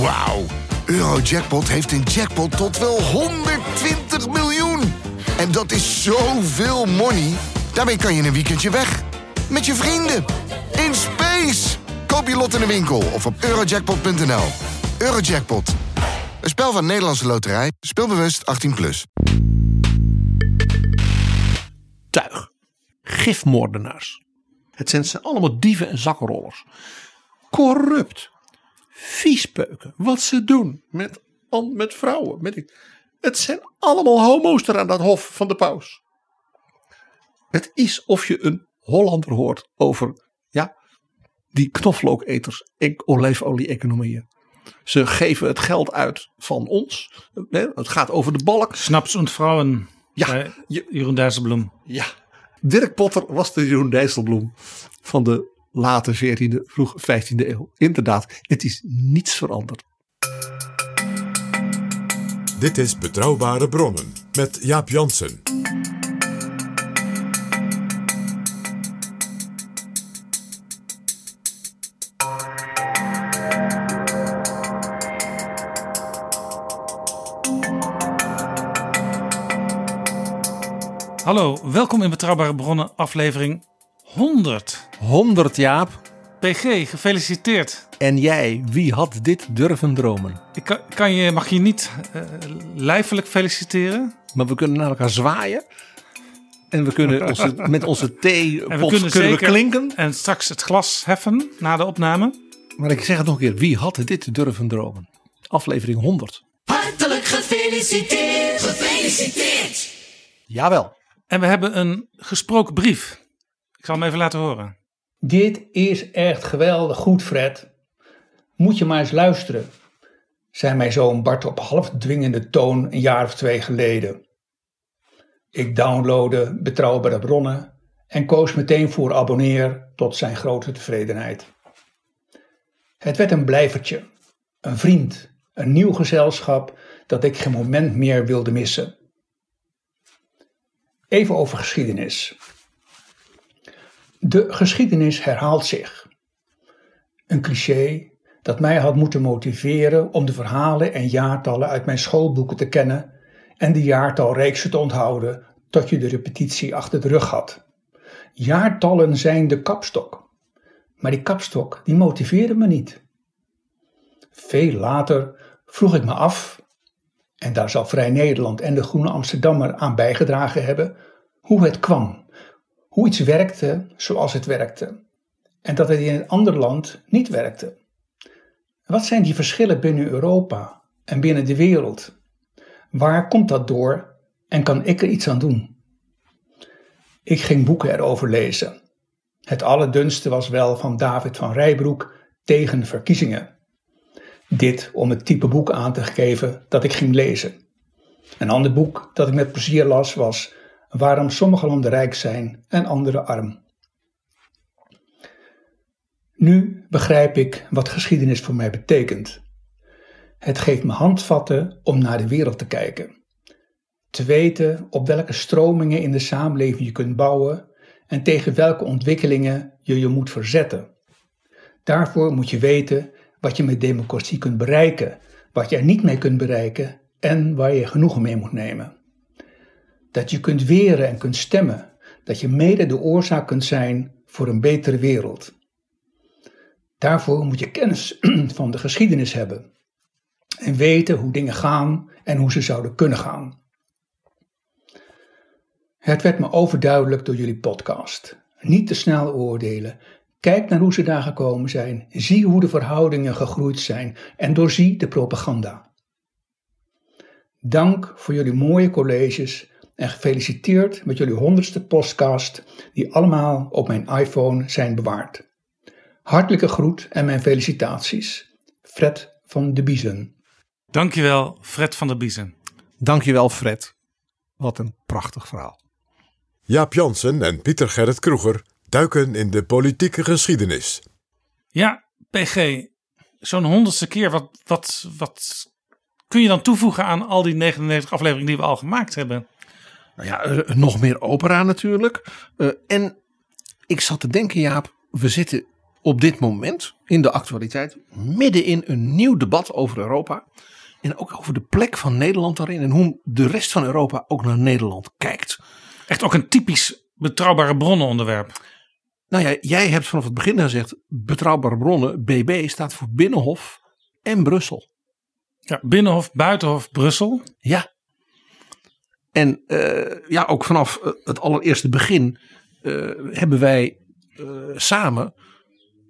Wauw. Eurojackpot heeft een jackpot tot wel 120 miljoen. En dat is zoveel money. Daarmee kan je een weekendje weg. Met je vrienden. In space. Koop je lot in de winkel of op eurojackpot.nl. Eurojackpot. Een spel van Nederlandse Loterij. Speelbewust 18+. Plus. tuig. Gifmoordenaars. Het zijn allemaal dieven en zakkenrollers. Corrupt. Viespeuken. Wat ze doen met, met vrouwen. Met, het zijn allemaal homo's er aan dat hof van de paus. Het is of je een Hollander hoort over ja, die knoflooketers en olijfolie-economieën. Ze geven het geld uit van ons. hè, Het gaat over de balk. Snaps und Vrouwen. Ja, Jeroen Dijsselbloem. Ja, Dirk Potter was de Jeroen Dijsselbloem van de late 14e, vroeg 15e eeuw. Inderdaad, het is niets veranderd. Dit is Betrouwbare Bronnen met Jaap Jansen. Hallo, welkom in Betrouwbare Bronnen, aflevering 100. 100 Jaap. PG, gefeliciteerd. En jij, wie had dit durven dromen? Ik kan, kan je, mag je niet eh, lijfelijk feliciteren? Maar we kunnen naar elkaar zwaaien. En we kunnen onze, met onze thee En we pot, kunnen kunnen we klinken. en straks het glas heffen na de opname. Maar ik zeg het nog een keer, wie had dit durven dromen? Aflevering 100. Hartelijk gefeliciteerd, gefeliciteerd. Jawel. En we hebben een gesproken brief. Ik zal hem even laten horen. Dit is echt geweldig goed, Fred. Moet je maar eens luisteren, zei mijn zoon Bart op half dwingende toon een jaar of twee geleden. Ik downloadde betrouwbare bronnen en koos meteen voor abonneer tot zijn grote tevredenheid. Het werd een blijvertje, een vriend, een nieuw gezelschap dat ik geen moment meer wilde missen. Even over geschiedenis. De geschiedenis herhaalt zich. Een cliché dat mij had moeten motiveren om de verhalen en jaartallen uit mijn schoolboeken te kennen en de jaartalreeksen te onthouden tot je de repetitie achter de rug had. Jaartallen zijn de kapstok, maar die kapstok die motiveerde me niet. Veel later vroeg ik me af, en daar zal Vrij Nederland en de Groene Amsterdammer aan bijgedragen hebben, hoe het kwam hoe iets werkte zoals het werkte en dat het in een ander land niet werkte. Wat zijn die verschillen binnen Europa en binnen de wereld? Waar komt dat door en kan ik er iets aan doen? Ik ging boeken erover lezen. Het allerdunste was wel van David van Rijbroek tegen verkiezingen. Dit om het type boek aan te geven dat ik ging lezen. Een ander boek dat ik met plezier las was Waarom sommige landen rijk zijn en andere arm. Nu begrijp ik wat geschiedenis voor mij betekent. Het geeft me handvatten om naar de wereld te kijken. Te weten op welke stromingen in de samenleving je kunt bouwen en tegen welke ontwikkelingen je je moet verzetten. Daarvoor moet je weten wat je met democratie kunt bereiken, wat je er niet mee kunt bereiken en waar je genoegen mee moet nemen. Dat je kunt weren en kunt stemmen, dat je mede de oorzaak kunt zijn voor een betere wereld. Daarvoor moet je kennis van de geschiedenis hebben en weten hoe dingen gaan en hoe ze zouden kunnen gaan. Het werd me overduidelijk door jullie podcast. Niet te snel oordelen. Kijk naar hoe ze daar gekomen zijn. Zie hoe de verhoudingen gegroeid zijn en doorzie de propaganda. Dank voor jullie mooie colleges en gefeliciteerd met jullie honderdste podcast die allemaal op mijn iPhone zijn bewaard. Hartelijke groet en mijn felicitaties. Fred van de Biezen. Dankjewel, Fred van der Biezen. Dankjewel Fred. Wat een prachtig verhaal. Jaap Jansen en Pieter Gerrit Kroeger duiken in de politieke geschiedenis. Ja, PG, zo'n honderdste keer. Wat, wat, wat kun je dan toevoegen aan al die 99 afleveringen die we al gemaakt hebben? Nou ja, eh, nog meer opera natuurlijk. Eh, en ik zat te denken, Jaap, we zitten op dit moment in de actualiteit midden in een nieuw debat over Europa. En ook over de plek van Nederland daarin en hoe de rest van Europa ook naar Nederland kijkt. Echt ook een typisch betrouwbare bronnenonderwerp. Nou ja, jij hebt vanaf het begin gezegd, betrouwbare bronnen, BB staat voor Binnenhof en Brussel. Ja, Binnenhof, Buitenhof, Brussel. Ja. En eh, ja, ook vanaf eh, het allereerste begin eh, hebben wij samen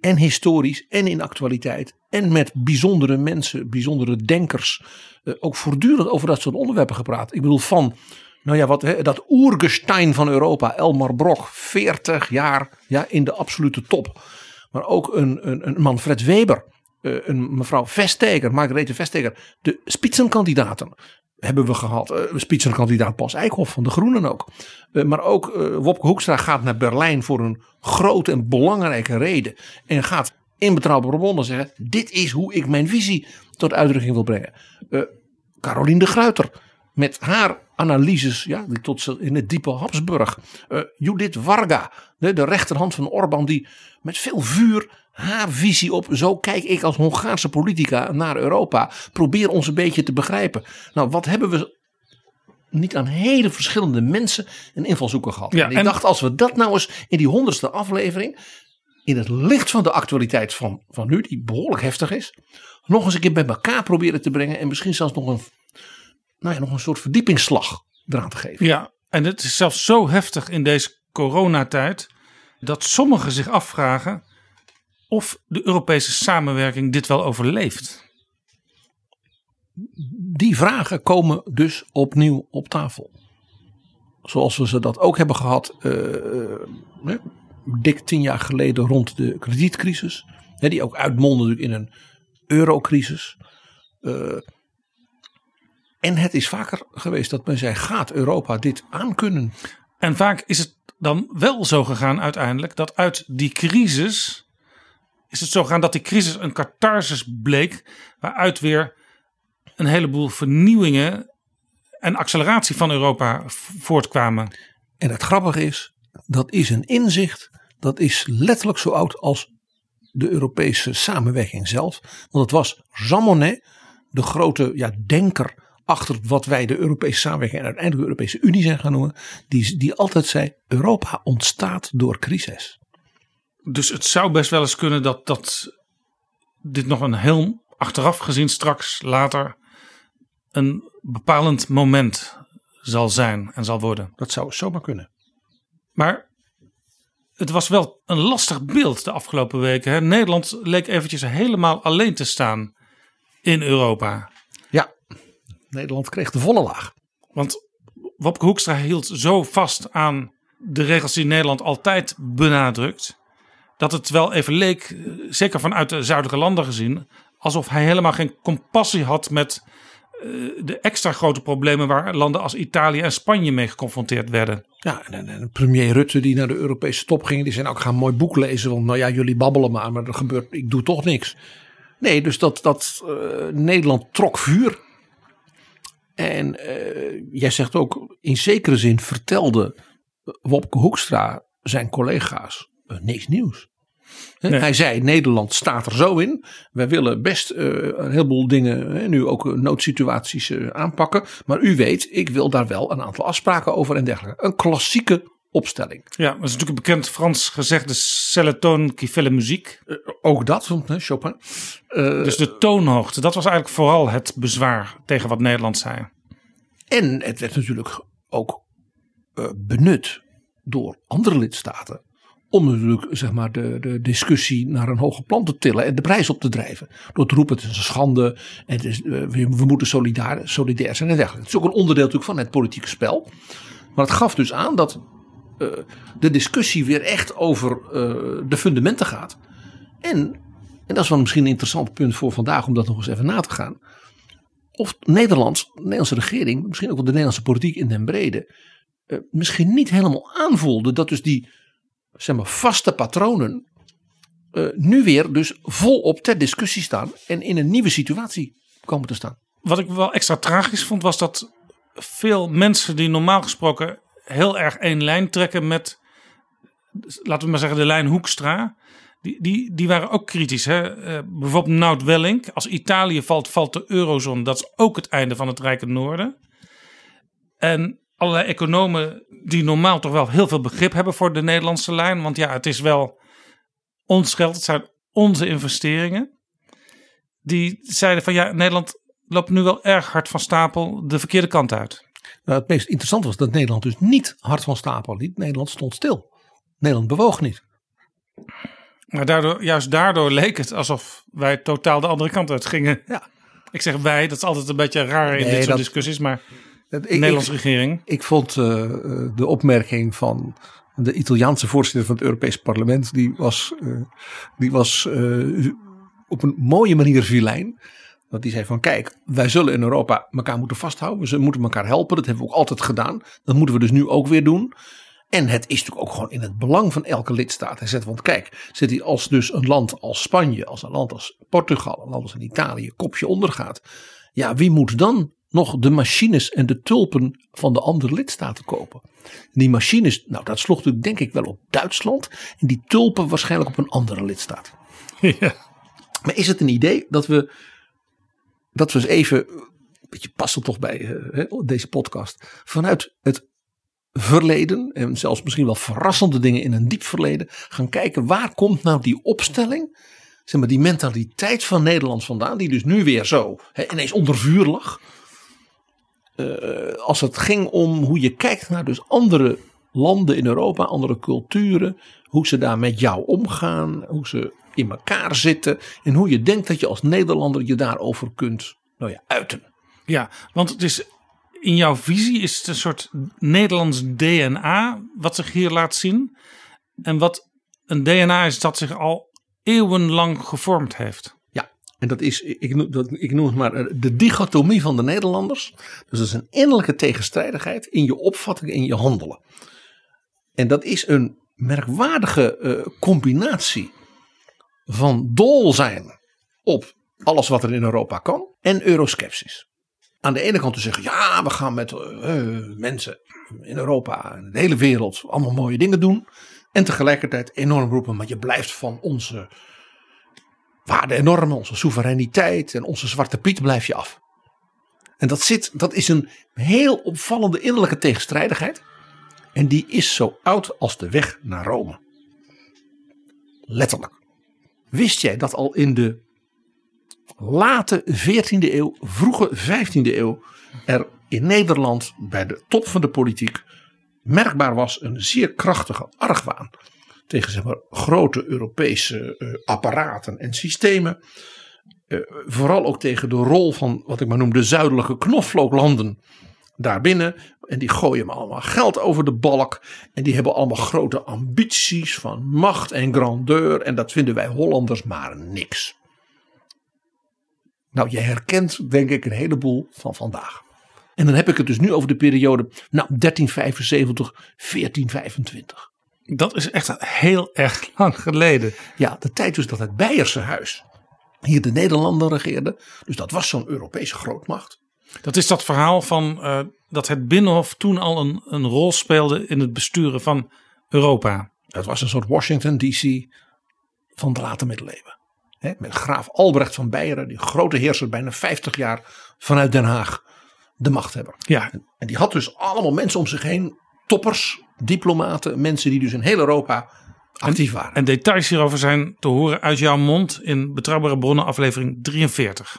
en historisch en in actualiteit en met bijzondere mensen, bijzondere denkers, ook voortdurend over dat soort onderwerpen gepraat. Ik bedoel van nou ja, wat, hè, dat oergestein van Europa, Elmar Brok, 40 jaar ja, in de absolute top. Maar ook een, een, een Manfred Weber, een mevrouw Vestager, Margarethe Vestager. De spitsenkandidaten hebben we gehad. Uh, spitsenkandidaat Pas Eickhoff van de Groenen ook. Uh, maar ook uh, Wopke Hoekstra gaat naar Berlijn voor een grote en belangrijke reden. En gaat in betrouwbare bronnen zeggen: dit is hoe ik mijn visie tot uitdrukking wil brengen. Caroline de Gruiter met haar analyses, ja, die tot in het diepe Habsburg. Judith Varga, de, de rechterhand van Orbán, die met veel vuur haar visie op, zo kijk ik als Hongaarse politica naar Europa, probeer ons een beetje te begrijpen. Nou, wat hebben we niet aan hele verschillende mensen een invalshoeken gehad. Ja, en ik dacht, als we dat nou eens in die honderdste aflevering, in het licht van de actualiteit van, van nu, die behoorlijk heftig is, nog eens een keer bij elkaar proberen te brengen en misschien zelfs nog een nou ja, nog een soort verdiepingsslag eraan te geven. Ja, en het is zelfs zo heftig in deze coronatijd dat sommigen zich afvragen of de Europese samenwerking dit wel overleeft. Die vragen komen dus opnieuw op tafel. Zoals we ze dat ook hebben gehad, uh, dik tien jaar geleden rond de kredietcrisis. die ook uitmondde in een eurocrisis. Uh, en het is vaker geweest dat men zei: gaat Europa dit aankunnen? En vaak is het dan wel zo gegaan uiteindelijk dat uit die crisis. Is het zo gegaan dat die crisis een catharsis bleek. Waaruit weer een heleboel vernieuwingen en acceleratie van Europa voortkwamen. En het grappige is, dat is een inzicht. Dat is letterlijk zo oud als de Europese samenwerking zelf. Want het was Jean Monnet, de grote ja, denker achter wat wij de Europese samenwerking en uiteindelijk de Europese Unie zijn gaan noemen, die, die altijd zei: Europa ontstaat door crisis. Dus het zou best wel eens kunnen dat, dat dit nog een heel achteraf gezien straks later een bepalend moment zal zijn en zal worden. Dat zou zomaar kunnen. Maar het was wel een lastig beeld de afgelopen weken. Hè? Nederland leek eventjes helemaal alleen te staan in Europa. Nederland kreeg de volle laag. Want Wopke Hoekstra hield zo vast aan de regels die Nederland altijd benadrukt. Dat het wel even leek, zeker vanuit de zuidelijke landen gezien, alsof hij helemaal geen compassie had met eh, de extra grote problemen waar landen als Italië en Spanje mee geconfronteerd werden. Ja, en, en, premier Rutte die naar de Europese top ging, die zei ook ga een mooi boek lezen, want nou ja, jullie babbelen maar, maar er gebeurt, ik doe toch niks. Nee, dus dat, dat uh, Nederland trok vuur en jij zegt ook, in zekere zin vertelde Wopke Hoekstra zijn collega's niks nieuws. Nee. Hij zei: Nederland staat er zo in. Wij willen best uh, een heleboel dingen, nu ook noodsituaties aanpakken. Maar u weet, ik wil daar wel een aantal afspraken over en dergelijke. Een klassieke opstelling. Ja, dat is natuurlijk een bekend Frans gezegde: c'est qui fait musique. ook dat, Chopin. dus de toonhoogte, dat was eigenlijk vooral het bezwaar tegen wat Nederland zei. En het werd natuurlijk ook uh, benut door andere lidstaten. Om natuurlijk zeg maar, de, de discussie naar een hoger plan te tillen en de prijs op te drijven. Door te roepen: het is een schande, het is, uh, we, moeten solidair, solidair zijn en dergelijke. Het is ook een onderdeel natuurlijk van het politieke spel. Maar het gaf dus aan dat uh, de discussie weer echt over de fundamenten gaat. En, en dat is wel misschien een interessant punt voor vandaag om dat nog eens even na te gaan of Nederlands, de Nederlandse regering, misschien ook wel de Nederlandse politiek in den brede, misschien niet helemaal aanvoelde dat dus die zeg maar, vaste patronen uh, nu weer dus volop ter discussie staan en in een nieuwe situatie komen te staan. Wat ik wel extra tragisch vond was dat veel mensen die normaal gesproken heel erg één lijn trekken met, laten we maar zeggen, de lijn Hoekstra, die, die, die waren ook kritisch. Hè? Eh, bijvoorbeeld Nout Welling. Als Italië valt, valt de eurozone. Dat is ook het einde van het Rijke Noorden. En allerlei economen die normaal toch wel heel veel begrip hebben voor de Nederlandse lijn. Want ja, het is wel ons geld. Het zijn onze investeringen. Die zeiden van ja, Nederland loopt nu wel erg hard van stapel de verkeerde kant uit. Nou, het meest interessante was dat Nederland dus niet hard van stapel liep. Nederland stond stil. Nederland bewoog niet. Maar daardoor, juist daardoor leek het alsof wij totaal de andere kant uit gingen. Ja. Ik zeg wij, dat is altijd een beetje raar in Nee, dit soort dat- discussies. Maar de Nederlandse ik, regering. ik vond eh, eh, de opmerking van de Italiaanse voorzitter van het Europees Parlement. Die was, eh, die was op een mooie manier vilijn. Want die zei van kijk, wij zullen in Europa elkaar moeten vasthouden. We moeten elkaar helpen. Dat hebben we ook altijd gedaan. Dat moeten we dus nu ook weer doen. En het is natuurlijk ook gewoon in het belang van elke lidstaat. Hij zegt, want kijk, zit hij als dus een land als Spanje, als een land als Portugal, een land als Italië, kopje ondergaat. Ja, wie moet dan nog de machines en de tulpen van de andere lidstaten kopen? Die machines, nou dat sloeg natuurlijk denk ik wel op Duitsland. En die tulpen waarschijnlijk op een andere lidstaat. ja. Maar is het een idee dat we, dat we eens even, een beetje passend toch bij eh, hè, deze podcast, vanuit het verleden en zelfs misschien wel verrassende dingen in een diep verleden gaan kijken waar komt nou die opstelling, zeg maar die mentaliteit van Nederland vandaan, die dus nu weer zo hè, ineens onder vuur lag. Eh, als het ging om hoe je kijkt naar dus andere landen in Europa, andere culturen, hoe ze daar met jou omgaan, hoe ze in elkaar zitten en hoe je denkt dat je als Nederlander je daarover kunt nou ja, uiten. ja, want het is in jouw visie is het een soort Nederlands DNA wat zich hier laat zien. En wat een DNA is dat zich al eeuwenlang gevormd heeft. En dat is, ik noem, dat, ik noem het maar eh, de dichotomie van de Nederlanders. Dus dat is een innerlijke tegenstrijdigheid in je opvatting, in je handelen. En dat is een merkwaardige eh, combinatie van dol zijn op alles wat er in Europa kan en euroskepsis. Aan de ene kant te zeggen, ja, we gaan met eh, mensen in Europa en de hele wereld allemaal mooie dingen doen. En tegelijkertijd enorm roepen, maar je blijft van onze waarden en onze soevereiniteit en onze zwarte piet blijf je af. En dat, zit, dat is een heel opvallende innerlijke tegenstrijdigheid. En die is zo oud als de weg naar Rome. Letterlijk. Wist jij dat al in de late 14e eeuw, vroege 15e eeuw er in Nederland bij de top van de politiek merkbaar was een zeer krachtige argwaan tegen zeg maar, grote Europese eh, apparaten en systemen. Eh, vooral ook tegen de rol van wat ik maar noem de zuidelijke knoflooklanden daarbinnen. En die gooien maar allemaal geld over de balk. En die hebben allemaal grote ambities van macht en grandeur. En dat vinden wij Hollanders maar niks. Nou, je herkent denk ik een heleboel van vandaag. En dan heb ik het dus nu over de periode nou, 1375, 1425. Dat is echt heel erg lang geleden. Ja, de tijd dus dat het Beierse huis hier de Nederlanden regeerde. Dus dat was zo'n Europese grootmacht. Dat is dat verhaal van eh, dat het Binnenhof toen al een, een rol speelde in het besturen van Europa. Het was een soort Washington DC van de late middeleeuwen. Met graaf Albrecht van Beieren, die grote heerser, bijna 50 jaar vanuit Den Haag, de machthebber. Ja, En die had dus allemaal mensen om zich heen, toppers, diplomaten, mensen die dus in heel Europa actief waren. en details hierover zijn te horen uit jouw mond in Betrouwbare Bronnen aflevering 43.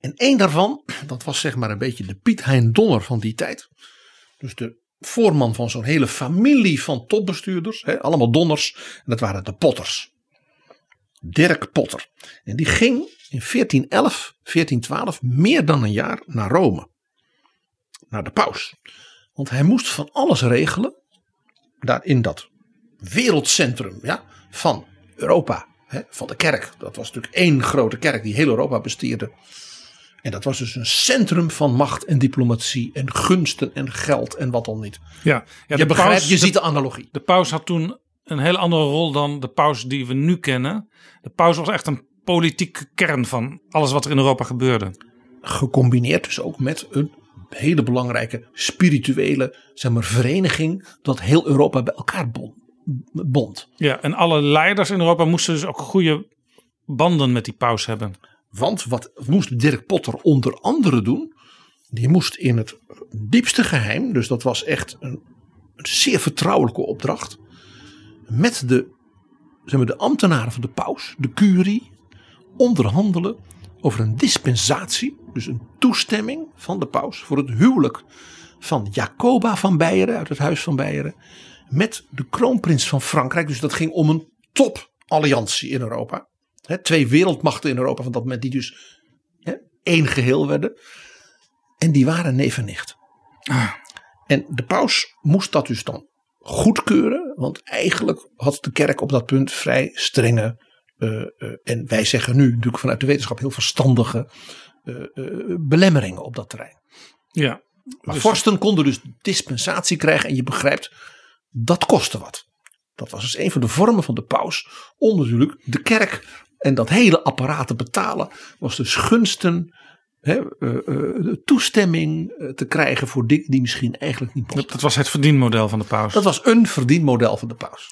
En één daarvan, dat was zeg maar een beetje de Piet Hein Donner van die tijd. Dus de voorman van zo'n hele familie van topbestuurders. Hè, allemaal donners. En dat waren de Potters. Dirk Potter. En die ging in 1411, 1412 meer dan een jaar naar Rome. Naar de paus. Want hij moest van alles regelen. Daar in dat wereldcentrum ja, van Europa. Hè, van de kerk. Dat was natuurlijk één grote kerk die heel Europa bestierde. En dat was dus een centrum van macht en diplomatie en gunsten en geld en wat dan niet. Ja, ja je begrijpt, paus- je de- ziet de analogie. De paus had toen een heel andere rol dan de paus die we nu kennen. De paus was echt een politieke kern van alles wat er in Europa gebeurde. Gecombineerd dus ook met een hele belangrijke spirituele zeg maar, vereniging dat heel Europa bij elkaar bond. Ja, en alle leiders in Europa moesten dus ook goede banden met die paus hebben. Want wat moest Dirk Potter onder andere doen? Die moest in het diepste geheim, dus dat was echt een, een zeer vertrouwelijke opdracht. Met de, zeg maar, de ambtenaren van de paus, de curie, onderhandelen over een dispensatie. Dus een toestemming van de paus voor het huwelijk van Jacoba van Beieren uit het huis van Beieren. Met de kroonprins van Frankrijk. Dus dat ging om een topalliantie in Europa. Twee wereldmachten in Europa van dat moment die dus één geheel werden. En die waren neef en nicht. En de paus moest dat dus dan goedkeuren. Want eigenlijk had de kerk op dat punt vrij strenge. Eh, eh, en wij zeggen nu natuurlijk vanuit de wetenschap heel verstandige eh, belemmeringen op dat terrein. Ja, Maar Dus- vorsten konden dus dispensatie krijgen. En je begrijpt, dat kostte wat. Dat was dus een van de vormen van de paus. Om natuurlijk de kerk en dat hele apparaat te betalen. Was dus gunsten, hè, de toestemming te krijgen voor dingen die misschien eigenlijk niet mochten. dat was het verdienmodel van de paus. Dat was een verdienmodel van de paus.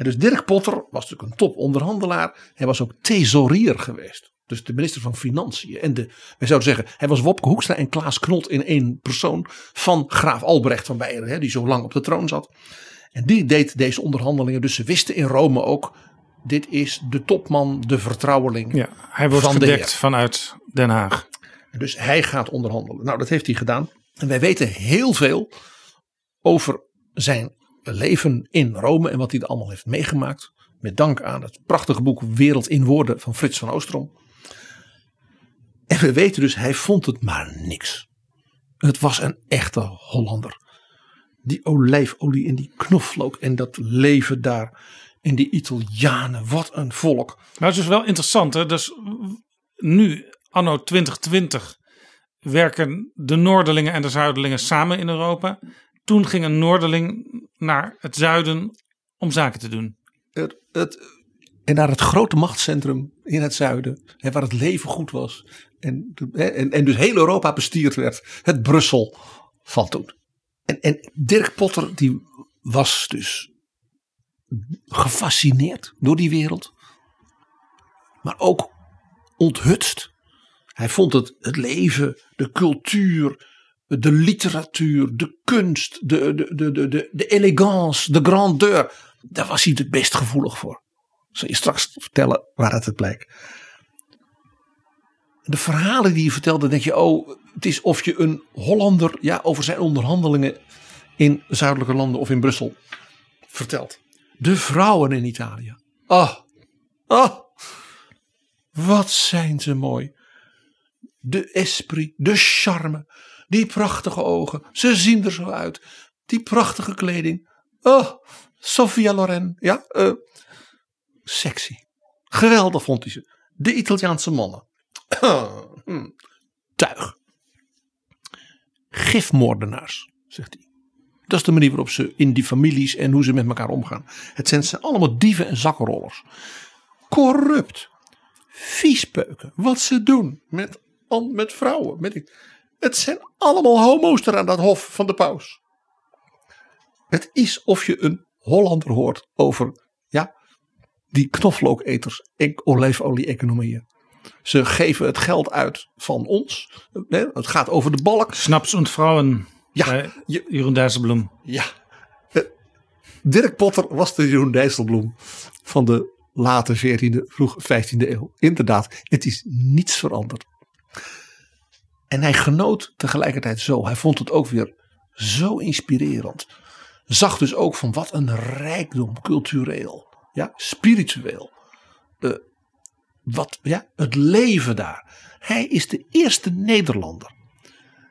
En dus Dirk Potter was natuurlijk een toponderhandelaar. Hij was ook thesaurier geweest. Dus de minister van Financiën. En de, wij zouden zeggen, hij was Wopke Hoekstra en Klaas Knot in één persoon. Van graaf Albrecht van Beieren, hè, die zo lang op de troon zat. En die deed deze onderhandelingen. Dus ze wisten in Rome ook, dit is de topman, de vertrouweling. ja, hij wordt van de gedekt vanuit Den Haag. Dus hij gaat onderhandelen. Nou, dat heeft hij gedaan. En wij weten heel veel over zijn leven in Rome en wat hij er allemaal heeft meegemaakt. Met dank aan het prachtige boek Wereld in Woorden van Frits van Oostrom. En we weten dus, hij vond het maar niks. Het was een echte Hollander. Die olijfolie en die knoflook en dat leven daar. En die Italianen, wat een volk. Nou, het is wel interessant. Hè? Dus nu, anno 2020, werken de Noorderlingen en de Zuiderlingen samen in Europa. Toen ging een Noorderling naar het zuiden om zaken te doen. het, het, en naar het grote machtscentrum in het zuiden, hè, waar het leven goed was. En, en, en dus heel Europa bestierd werd. Het Brussel van toen. En, en Dirk Potter, die was dus gefascineerd door die wereld. Maar ook onthutst. Hij vond het, het leven, de cultuur, de literatuur, de kunst, de, de, de, de, de, elegance, de grandeur. Daar was hij het best gevoelig voor. Zal je straks vertellen waaruit het blijkt. De verhalen die hij vertelde, denk je, oh, het is of je een Hollander ja, over zijn onderhandelingen in zuidelijke landen of in Brussel vertelt. De vrouwen in Italië. Ah, ah, wat zijn ze mooi. De esprit, de charme, die prachtige ogen. Ze zien er zo uit. Die prachtige kleding. Oh, Sofia Loren. Ja, eh, sexy. Geweldig vond hij ze. De Italiaanse mannen. Hm. Tuig. Gifmoordenaars, zegt hij. Dat is de manier waarop ze in die families en hoe ze met elkaar omgaan. Het zijn ze allemaal dieven en zakkenrollers. Corrupt. Viespeuken. Wat ze doen met, met vrouwen. Met, het zijn allemaal homo's er aan dat hof van de paus. Het is of je een Hollander hoort over ja, die knoflooketers en olijfolie-economieën. Ze geven het geld uit van ons. Het gaat over de balk. Snaps und Vrouwen. Ja, Jeroen Dijsselbloem. Ja. Eh, Dirk Potter was de Jeroen Dijsselbloem van de late 14e, vroeg 15e eeuw. Inderdaad, het is niets veranderd. En hij genoot tegelijkertijd zo. Hij vond het ook weer zo inspirerend. Zag dus ook van wat een rijkdom cultureel, ja, spiritueel. eh, wat, ja, het leven daar. Hij is de eerste Nederlander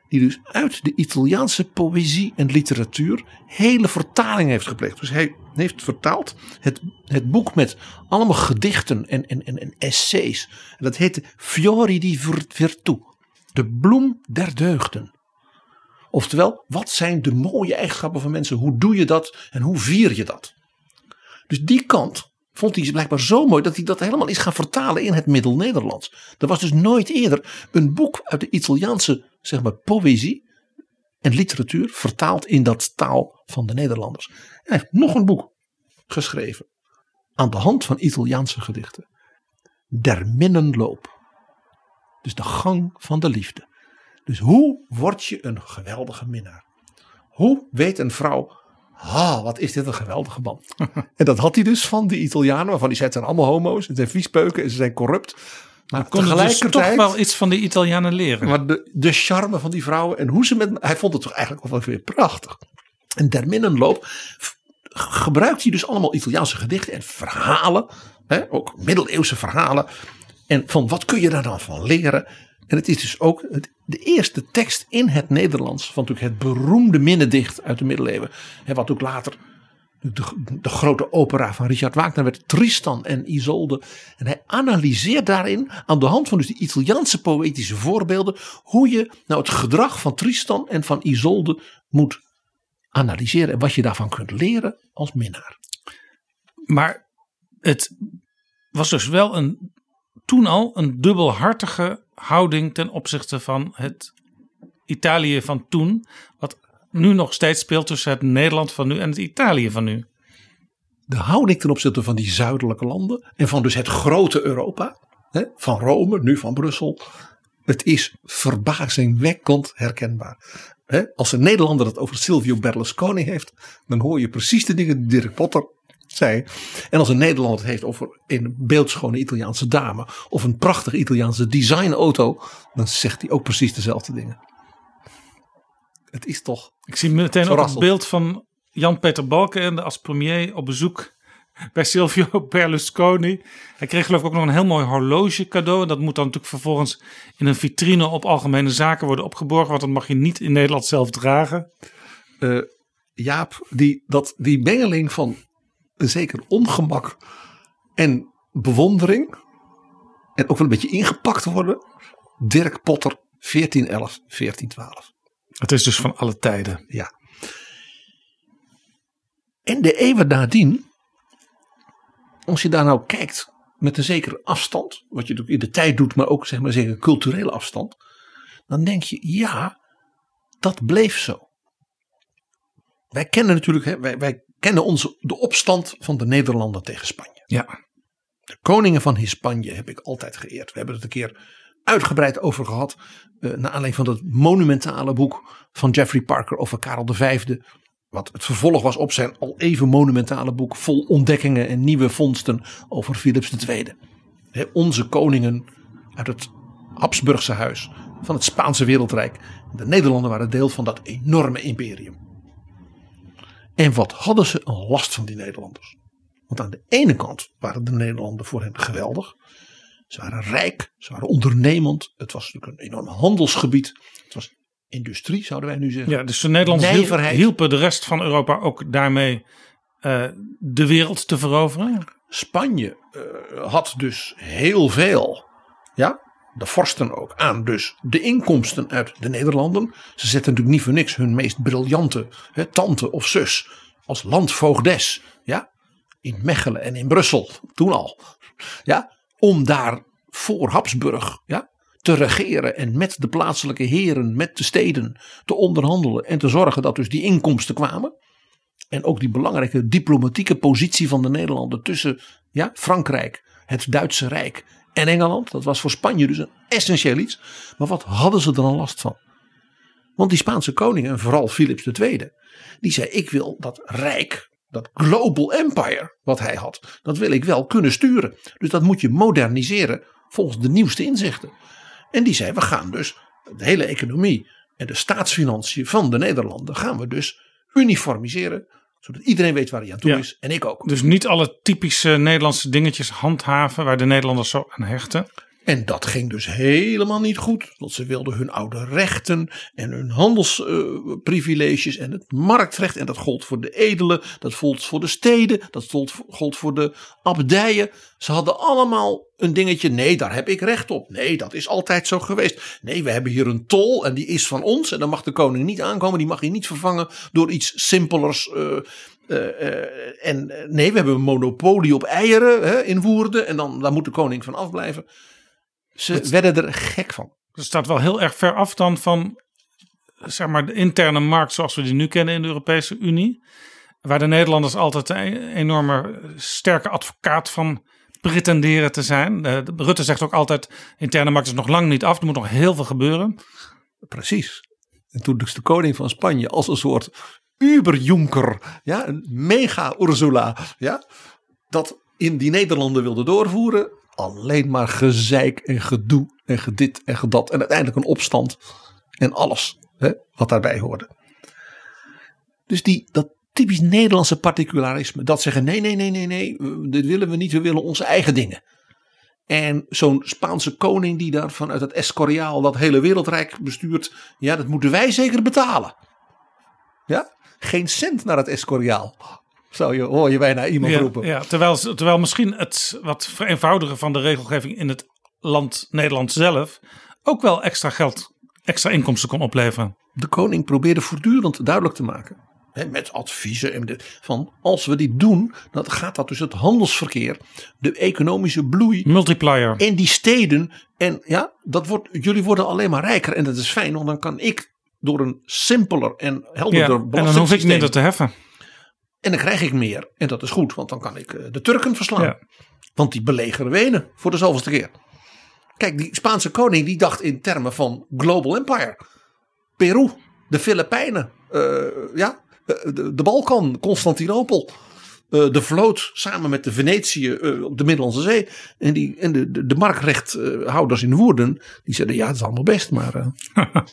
die dus uit de Italiaanse poëzie en literatuur hele vertaling heeft gepleegd. Dus hij heeft vertaald het, het boek met allemaal gedichten en, en, en, en essays. En dat heette Fiori di Vir- Virtù, de bloem der deugden. Oftewel, wat zijn de mooie eigenschappen van mensen? Hoe doe je dat en hoe vier je dat? Dus die kant vond hij blijkbaar zo mooi dat hij dat helemaal is gaan vertalen in het Middel-Nederlands. Er was dus nooit eerder een boek uit de Italiaanse zeg maar, poëzie en literatuur vertaald in dat taal van de Nederlanders. Hij heeft nog een boek. geschreven aan de hand van Italiaanse gedichten. Der minnenloop. Dus de gang van de liefde. Dus hoe word je een geweldige minnaar? Hoe weet een vrouw, ah, wat is dit een geweldige man. en dat had hij dus van die Italianen, waarvan hij zei, het zijn allemaal homo's, het zijn viespeuken en ze zijn corrupt. Maar Kon dus tegelijkertijd, toch wel iets van de Italianen leren. maar de, de charme van die vrouwen en hoe ze met, hij vond het toch eigenlijk wel weer prachtig. En der minnenloop f- gebruikt hij dus allemaal Italiaanse gedichten en verhalen, hè, ook middeleeuwse verhalen. En van wat kun je daar dan van leren? En het is dus ook het, de eerste tekst in het Nederlands van natuurlijk het beroemde minnedicht uit de middeleeuwen. Hè, wat ook later de, de grote opera van Richard Wagner werd Tristan en Isolde. En hij analyseert daarin aan de hand van dus die Italiaanse poëtische voorbeelden hoe je nou het gedrag van Tristan en van Isolde moet analyseren en wat je daarvan kunt leren als minnaar. Maar het was dus wel een, toen al een dubbelhartige houding ten opzichte van het Italië van toen. Wat nu nog steeds speelt tussen het Nederland van nu en het Italië van nu. De houding ten opzichte van die zuidelijke landen en van dus het grote Europa, hè, van Rome, nu van Brussel. Het is verbazingwekkend herkenbaar. Als een Nederlander het over Silvio Berlusconi heeft, dan hoor je precies de dingen die Dirk Potter zei. En als een Nederlander het heeft over een beeldschone Italiaanse dame of een prachtige Italiaanse designauto, dan zegt hij ook precies dezelfde dingen. Het is toch Ik zie meteen ook het beeld van Jan-Peter Balkenende als premier op bezoek bij Silvio Berlusconi. Hij kreeg geloof ik ook nog een heel mooi horloge cadeau. En dat moet dan natuurlijk vervolgens in een vitrine op algemene zaken worden opgeborgen. Want dat mag je niet in Nederland zelf dragen. eh, Jaap, die, dat, die mengeling van een zeker ongemak en bewondering. En ook wel een beetje ingepakt worden. Dirk Potter, 1411, 1412. Het is dus van alle tijden. Ja. En de eeuwen nadien, als je daar nou kijkt met een zekere afstand, wat je natuurlijk in de tijd doet, maar ook zeg maar zeker culturele afstand, dan denk je, ja, dat bleef zo. Wij kennen natuurlijk, hè, wij, wij kennen onze, de opstand van de Nederlanden tegen Spanje. Ja. De koningen van Hispanje heb ik altijd geëerd. We hebben het een keer uitgebreid over gehad. eh, naar aanleiding van dat monumentale boek van Jeffrey Parker over Karel V. Wat het vervolg was op zijn al even monumentale boek. Vol ontdekkingen en nieuwe vondsten over Philips II. Hè, onze koningen uit het Habsburgse huis van het Spaanse wereldrijk. De Nederlanden waren deel van dat enorme imperium. En wat hadden ze een last van die Nederlanders? Want aan de ene kant waren de Nederlanden voor hen geweldig. Ze waren rijk, ze waren ondernemend. Het was natuurlijk een enorm handelsgebied. Het was industrie, zouden wij nu zeggen. Ja, dus de Nederlanders Nijverheid. hielpen de rest van Europa ook daarmee eh, de wereld te veroveren. Spanje eh, had dus heel veel, ja, de vorsten ook, aan dus de inkomsten uit de Nederlanden. Ze zetten natuurlijk niet voor niks hun meest briljante hè, tante of zus als landvoogdes, ja, in Mechelen en in Brussel, toen al, ja, om daar voor Habsburg, ja, te regeren en met de plaatselijke heren, met de steden te onderhandelen en te zorgen dat dus die inkomsten kwamen. En ook die belangrijke diplomatieke positie van de Nederlanden tussen ja, Frankrijk, het Duitse Rijk en Engeland. Dat was voor Spanje dus een essentieel iets. Maar wat hadden ze er dan last van? Want die Spaanse koning en vooral Philips II, die zei ik wil dat rijk, dat global empire wat hij had, dat wil ik wel kunnen sturen. Dus dat moet je moderniseren volgens de nieuwste inzichten. En die zei we gaan dus de hele economie en de staatsfinanciën van de Nederlanden gaan we dus uniformiseren. Zodat iedereen weet waar hij aan toe Ja. is. En ik ook. Dus niet alle typische Nederlandse dingetjes handhaven waar de Nederlanders zo aan hechten. En dat ging dus helemaal niet goed. Want ze wilden hun oude rechten en hun handelsprivileges en het marktrecht. En dat gold voor de edelen, dat gold voor de steden, dat gold, voor de abdijen. Ze hadden allemaal een dingetje. Nee, daar heb ik recht op. Nee, dat is altijd zo geweest. Nee, we hebben hier een tol en die is van ons. En dan mag de koning niet aankomen. Die mag je niet vervangen door iets simpelers. eh, eh, eh, en nee, we hebben een monopolie op eieren hè, in Woerden. En dan daar moet de koning van afblijven. Ze werden er gek van. Het staat wel heel erg ver af dan van zeg maar, de interne markt zoals we die nu kennen in de Europese Unie. waar de Nederlanders altijd een enorme sterke advocaat van pretenderen te zijn. Rutte zegt ook altijd, interne markt is nog lang niet af, er moet nog heel veel gebeuren. Precies. En toen dus de koning van Spanje als een soort uberjonker, ja, een mega Ursula, ja, dat in die Nederlanden wilde doorvoeren. Alleen maar gezeik en gedoe en gedit en gedat. En uiteindelijk een opstand en alles hè, wat daarbij hoorde. Dus die, dat typisch Nederlandse particularisme. Dat zeggen nee, nee, nee, nee, nee. Dit willen we niet. We willen onze eigen dingen. En zo'n Spaanse koning die daar vanuit het Escoriaal dat hele wereldrijk bestuurt. Ja, dat moeten wij zeker betalen. Ja, geen cent naar het Escoriaal. Zou je, hoor je bijna iemand Ja, roepen. ja, terwijl, terwijl misschien het wat vereenvoudigen van de regelgeving in het land Nederland zelf ook wel extra geld, extra inkomsten kon opleveren. De koning probeerde voortdurend duidelijk te maken. Hè, met adviezen. En de, van als we dit doen. Dan gaat dat dus het handelsverkeer. De economische bloei. Multiplier. in die steden. En ja, dat wordt, jullie worden alleen maar rijker. En dat is fijn, want dan kan ik door een simpeler en Ja, helderder en dan hoef ik minder te heffen. En dan krijg ik meer. En dat is goed, want dan kan ik eh, de Turken verslaan. Ja. Want die belegeren Wenen voor de zoveelste keer. Kijk, die Spaanse koning die dacht in termen van global empire. Peru, de Filipijnen, eh, ja, eh, de, de Balkan, Constantinopel. de vloot samen met de Venetië op de Middellandse Zee. En, die, en de, de, de marktrechthouders in Woerden. Die zeiden ja, het is allemaal best. Maar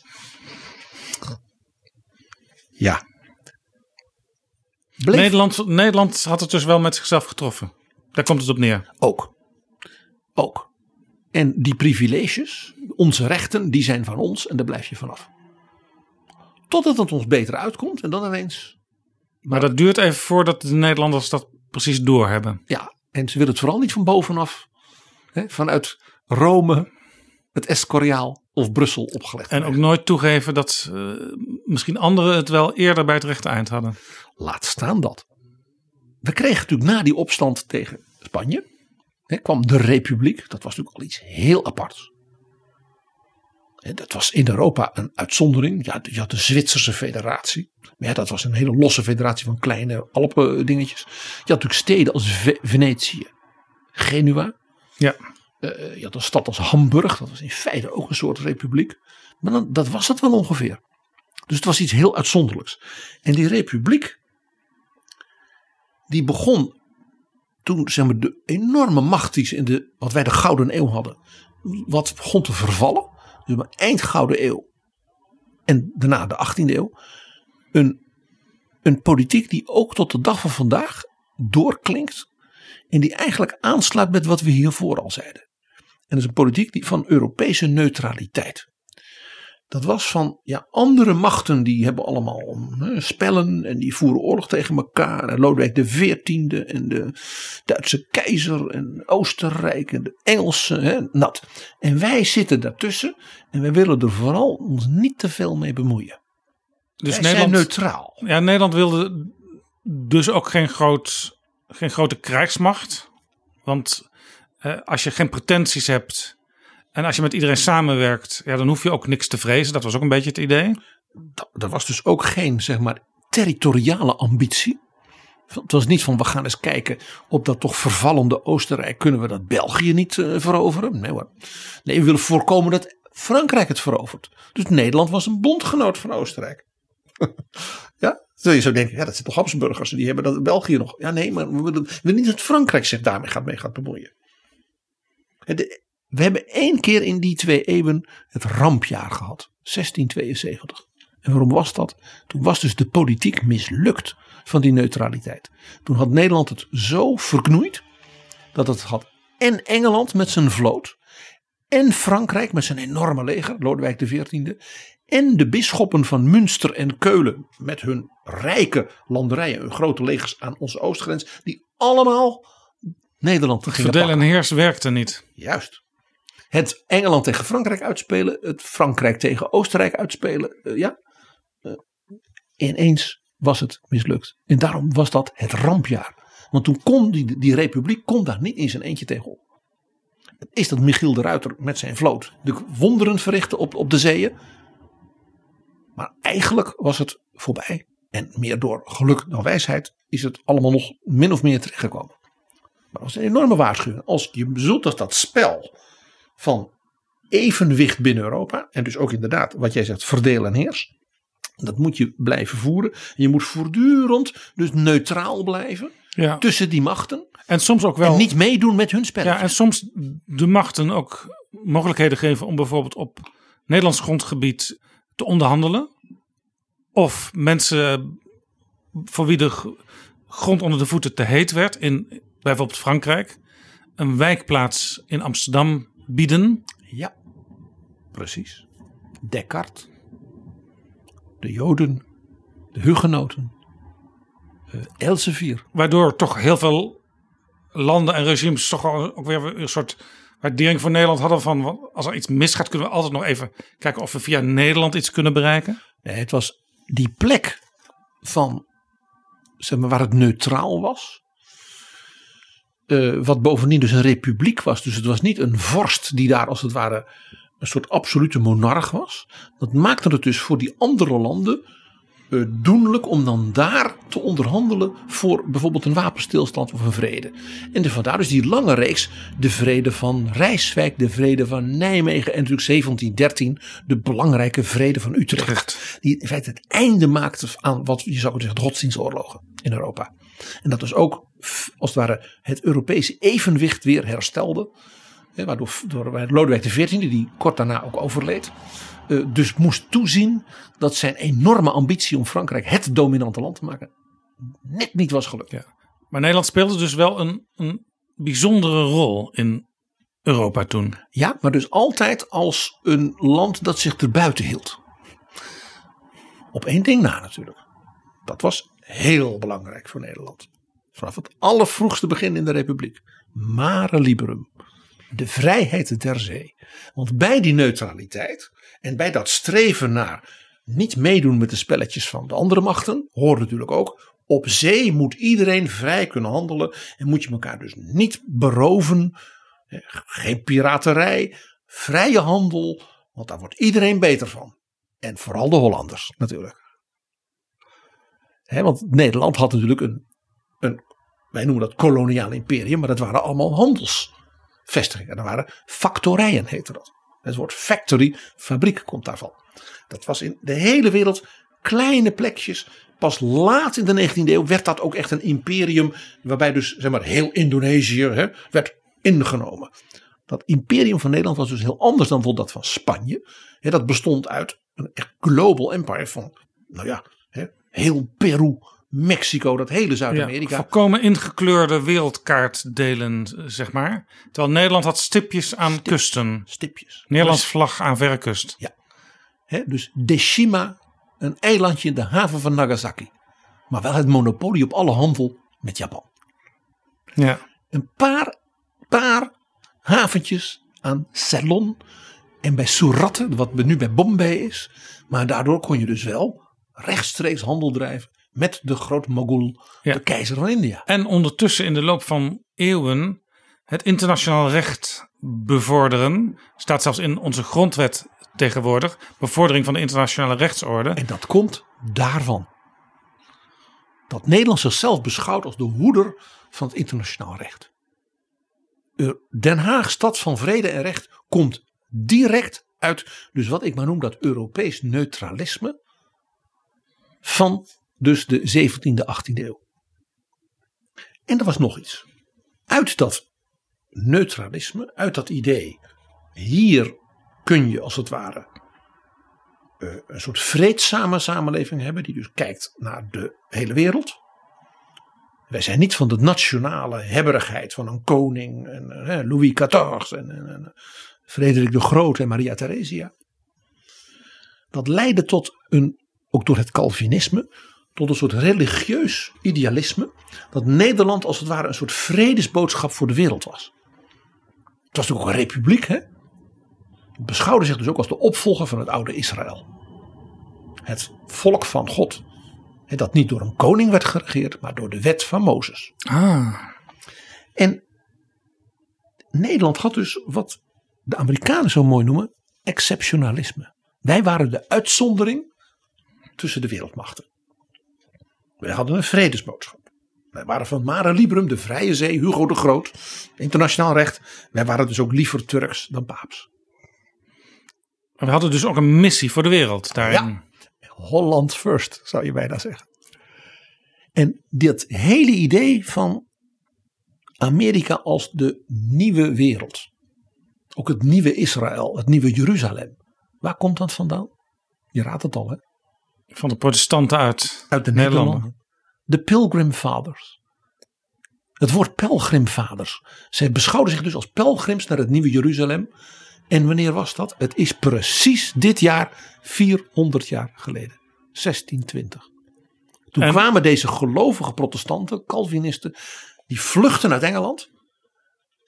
ja. Bleef Nederland, Nederland had het dus wel met zichzelf getroffen. Daar komt het op neer. Ook. Ook. En die privileges, onze rechten, die zijn van ons en daar blijf je vanaf. Totdat het ons beter uitkomt en dan ineens. Maar dat duurt even voordat de Nederlanders dat precies doorhebben. Ja, en ze willen het vooral niet van bovenaf. Hè, vanuit Rome, het Escoriaal of Brussel opgelegd. En ook nooit toegeven dat eh, misschien anderen het wel eerder bij het rechte eind hadden. Laat staan dat. We kregen natuurlijk na die opstand tegen Spanje. Hè, kwam de Republiek. Dat was natuurlijk al iets heel aparts. Hè, dat was in Europa een uitzondering. Ja, je had de Zwitserse federatie. Maar ja, dat was een hele losse federatie van kleine Alpen dingetjes. Je had natuurlijk steden als Ve- Venetië, Genua. Ja. Eh, je had een stad als Hamburg. Dat was in feite ook een soort republiek. Maar dan, dat was het wel ongeveer. Dus het was iets heel uitzonderlijks. En die republiek, die begon toen zeg maar, de enorme macht die in de, wat wij de Gouden Eeuw hadden, wat begon te vervallen. Dus eind Gouden Eeuw en daarna de 18e eeuw. Een, een politiek die ook tot de dag van vandaag doorklinkt. En die eigenlijk aansluit met wat we hiervoor al zeiden. En dat is een politiek die van Europese neutraliteit. Dat was van ja, andere machten die hebben allemaal hè, spellen en die voeren oorlog tegen elkaar. En Lodewijk XIV en de Duitse keizer en Oostenrijk en de Engelsen. Hè, nat. En wij zitten daartussen en wij willen er vooral ons niet te veel mee bemoeien. Dus wij Nederland, zijn neutraal. ja, Nederland wilde dus ook geen, groot, geen grote krijgsmacht. Want eh, als je geen pretenties hebt en als je met iedereen samenwerkt, ja, dan hoef je ook niks te vrezen. Dat was ook een beetje het idee. Da- Er was dus ook geen zeg maar territoriale ambitie. Het was niet van we gaan eens kijken op dat toch vervallende Oostenrijk. Kunnen we dat België niet eh, veroveren? Nee hoor. Nee, we willen voorkomen dat Frankrijk het verovert. Dus Nederland was een bondgenoot van Oostenrijk. ja, zul je zo denken, ja dat zijn toch Habsburgers. Die hebben dat België nog. Ja nee, maar we willen, we niet dat Frankrijk zich daarmee gaat, mee gaat bemoeien. We hebben één keer in die twee eeuwen het rampjaar gehad. 1672. En waarom was dat? Toen was dus de politiek mislukt van die neutraliteit. Toen had Nederland het zo verknoeid dat het had en Engeland met zijn vloot en Frankrijk met zijn enorme leger, Lodewijk XIV, en de bisschoppen van Münster en Keulen met hun rijke landerijen, hun grote legers aan onze oostgrens, die allemaal Nederland gingen Verdelen en heers werkte niet. Juist. Het Engeland tegen Frankrijk uitspelen. Het Frankrijk tegen Oostenrijk uitspelen. eh, ja. Eh, ineens was het mislukt. En daarom was dat het rampjaar. Want toen kon die, die republiek kon daar niet in zijn eentje tegenop. Is dat Michiel de Ruiter met zijn vloot de wonderen verrichtte op, op de zeeën. Maar eigenlijk was het voorbij. En meer door geluk dan wijsheid is het allemaal nog min of meer terechtgekomen. Maar dat was een enorme waarschuwing. Als je bezoekt als dat spel van evenwicht binnen Europa. En dus ook inderdaad wat jij zegt verdeel en heers. Dat moet je blijven voeren. Je moet voortdurend dus neutraal blijven Ja. tussen die machten. En soms ook wel. En niet meedoen met hun spelletjes. Ja, en soms de machten ook mogelijkheden geven om bijvoorbeeld op Nederlands grondgebied te onderhandelen. Of mensen voor wie de grond onder de voeten te heet werd, in bijvoorbeeld Frankrijk, een wijkplaats in Amsterdam bieden. Ja, precies. Descartes, de Joden, de Hugenoten, eh, Elsevier. Waardoor toch heel veel landen en regimes toch ook weer een soort waardering voor Nederland hadden van als er iets misgaat kunnen we altijd nog even kijken of we via Nederland iets kunnen bereiken. Nee, het was die plek van, zeg maar, waar het neutraal was. Eh, wat bovendien dus een republiek was. Dus het was niet een vorst die daar als het ware een soort absolute monarch was. Dat maakte het dus voor die andere landen eh, doenlijk om dan daar te onderhandelen voor bijvoorbeeld een wapenstilstand of een vrede. En dus vandaar dus die lange reeks, de vrede van Rijswijk, de vrede van Nijmegen en natuurlijk 1713, de belangrijke vrede van Utrecht. Die in feite het einde maakte aan wat je zou kunnen zeggen de godsdienstoorlogen in Europa. En dat dus ook als het ware het Europese evenwicht weer herstelde. Hè, waardoor door Lodewijk XIV, die kort daarna ook overleed, eh, dus moest toezien dat zijn enorme ambitie om Frankrijk het dominante land te maken net niet was gelukt. Ja. Maar Nederland speelde dus wel een, een bijzondere rol in Europa toen. Ja, maar dus altijd als een land dat zich erbuiten hield. Op één ding na natuurlijk. Dat was heel belangrijk voor Nederland. Vanaf het allervroegste begin in de Republiek. Mare liberum. De vrijheid der zee. Want bij die neutraliteit en bij dat streven naar niet meedoen met de spelletjes van de andere machten, hoort natuurlijk ook. Op zee moet iedereen vrij kunnen handelen en moet je elkaar dus niet beroven Geen piraterij, vrije handel, want daar wordt iedereen beter van. En vooral de Hollanders natuurlijk. Want Nederland had natuurlijk een, wij noemen dat koloniaal imperium, maar dat waren allemaal handelsvestigingen. Dat waren factorijen heette dat. Het woord factory, fabriek komt daarvan. Dat was in de hele wereld kleine plekjes. Pas laat in de 19e eeuw werd dat ook echt een imperium. Waarbij dus zeg maar, heel Indonesië hè, werd ingenomen. Dat imperium van Nederland was dus heel anders dan dat van Spanje. Dat bestond uit een echt global empire van, nou ja, heel Peru, Mexico, dat hele Zuid-Amerika. volkomen ingekleurde wereldkaartdelen, zeg maar. Terwijl Nederland had stipjes aan kusten. Stipjes. Nederlands vlag aan verre kust. Hè, dus Deshima, een eilandje in de haven van Nagasaki. Maar wel het monopolie op alle handel met Japan. Ja. Een paar, paar haventjes aan Ceylon en bij Surat, wat nu bij Bombay is. Maar daardoor kon je dus wel rechtstreeks handel drijven met de groot Mogul, Ja. de keizer van India. En ondertussen in de loop van eeuwen het internationaal recht bevorderen. Staat zelfs in onze grondwet tegenwoordig. Bevordering van de internationale rechtsorde. En dat komt daarvan. Dat Nederland zichzelf beschouwt als de hoeder van het internationaal recht. Den Haag, stad van vrede en recht, komt direct uit, dus wat ik maar noem dat Europees neutralisme van dus de 17e, 18e eeuw. En er was nog iets. Uit dat neutralisme, uit dat idee, hier kun je als het ware eh, een soort vreedzame samenleving hebben, die dus kijkt naar de hele wereld. Wij zijn niet van de nationale hebberigheid van een koning, en, eh, Louis XIV en, en, Frederik de Grote en Maria Theresia. Dat leidde tot een, ook door het Calvinisme, tot een soort religieus idealisme. Dat Nederland als het ware een soort vredesboodschap voor de wereld was. Het was natuurlijk ook een republiek, hè? Het beschouwde zich dus ook als de opvolger van het oude Israël. Het volk van God. Hè, Dat niet door een koning werd geregeerd, maar door de wet van Mozes. Ah. En Nederland had dus wat de Amerikanen zo mooi noemen exceptionalisme. Wij waren de uitzondering tussen de wereldmachten. Wij hadden een vredesboodschap. Wij waren van Mare Liberum, de Vrije Zee, Hugo de Groot, internationaal recht. Wij waren dus ook liever Turks dan Paaps. We hadden dus ook een missie voor de wereld daarin. Ja. Holland first, zou je bijna zeggen. En dit hele idee van Amerika als de nieuwe wereld. Ook het nieuwe Israël, het nieuwe Jeruzalem. Waar komt dat vandaan? Je raadt het al, hè? Van de protestanten uit, Uit de Nederland. Nederlanden. De Pilgrim Fathers. Het woord pelgrimvaders. Zij beschouwden zich dus als pelgrims naar het nieuwe Jeruzalem. En wanneer was dat? Het is precies dit jaar 400 jaar geleden. 1620. Toen En- kwamen deze gelovige protestanten, Calvinisten, die vluchten uit Engeland.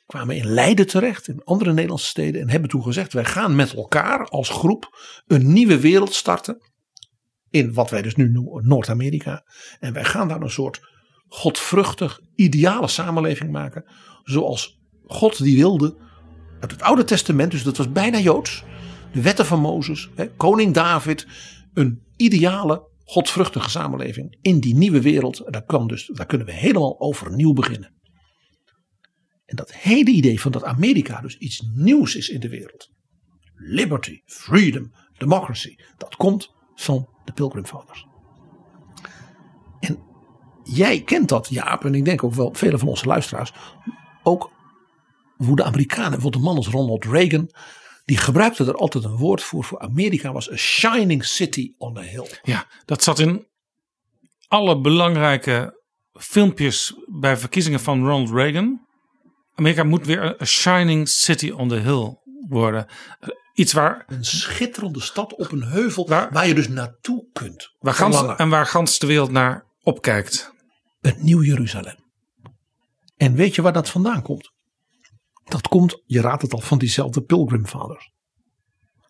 Kwamen in Leiden terecht, in andere Nederlandse steden. En hebben toen gezegd, wij gaan met elkaar als groep een nieuwe wereld starten. In wat wij dus nu noemen Noord-Amerika. En wij gaan daar een soort godvruchtig, ideale samenleving maken. Zoals God die wilde uit het Oude Testament. Dus dat was bijna Joods. De wetten van Mozes, hè, koning David. Een ideale, godvruchtige samenleving in die nieuwe wereld. Daar, kan dus, daar kunnen we helemaal overnieuw beginnen. En dat hele idee van dat Amerika dus iets nieuws is in de wereld. Liberty, freedom, democracy. Dat komt van de Pilgrim Fathers. En jij kent dat, Jaap, en ik denk ook wel vele van onze luisteraars. Ook hoe de Amerikanen, bijvoorbeeld een man als Ronald Reagan. Die gebruikte er altijd een woord voor. Voor Amerika was a shining city on a hill. Ja, dat zat in alle belangrijke filmpjes bij verkiezingen van Ronald Reagan. Amerika moet weer een shining city on the hill worden. Iets waar, Een schitterende stad op een heuvel Waar- waar, je dus naartoe kunt. waar gans, en waar gans de wereld naar opkijkt. een nieuw Jeruzalem. En weet je waar dat vandaan komt? Dat komt, je raadt het al, van diezelfde pilgrimvaders.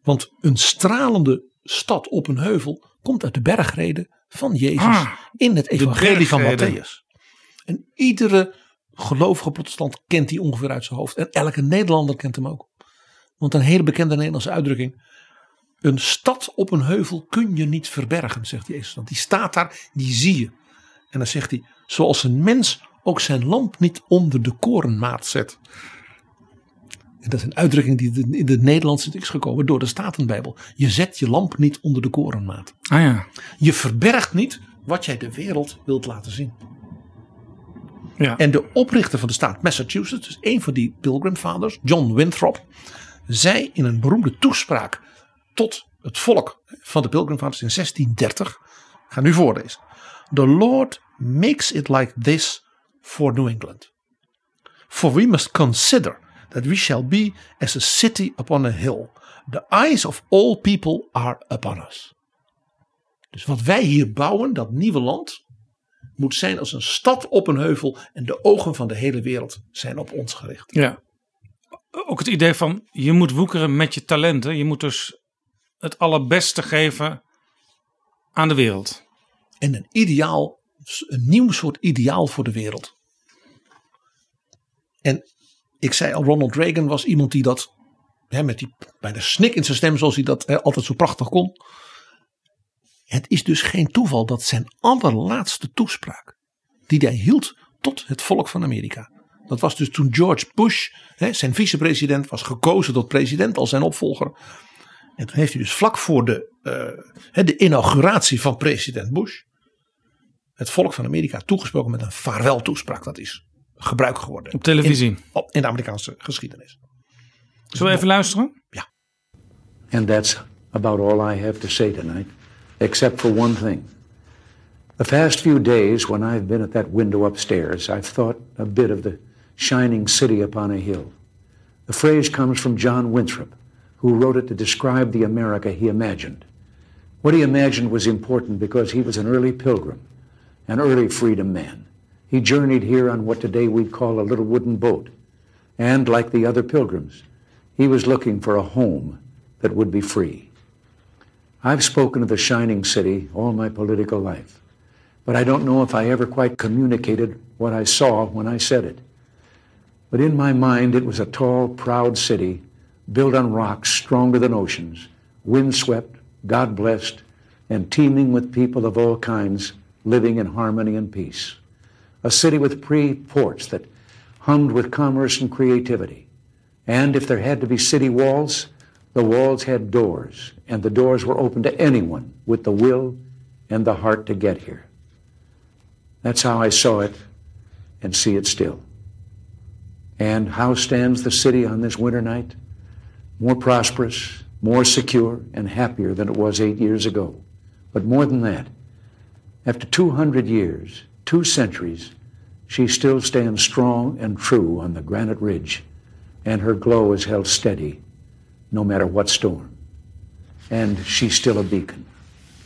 Want een stralende stad op een heuvel komt uit de bergreden van Jezus Ah, in het evangelie van. Matthäus. En iedere gelovige protestant kent die ongeveer uit zijn hoofd. En elke Nederlander kent hem ook. Want een hele bekende Nederlandse uitdrukking. Een stad op een heuvel kun je niet verbergen, zegt Jezus. Want die staat daar, die zie je. En dan zegt hij, zoals een mens ook zijn lamp niet onder de korenmaat zet. En dat is een uitdrukking die in de Nederlandse is gekomen door de Statenbijbel. Je zet je lamp niet onder de korenmaat. Ah ja. Je verbergt niet wat jij de wereld wilt laten zien. ja. En de oprichter van de staat Massachusetts, dus een van die pilgrimvaders, John Winthrop, zei in een beroemde toespraak tot het volk van de pilgrimvaders in 1630, ik ga nu voorlezen. The Lord makes it like this for New England. For we must consider that we shall be as a city upon a hill. The eyes of all people are upon us. Dus wat wij hier bouwen, dat nieuwe land, moet zijn als een stad op een heuvel en de ogen van de hele wereld zijn op ons gericht. Ja. Ook het idee van je moet woekeren met je talenten. Je moet dus het allerbeste geven aan de wereld. En een ideaal, een nieuw soort ideaal voor de wereld. En ik zei al, Ronald Reagan was iemand die dat, hè, met die bijna snik in zijn stem, zoals hij dat hè, altijd zo prachtig kon. Het is dus geen toeval dat zijn allerlaatste toespraak, die hij hield tot het volk van Amerika. Dat was dus toen George Bush, hè, zijn vicepresident, was gekozen tot president als zijn opvolger. En toen heeft hij dus vlak voor de, eh, hè, de inauguratie van president Bush het volk van Amerika toegesproken met een vaarweltoespraak. Dat is gebruik geworden Op televisie. in, op- in de Amerikaanse geschiedenis. Zullen we even luisteren? And that's about all I have to say tonight, except for one thing. The past few days, when I've been at that window upstairs, I've thought a bit of the shining city upon a hill. The phrase comes from John Winthrop, who wrote it to describe the America he imagined. What he imagined was important because he was an early pilgrim, an early freedom man. He journeyed here on what today we'd call a little wooden boat. And like the other pilgrims, he was looking for a home that would be free. I've spoken of the shining city all my political life, but I don't know if I ever quite communicated what I saw when I said it. But in my mind, it was a tall, proud city built on rocks stronger than oceans, windswept, God blessed, and teeming with people of all kinds living in harmony and peace. A city with free ports that hummed with commerce and creativity. And if there had to be city walls, the walls had doors, and the doors were open to anyone with the will and the heart to get here. That's how I saw it and see it still. And how stands the city on this winter night? More prosperous, more secure, and happier than it was eight years ago. But more than that, after 200 years, two centuries, she still stands strong and true on the granite ridge, and her glow is held steady no matter what storm. And she's still a beacon,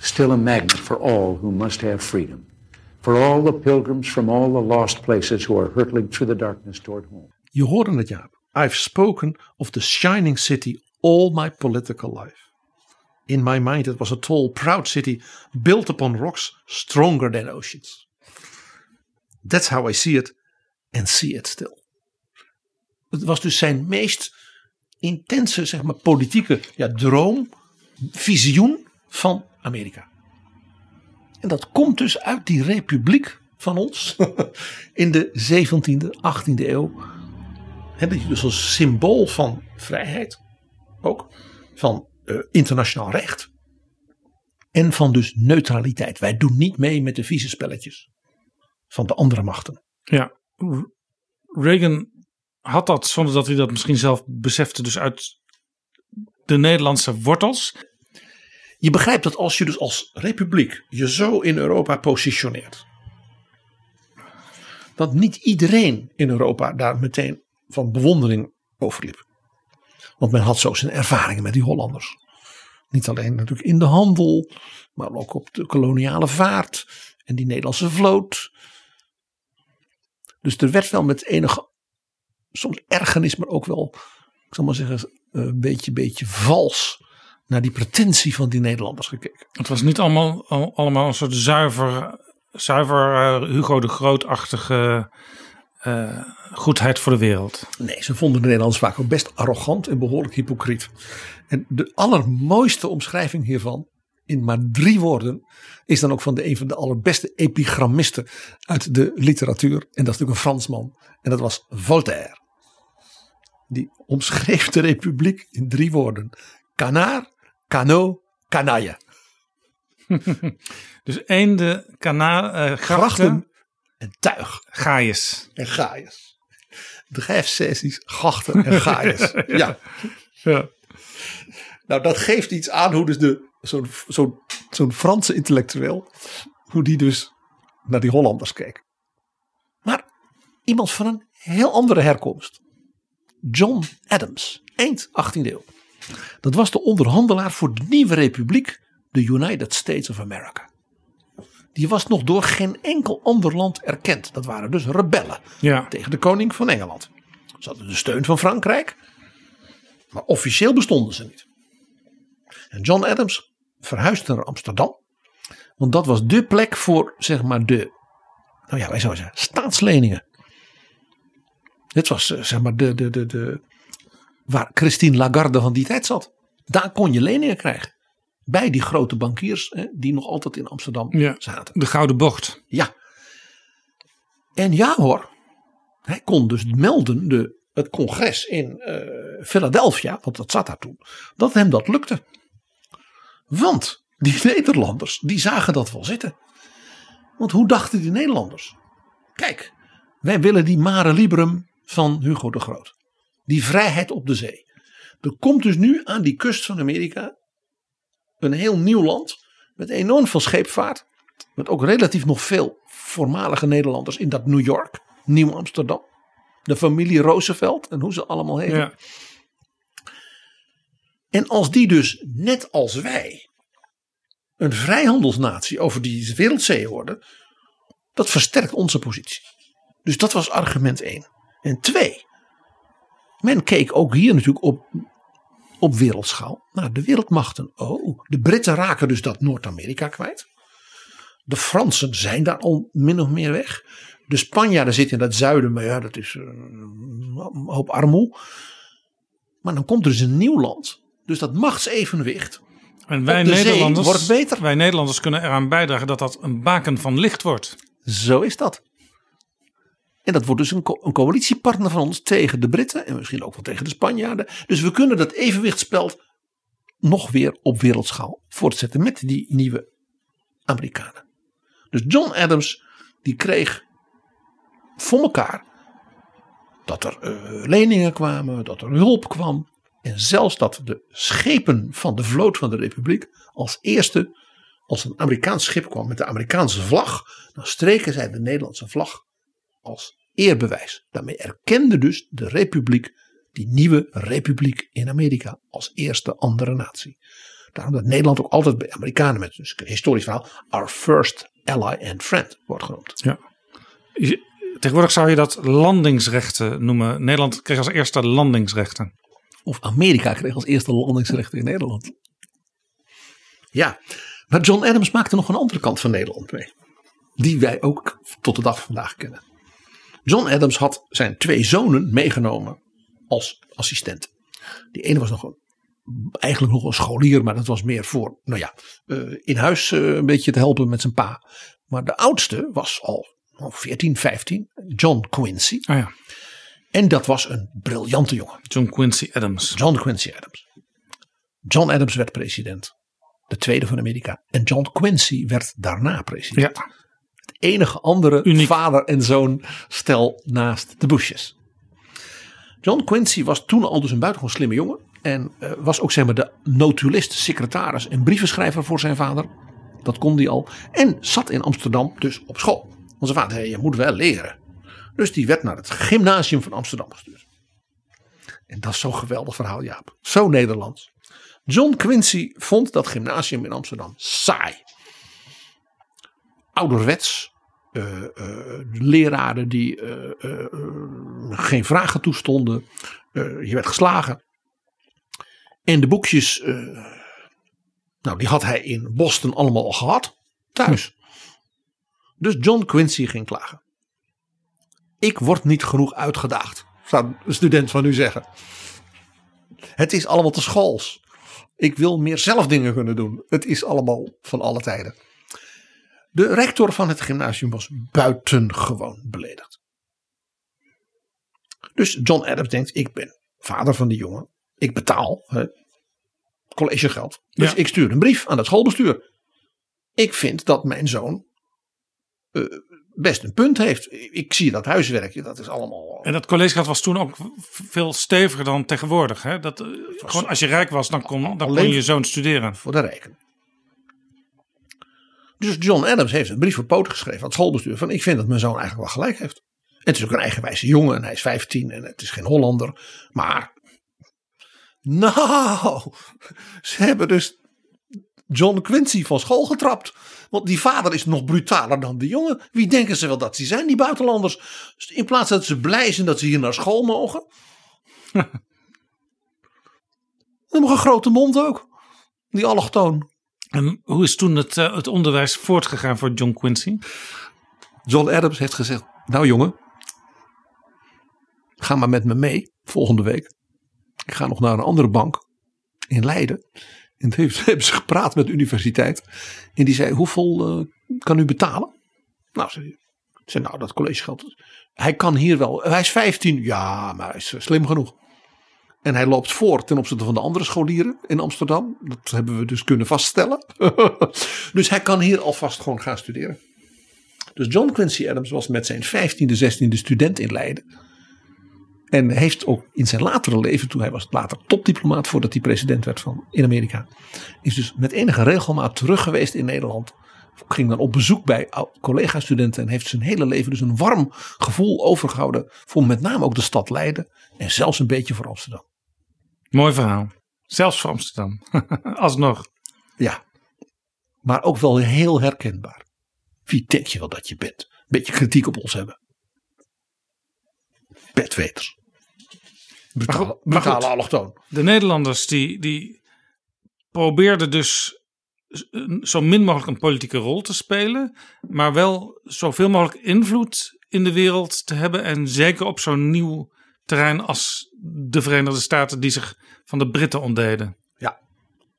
still a magnet for all who must have freedom, for all the pilgrims from all the lost places who are hurtling through the darkness toward home. Je hoorde het Jaap. I've spoken of the shining city all my political life. In my mind it was a tall, proud city built upon rocks stronger than oceans. That's how I see it and see it still. Het was dus zijn meest intense, zeg maar, politieke ja, droom, visioen van Amerika. En dat komt dus uit die republiek van ons in de 17e, 18e eeuw. Heb je dus als symbool van vrijheid, ook van uh, internationaal recht. En van dus neutraliteit. Wij doen niet mee met de vieze spelletjes van de andere machten. Ja, Reagan had dat zonder dat hij dat misschien zelf besefte, dus uit de Nederlandse wortels. Je begrijpt dat als je dus als republiek je zo in Europa positioneert. Dat niet iedereen in Europa daar meteen van bewondering over liep. Want men had zo zijn ervaringen met die Hollanders. Niet alleen natuurlijk in de handel, maar ook op de koloniale vaart en die Nederlandse vloot. Dus er werd wel met enige, soms ergernis, maar ook wel, ik zal maar zeggen, een beetje, beetje vals naar die pretentie van die Nederlanders gekeken. Het was niet allemaal, allemaal een soort zuiver, zuiver uh, Hugo de Grootachtige uh, goedheid voor de wereld. Nee, ze vonden de Nederlanders vaak ook best arrogant en behoorlijk hypocriet. En de allermooiste omschrijving hiervan, in maar drie woorden, is dan ook van de een van de allerbeste epigrammisten uit de literatuur. En dat is natuurlijk een Fransman. En dat was Voltaire. Die omschreef de republiek in drie woorden. Canard, canot, canaille. dus eende, kana, uh, grachten, grachten en tuig. Gaius. En Gaius. Drijfsessies, gachten en Gaius. ja. ja. Nou, dat geeft iets aan hoe dus de, zo'n, zo'n, zo'n Franse intellectueel, hoe die dus naar die Hollanders keek. Maar iemand van een heel andere herkomst. John Adams, eind 18e eeuw. Dat was de onderhandelaar voor de nieuwe republiek, de United States of America die was nog door geen enkel ander land erkend. Dat waren dus rebellen ja. tegen de koning van Engeland. Ze hadden de steun van Frankrijk, maar officieel bestonden ze niet. En John Adams verhuisde naar Amsterdam, want dat was de plek voor zeg maar de, nou ja, wij zouden zeggen, staatsleningen. Dit was eh, zeg maar de, de, de, de, waar Christine Lagarde van die tijd zat. Daar kon je leningen krijgen bij die grote bankiers hè, die nog altijd in Amsterdam ja, zaten. De Gouden Bocht. Ja. En ja hoor, hij kon dus melden de, het congres in uh, Philadelphia, want dat zat daar toen, dat hem dat lukte. Want die Nederlanders, die zagen dat wel zitten. Want hoe dachten die Nederlanders? Kijk, wij willen die mare liberum van Hugo de Groot. Die vrijheid op de zee. Er komt dus nu aan die kust van Amerika een heel nieuw land met enorm veel scheepvaart. Met ook relatief nog veel voormalige Nederlanders in dat New York, Nieuw Amsterdam. De familie Roosevelt en hoe ze allemaal heten. Ja. En als die dus net als wij een vrijhandelsnatie over die wereldzee worden, dat versterkt onze positie. Dus dat was argument 1. En 2. Men keek ook hier natuurlijk op op wereldschaal naar de wereldmachten. Oh, de Britten raken dus dat Noord-Amerika kwijt. De Fransen zijn daar al min of meer weg. De Spanjaarden zitten in het zuiden, maar ja, dat is een hoop armoe. Maar dan komt er dus een nieuw land. Dus dat machtsevenwicht En wij Nederlanders, wordt beter. wij Nederlanders kunnen eraan bijdragen dat dat een baken van licht wordt. Zo is dat. En dat wordt dus een, een coalitiepartner van ons tegen de Britten en misschien ook wel tegen de Spanjaarden. Dus we kunnen dat evenwichtsspel nog weer op wereldschaal voortzetten met die nieuwe Amerikanen. Dus John Adams die kreeg voor elkaar dat er eh, leningen kwamen, dat er hulp kwam. En zelfs dat de schepen van de vloot van de Republiek als eerste, als een Amerikaans schip kwam met de Amerikaanse vlag, dan streken zij de Nederlandse vlag als eerbewijs. Daarmee erkende dus de Republiek die nieuwe Republiek in Amerika als eerste andere natie. Daarom dat Nederland ook altijd bij Amerikanen met dus een historisch verhaal our first ally and friend wordt genoemd. Je- Tegenwoordig zou je dat landingsrechten noemen. Nederland kreeg als eerste landingsrechten. Of Amerika kreeg als eerste landingsrechten in Nederland. Ja, maar John Adams maakte nog een andere kant van Nederland mee. Die wij ook tot de dag van vandaag kennen. John Adams had zijn twee zonen meegenomen als assistent. Die ene was nog een, eigenlijk nog een scholier, maar dat was meer voor, nou ja, eh, in huis eh, een beetje te helpen met zijn pa. Maar de oudste was al oh, 14, 15, John Quincy. Ah ja, En dat was een briljante jongen. John Quincy Adams. John Quincy Adams. John Adams werd president. De tweede van Amerika. En John Quincy werd daarna president. Ja, enige andere Uniek. vader en zoon stel naast de Bushes. John Quincy was toen al dus een buitengewoon slimme jongen. En eh, was ook zeg maar de notulist, secretaris en brievenschrijver voor zijn vader. Dat kon hij al. En zat in Amsterdam dus op school. Want zijn vader zei, je moet wel leren. Dus die werd naar het gymnasium van Amsterdam gestuurd. En dat is zo'n geweldig verhaal, Jaap. Zo Nederlands. John Quincy vond dat gymnasium in Amsterdam saai. Ouderwets. Eh, leraren die eh, geen vragen toestonden. Je werd geslagen. En de boekjes, nou die had hij in Boston allemaal al gehad. Thuis. Dus John Quincy ging klagen. Ik word niet genoeg uitgedaagd, zou een student van u zeggen. Het is allemaal te schools. Ik wil meer zelf dingen kunnen doen. Het is allemaal van alle tijden. De rector van het gymnasium was buitengewoon beledigd. Dus John Adams denkt: ik ben vader van die jongen. Ik betaal hè, collegegeld. Dus Ja. ik stuur een brief aan het schoolbestuur. Ik vind dat mijn zoon eh, best een punt heeft. Ik zie dat huiswerkje, dat is allemaal. En dat collegegeld was toen ook veel steviger dan tegenwoordig. Hè? Dat, eh, gewoon als je rijk was, dan kon, dan kon je zoon studeren. voor de rijken. Dus John Adams heeft een brief voor poot geschreven aan het schoolbestuur. Van ik vind dat mijn zoon eigenlijk wel gelijk heeft. En het is ook een eigenwijze jongen en hij is 15 en het is geen Hollander. Maar, nou, ze hebben dus John Quincy van school getrapt. Want die vader is nog brutaler dan de jongen. Wie denken ze wel dat ze zijn, die buitenlanders? Dus in plaats dat ze blij zijn dat ze hier naar school mogen. Ze hebben een grote mond ook. Die allochtoon. En hoe is toen het, eh, het onderwijs voortgegaan voor John Quincy? John Adams heeft gezegd: Nou jongen, ga maar met me mee volgende week. Ik ga nog naar een andere bank in Leiden. En toen hebben ze gepraat met de universiteit. En die zei: Hoeveel eh, kan u betalen? Nou. Ik zei: Nou, dat collegegeld. Hij kan hier wel. Hij is 15. Ja, maar hij is slim genoeg. En hij loopt voor ten opzichte van de andere scholieren in Amsterdam. Dat hebben we dus kunnen vaststellen. dus hij kan hier alvast gewoon gaan studeren. Dus John Quincy Adams was met zijn 15e, 16e student in Leiden. En heeft ook in zijn latere leven, toen hij was later topdiplomaat voordat hij president werd van in Amerika, is dus met enige regelmaat terug geweest in Nederland. Ging dan op bezoek bij collega-studenten en heeft zijn hele leven dus een warm gevoel overgehouden voor met name ook de stad Leiden en zelfs een beetje voor Amsterdam. Mooi verhaal. Zelfs voor Amsterdam. Alsnog. Ja, maar ook wel heel herkenbaar. Wie denk je wel dat je bent? Een beetje kritiek op ons hebben. Bedweters. Brutale, allochtoon. De Nederlanders die, die probeerden dus zo min mogelijk een politieke rol te spelen. Maar wel zoveel mogelijk invloed in de wereld te hebben. En zeker op zo'n nieuw terrein als de Verenigde Staten die zich van de Britten ontdeden. Ja.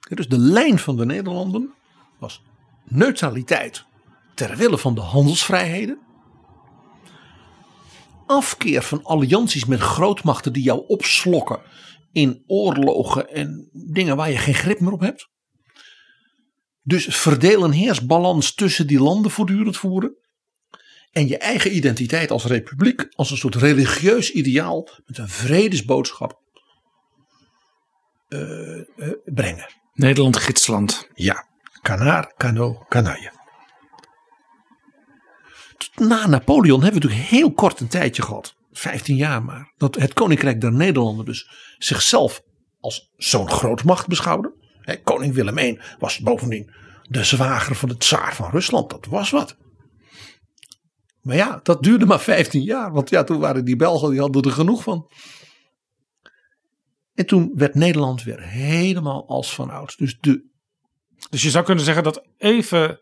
Dus de lijn van de Nederlanden was neutraliteit ter wille van de handelsvrijheden. Afkeer van allianties met grootmachten die jou opslokken in oorlogen en dingen waar je geen grip meer op hebt. Dus verdeel en heersbalans tussen die landen voortdurend voeren. En je eigen identiteit als republiek, als een soort religieus ideaal met een vredesboodschap eh, eh, brengen. Nederland gidsland. Ja, kanaar, kano, kanaille. Tot Na Napoleon hebben we natuurlijk heel kort een tijdje gehad, 15 jaar maar, dat het Koninkrijk der Nederlanden dus zichzelf als zo'n grootmacht beschouwde. Koning Willem I was bovendien de zwager van de tsaar van Rusland, dat was wat. Maar ja, dat duurde maar 15 jaar, want ja, toen waren die Belgen, die hadden er genoeg van. En toen werd Nederland weer helemaal als van ouds. Dus de Dus je zou kunnen zeggen dat even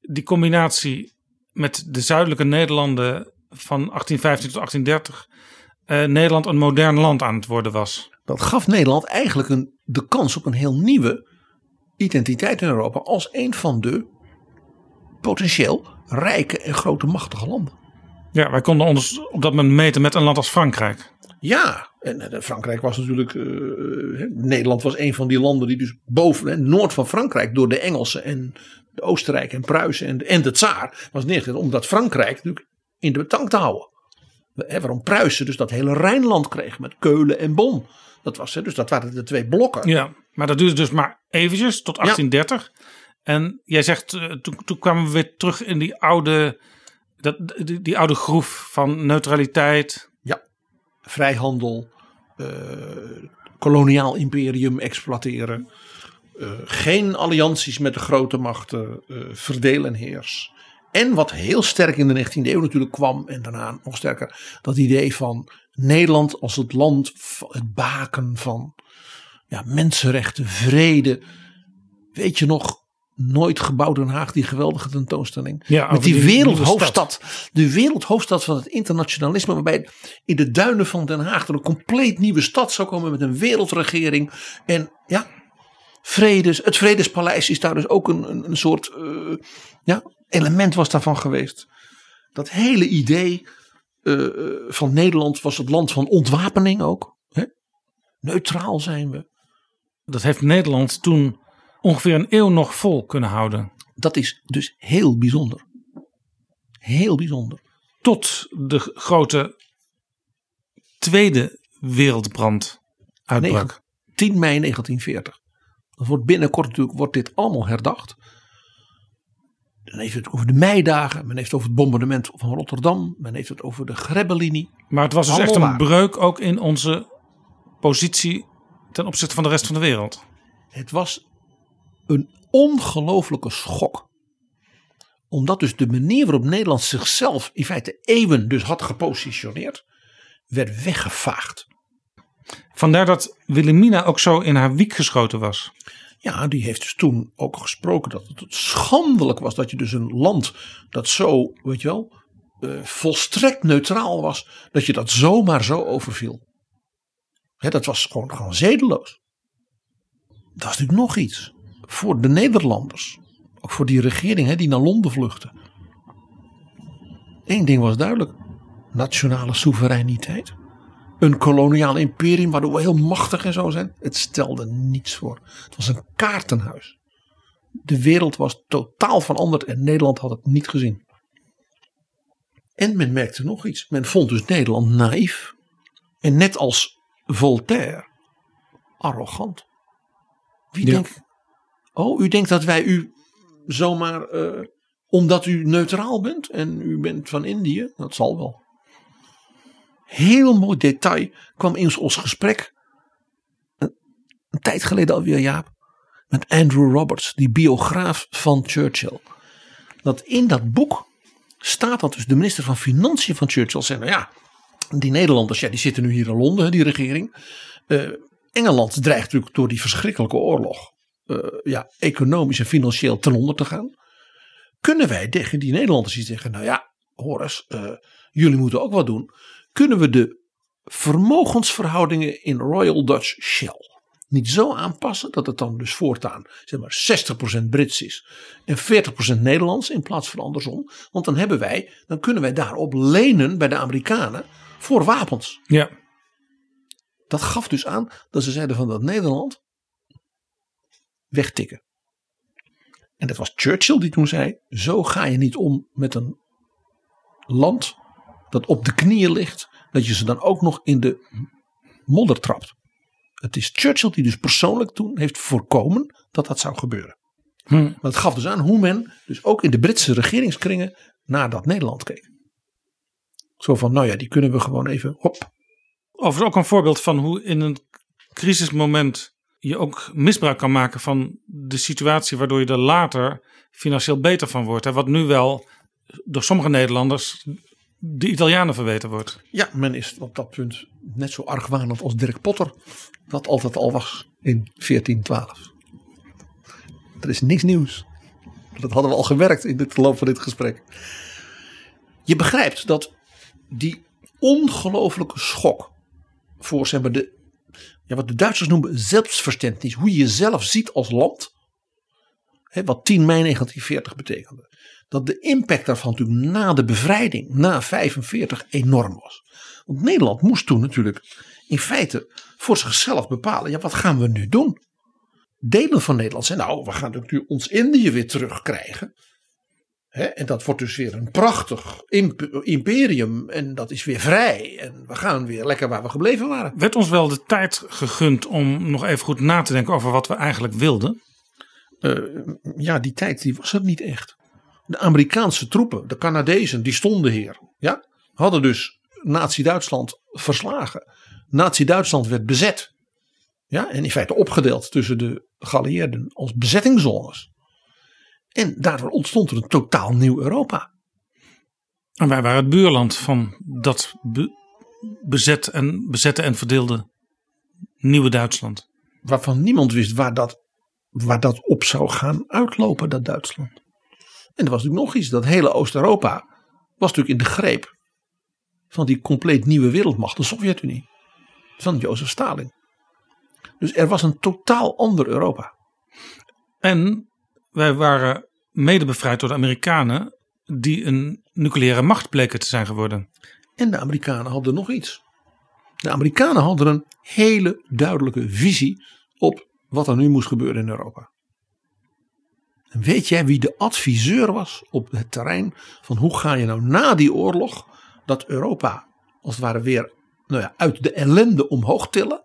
die combinatie met de zuidelijke Nederlanden van 1815 tot 1830 eh, Nederland een modern land aan het worden was. dat gaf Nederland eigenlijk een, de kans op een heel nieuwe identiteit in Europa als een van de potentieel rijke en grote machtige landen. Ja, wij konden ons op dat moment meten met een land als Frankrijk. Ja, en eh, Frankrijk was natuurlijk. eh, Nederland was een van die landen die dus boven, hè, noord van Frankrijk, door de Engelsen en de Oostenrijk en Pruisen en de, en de Tsaar was neergezet. Omdat Frankrijk natuurlijk in de tank te houden. Hè, waarom Pruisen dus dat hele Rijnland kreeg met Keulen en Bonn. Dat was, hè, dus dat waren de twee blokken. Ja, maar dat duurde dus maar eventjes tot 1830. En jij zegt, eh, toen, kwamen we weer terug in die oude, dat, die, oude groef van neutraliteit. vrijhandel, eh, koloniaal imperium exploiteren. eh, geen allianties met de grote machten, eh verdeel en heers. En wat heel sterk in de 19e eeuw natuurlijk kwam, en daarna nog sterker, dat idee van Nederland als het land, het baken van ja, mensenrechten, vrede. Weet je nog, nooit gebouwd Den Haag, die geweldige tentoonstelling. Ja, Met die, wereldhoofdstad. De wereldhoofdstad van het internationalisme. Waarbij in de duinen van Den Haag er een compleet nieuwe stad zou komen. Met een wereldregering. En ja, vredes, het Vredespaleis is daar dus ook een, een, een soort eh, ja, element was daarvan geweest. Dat hele idee eh, eh, van Nederland was het land van ontwapening ook. Hè? Neutraal zijn we. Dat heeft Nederland toen ongeveer een eeuw nog vol kunnen houden. Dat is dus heel bijzonder. Heel bijzonder. Tot de grote Tweede Wereldbrand uitbrak. Negen- 10 mei 1940. Dat wordt binnenkort natuurlijk wordt dit allemaal herdacht. Dan heeft het over de meidagen. Men heeft het over het bombardement van Rotterdam. Men heeft het over de Grebbelinie. Maar het was dus echt een breuk ook in onze positie ten opzichte van de rest van de wereld. Het was een ongelofelijke schok. Omdat dus de manier waarop Nederland zichzelf in feite eeuwen dus had gepositioneerd. Werd weggevaagd. Vandaar dat Wilhelmina ook zo in haar wiek geschoten was. Ja, die heeft dus toen ook gesproken dat het schandelijk was dat je dus een land dat zo, weet je wel, eh, volstrekt neutraal was, dat je dat zomaar zo overviel. Hè, dat was gewoon, gewoon zedeloos. Dat is natuurlijk nog iets. Voor de Nederlanders, ook voor die regering hè, die naar Londen vluchtte. Eén ding was duidelijk: nationale soevereiniteit. Een koloniaal imperium waardoor we heel machtig en zo zijn. Het stelde niets voor. Het was een kaartenhuis. De wereld was totaal veranderd en Nederland had het niet gezien. En men merkte nog iets. Men vond dus Nederland naïef. En net als Voltaire, arrogant. Wie Ja. denkt. Oh, u denkt dat wij u zomaar. eh, omdat u neutraal bent en u bent van Indië? Dat zal wel. Heel mooi detail kwam in ons gesprek. Een, tijd geleden alweer, Jaap. Met Andrew Roberts, die biograaf van Churchill. Dat in dat boek staat dat dus de minister van Financiën van Churchill zei: Nou ja, die Nederlanders, ja, die zitten nu hier in Londen, die regering. Eh, Engeland dreigt natuurlijk door die verschrikkelijke oorlog. Eh, ja, economisch en financieel ten onder te gaan. Kunnen wij tegen die Nederlanders die zeggen: Nou ja, Horace, eh, jullie moeten ook wat doen. Kunnen we de vermogensverhoudingen in Royal Dutch Shell niet zo aanpassen dat het dan dus voortaan zeg maar 60% Brits is en 40% Nederlands in plaats van andersom. Want dan hebben wij, dan kunnen wij daarop lenen bij de Amerikanen voor wapens. Ja. Dat gaf dus aan dat ze zeiden van dat Nederland wegtikken. En dat was Churchill die toen zei: Zo ga je niet om met een land dat op de knieën ligt, dat je ze dan ook nog in de modder trapt. Het is Churchill die dus persoonlijk toen heeft voorkomen dat dat zou gebeuren. Hm. Maar het gaf dus aan hoe men dus ook in de Britse regeringskringen naar dat Nederland keek. Zo van, nou ja, die kunnen we gewoon even, hop. Overigens ook een voorbeeld van hoe in een crisismoment je ook misbruik kan maken van de situatie waardoor je er later financieel beter van wordt. Hè? Wat nu wel door sommige Nederlanders de Italianen verweten wordt. Ja, men is op dat punt net zo argwanend als Dirk Potter. Dat altijd al was in 1412. Er is niks nieuws. Dat hadden we al gewerkt in het verloop van dit gesprek. Je begrijpt dat die ongelofelijke schok voor zeg maar, de, ja, wat de Duitsers noemen zelfverständnis, hoe je jezelf ziet als land, hè, wat 10 mei 1940 betekende, dat de impact daarvan natuurlijk na de bevrijding, na 45, enorm was. Want Nederland moest toen natuurlijk in feite voor zichzelf bepalen, ja, wat gaan we nu doen? Delen van Nederland zijn, nou, we gaan natuurlijk ons Indië weer terugkrijgen. En dat wordt dus weer een prachtig imp- imperium. En dat is weer vrij. En we gaan weer lekker waar we gebleven waren. Werd ons wel de tijd gegund om nog even goed na te denken over wat we eigenlijk wilden? Eh, ja, die tijd die was het niet echt. De Amerikaanse troepen, de Canadezen, die stonden hier. Ja, hadden dus Nazi-Duitsland verslagen. Nazi-Duitsland werd bezet. Ja, en in feite opgedeeld tussen de geallieerden als bezettingszones. En daardoor ontstond er een totaal nieuw Europa. En wij waren het buurland van dat be- bezet en, bezette en verdeelde nieuwe Duitsland. Waarvan niemand wist waar dat, waar dat op zou gaan uitlopen, dat Duitsland. En er was natuurlijk nog iets. Dat hele Oost-Europa was natuurlijk in de greep van die compleet nieuwe wereldmacht, de Sovjet-Unie. Van Jozef Stalin. Dus er was een totaal ander Europa. En wij waren mede bevrijd door de Amerikanen, die een nucleaire macht bleken te zijn geworden. En de Amerikanen hadden nog iets. De Amerikanen hadden een hele duidelijke visie op wat er nu moest gebeuren in Europa. En weet jij wie de adviseur was op het terrein van hoe ga je nou na die oorlog dat Europa als het ware weer nou ja, uit de ellende omhoog tillen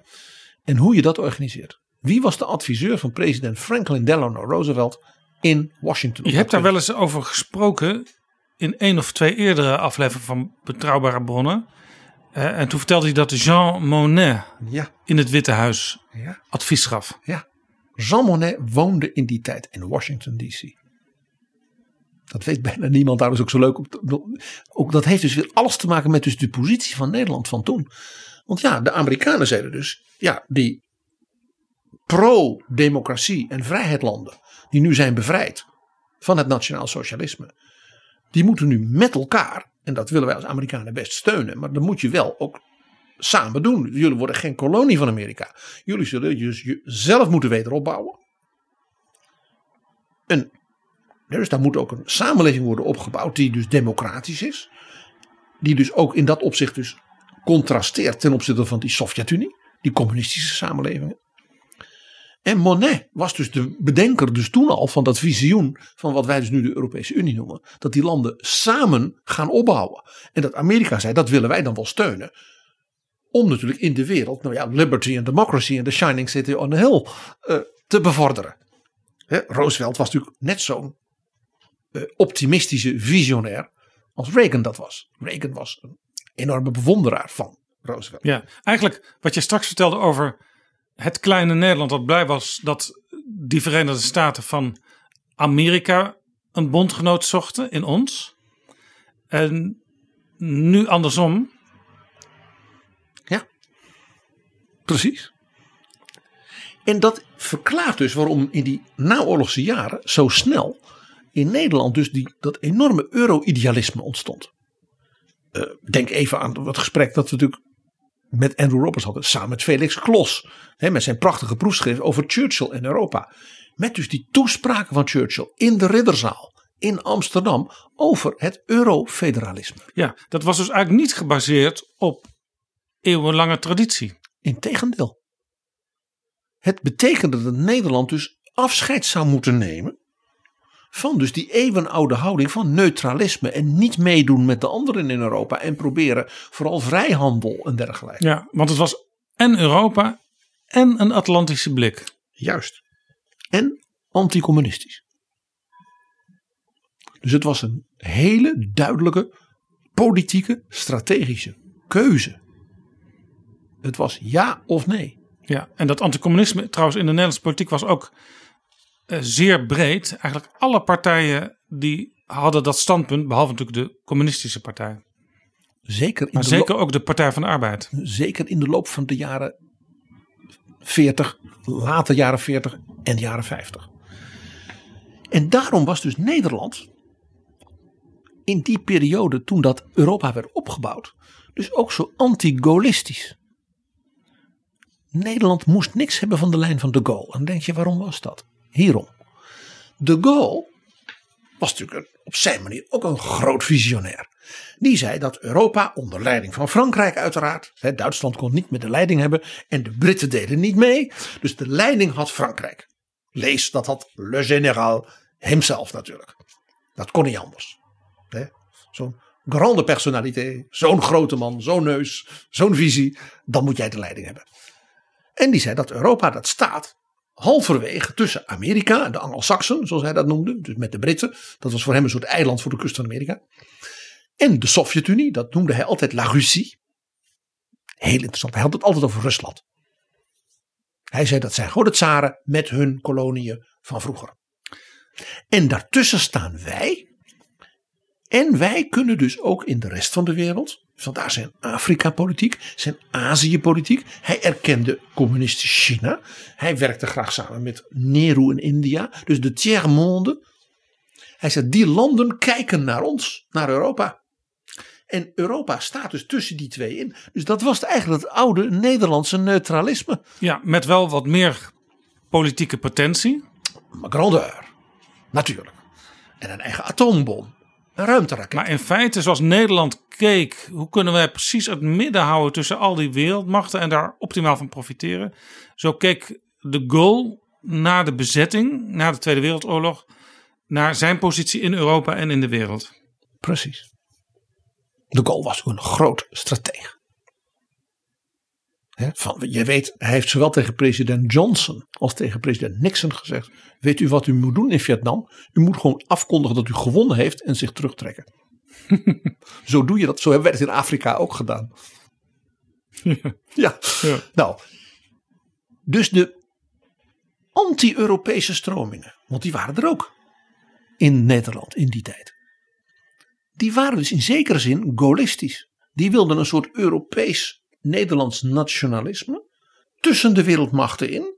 en hoe je dat organiseert? Wie was de adviseur van president Franklin Delano Roosevelt in Washington? Je hebt daar wel eens over gesproken in één of twee eerdere afleveringen van Betrouwbare Bronnen. Eh, en toen vertelde hij dat Jean Monnet Ja, in het Witte Huis ja, advies gaf. ja. Jean Monnet woonde in die tijd in Washington DC. Dat weet bijna niemand. Daar is ook zo leuk. Op te- ook dat heeft dus weer alles te maken met dus de positie van Nederland van toen. Want ja, de Amerikanen zeiden dus, ja, die pro-democratie en vrijheidlanden, die nu zijn bevrijd van het nationaal socialisme, die moeten nu met elkaar, en dat willen wij als Amerikanen best steunen, maar dat moet je wel ook samen doen. Jullie worden geen kolonie van Amerika. Jullie zullen dus jezelf moeten wederopbouwen. En dus daar moet ook een samenleving worden opgebouwd die dus democratisch is. Die dus ook in dat opzicht dus contrasteert ten opzichte van die Sovjet-Unie. Die communistische samenlevingen. En Monet was dus de bedenker dus toen al van dat visioen van wat wij dus nu de Europese Unie noemen. Dat die landen samen gaan opbouwen. En dat Amerika zei dat willen wij dan wel steunen. Om natuurlijk in de wereld, nou ja, liberty and democracy and the shining city on the hill eh, te bevorderen. Roosevelt was natuurlijk net zo'n eh, optimistische visionair als Reagan dat was. Reagan was een enorme bewonderaar van Roosevelt. Ja, eigenlijk wat je straks vertelde over het kleine Nederland dat blij was dat die Verenigde Staten van Amerika een bondgenoot zochten in ons. En nu andersom. Precies. En dat verklaart dus waarom in die naoorlogse jaren zo snel in Nederland dus die, dat enorme euro-idealisme ontstond. Eh, denk even aan het gesprek dat we natuurlijk met Andrew Roberts hadden, samen met Felix Klos. Hè, met zijn prachtige proefschrift over Churchill en Europa. Met dus die toespraken van Churchill in de Ridderzaal in Amsterdam over het eurofederalisme. Ja, dat was dus eigenlijk niet gebaseerd op eeuwenlange traditie. Integendeel. Het betekende dat Nederland dus afscheid zou moeten nemen van dus die eeuwenoude houding van neutralisme en niet meedoen met de anderen in Europa en proberen vooral vrijhandel en dergelijke. Ja, want het was en Europa en een Atlantische blik. Juist. En anticommunistisch. Dus het was een hele duidelijke politieke strategische keuze. Het was ja of nee. Ja, en dat anticommunisme trouwens in de Nederlandse politiek was ook zeer breed. Eigenlijk alle partijen die hadden dat standpunt, behalve natuurlijk de communistische partij. Zeker in, Maar de, zeker ook de Partij van de Arbeid. zeker in de loop van de jaren 40, late jaren 40 en jaren 50. En daarom was dus Nederland in die periode toen dat Europa werd opgebouwd, dus ook zo anti-gaullistisch. Nederland moest niks hebben van de lijn van de Gaulle. En dan denk je, waarom was dat? Hierom. De Gaulle was natuurlijk op zijn manier ook een groot visionair. Die zei dat Europa onder leiding van Frankrijk uiteraard. Hè, Duitsland kon niet meer de leiding hebben en de Britten deden niet mee. Dus de leiding had Frankrijk. Lees, dat had Le Général hemzelf natuurlijk. Dat kon niet anders. Zo'n grande personalité, zo'n grote man, zo'n neus, zo'n visie. Dan moet jij de leiding hebben. En die zei dat Europa dat staat halverwege tussen Amerika en de Anglo-Saxen, zoals hij dat noemde. Dus met de Britten. Dat was voor hem een soort eiland voor de kust van Amerika. En de Sovjet-Unie, dat noemde hij altijd La Russie. Heel interessant, hij had het altijd over Rusland. Hij zei dat zijn gewoon de tsaren met hun koloniën van vroeger. En daartussen staan wij. En wij kunnen dus ook in de rest van de wereld. Vandaar zijn Afrika-politiek, zijn Azië-politiek. Hij erkende communistisch China. Hij werkte graag samen met Nehru in India. Dus de tiers monde. Hij zei, die landen kijken naar ons, naar Europa. En Europa staat dus tussen die twee in. Dus dat was eigenlijk het oude Nederlandse neutralisme. Ja, met wel wat meer politieke potentie. Maar grandeur, natuurlijk. En een eigen atoombom. Ruimteraket. Maar in feite, zoals Nederland keek, hoe kunnen wij precies het midden houden tussen al die wereldmachten en daar optimaal van profiteren? Zo keek de Gaulle na de bezetting, na de Tweede Wereldoorlog, naar zijn positie in Europa en in de wereld. Precies. De Gaulle was een groot strateeg. Van, je weet, hij heeft zowel tegen president Johnson als tegen president Nixon gezegd: Weet u wat u moet doen in Vietnam? U moet gewoon afkondigen dat u gewonnen heeft en zich terugtrekken. zo doe je dat. Zo hebben wij het in Afrika ook gedaan. ja. Ja. Nou, dus de anti-Europese stromingen, want die waren er ook in Nederland in die tijd. Die waren dus in zekere zin gaullistisch. Die wilden een soort Europees Nederlands nationalisme tussen de wereldmachten in.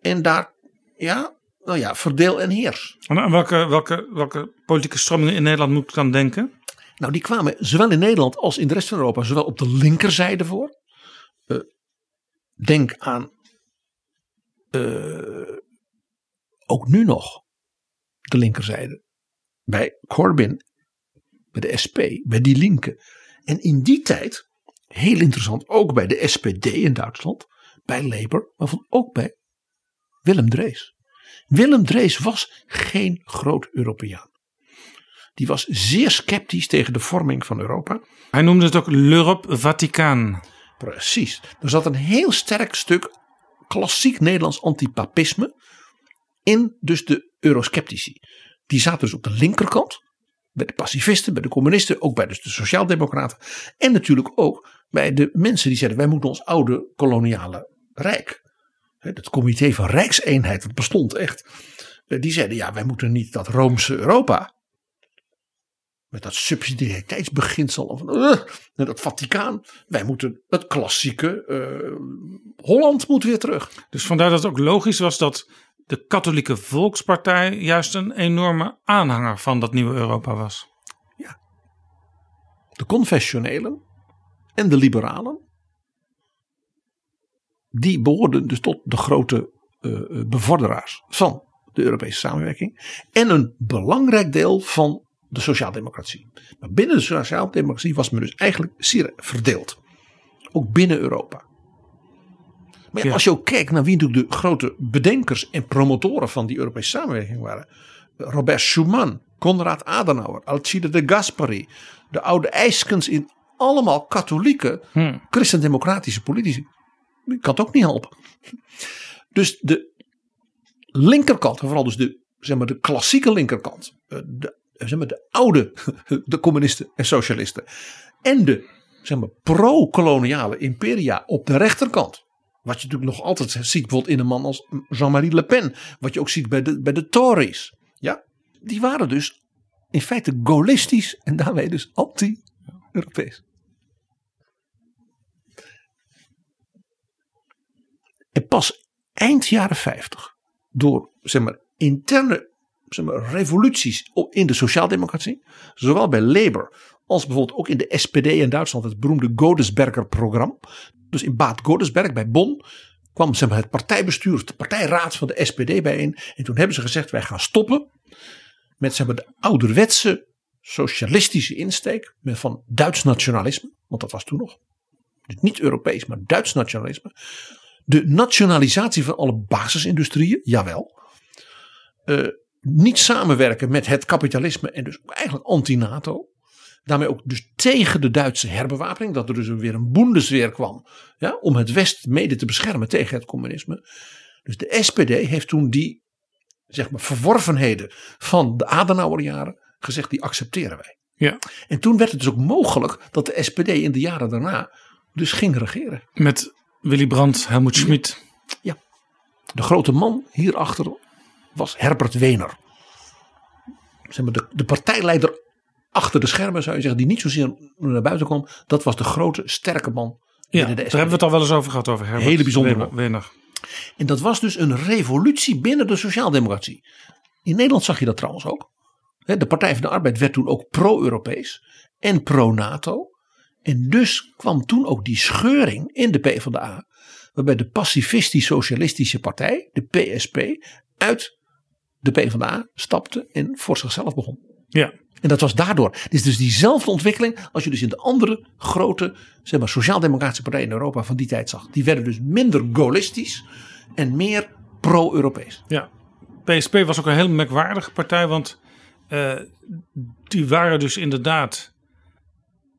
En daar, ja, nou ja, verdeel en heers. En aan welke, welke, welke politieke stromingen in Nederland moet ik dan denken? Nou, die kwamen zowel in Nederland als in de rest van Europa, zowel op de linkerzijde voor. Eh, denk aan, eh, ook nu nog, de linkerzijde. Bij Corbyn, bij de SP, bij die linken. En in die tijd, heel interessant, ook bij de SPD in Duitsland, bij Labour, maar van ook bij Willem Drees. Willem Drees was geen groot Europeaan. Die was zeer sceptisch tegen de vorming van Europa. Hij noemde het ook l'Europe Vaticaan. Precies. Er zat een heel sterk stuk klassiek Nederlands antipapisme in dus de eurosceptici. Die zaten dus op de linkerkant. Bij de pacifisten, bij de communisten, ook bij dus de sociaaldemocraten. En natuurlijk ook bij de mensen die zeiden wij moeten ons oude koloniale rijk. Het comité van Rijkseenheid, dat bestond echt. eh, Die zeiden ja wij moeten niet dat Roomse Europa. Met dat subsidiariteitsbeginsel van uh, dat Vaticaan. Wij moeten het klassieke eh, Holland moet weer terug. Dus vandaar dat het ook logisch was dat de katholieke volkspartij juist een enorme aanhanger van dat nieuwe Europa was. De confessionelen en de liberalen. die behoorden dus tot de grote eh, eh, bevorderaars van de Europese samenwerking. En een belangrijk deel van de sociaaldemocratie. Maar binnen de sociaaldemocratie was men dus eigenlijk zeer verdeeld. Ook binnen Europa. Maar ja, als je ook kijkt naar wie natuurlijk de grote bedenkers en promotoren van die Europese samenwerking waren. Robert Schuman, Konrad Adenauer, Alcide de Gasperi. De oude IJskens in allemaal katholieke, Hmm. christendemocratische politici. Ik kan het ook niet helpen. Dus de linkerkant, en vooral dus de, zeg maar, de klassieke linkerkant. eh, De, zeg maar, de oude, de communisten en socialisten. En de zeg maar, pro-koloniale imperia op de rechterkant. Wat je natuurlijk nog altijd ziet bijvoorbeeld in een man als Jean-Marie Le Pen. Wat je ook ziet bij de, bij de Tories. Ja, die waren dus in feite gaullistisch en daarmee dus anti-Europees. En pas eind jaren 50, door zeg maar, interne zeg maar, revoluties in de sociaaldemocratie, zowel bij Labour als bijvoorbeeld ook in de SPD in Duitsland, het beroemde Godesberger-programma. Dus in Bad Godesberg bij Bonn kwam zeg maar, het partijbestuur, de partijraad van de SPD bijeen. En toen hebben ze gezegd: wij gaan stoppen met zeg maar, de ouderwetse socialistische insteek met van Duits nationalisme, want dat was toen nog. Dus niet Europees, maar Duits nationalisme. De nationalisatie van alle basisindustrieën, jawel. Eh, niet samenwerken met het kapitalisme en dus eigenlijk anti-NATO. Daarmee ook dus tegen de Duitse herbewapening. Dat er dus weer een Bundesweer kwam. Ja, om het West mede te beschermen tegen het communisme. Dus de SPD heeft toen die zeg maar, verworvenheden van de Adenauerjaren gezegd. Die accepteren wij. Ja. En toen werd het dus ook mogelijk dat de SPD in de jaren daarna dus ging regeren. Met Willy Brandt, Helmut Schmid. De grote man hierachter was Herbert Wehner. Zeg maar de, de partijleider achter de schermen zou je zeggen, die niet zozeer naar buiten kwam. Dat was de grote, sterke man Ja, daar hebben we het al wel eens over gehad. Over Herbert Hele bijzondere. Wener. En dat was dus een revolutie binnen de sociaaldemocratie. In Nederland zag je dat trouwens ook. De Partij van de Arbeid werd toen ook pro-Europees en pro-NATO. En dus kwam toen ook die scheuring in de PvdA. Waarbij de pacifistisch-socialistische partij, de PSP, uit de PvdA stapte en voor zichzelf begon. Ja, En dat was daardoor. Dit is dus diezelfde ontwikkeling als je dus in de andere grote zeg maar, sociaal-democratische partijen in Europa van die tijd zag. Die werden dus minder gaullistisch en meer pro-Europees. ja. PSP was ook een heel merkwaardige partij. Want eh, die waren dus inderdaad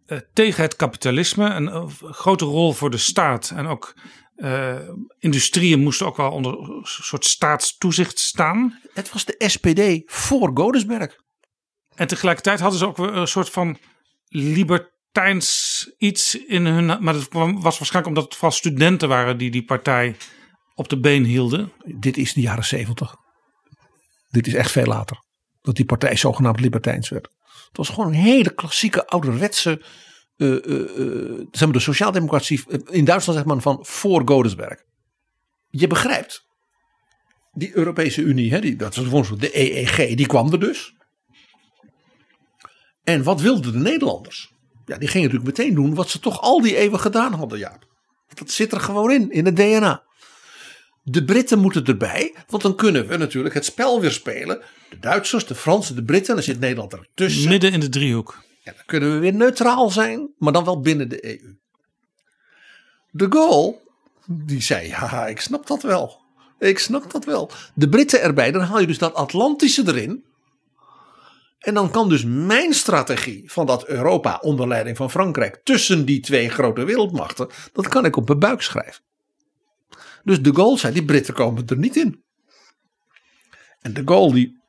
eh, tegen het kapitalisme. Een eh, grote rol voor de staat. En ook eh, industrieën moesten ook wel onder een soort staatstoezicht staan. Het was de SPD voor Godesberg. En tegelijkertijd hadden ze ook een soort van libertijns iets in hun. Maar dat was waarschijnlijk omdat het vooral studenten waren die die partij op de been hielden. Dit is de jaren zeventig. Dit is echt veel later. Dat die partij zogenaamd libertijns werd. Het was gewoon een hele klassieke ouderwetse. eh, eh, eh, zeg maar de sociaaldemocratie in Duitsland zeg maar van voor Godesberg. Je begrijpt. Die Europese Unie, hè, die, dat zo, de EEG, die kwam er dus. En wat wilden de Nederlanders? Ja, die gingen natuurlijk meteen doen wat ze toch al die eeuwen gedaan hadden, Jaap. Dat zit er gewoon in, in het DNA. De Britten moeten erbij, want dan kunnen we natuurlijk het spel weer spelen. De Duitsers, de Fransen, de Britten, dan zit Nederland ertussen. Midden in de driehoek. En dan kunnen we weer neutraal zijn, maar dan wel binnen de EU. De Gaulle, die zei, ja, ik snap dat wel. Ik snap dat wel. De Britten erbij, dan haal je dus dat Atlantische erin. En dan kan dus mijn strategie van dat Europa onder leiding van Frankrijk tussen die twee grote wereldmachten, dat kan ik op mijn buik schrijven. Dus de Gaulle zei, die Britten komen er niet in. En de Gaulle die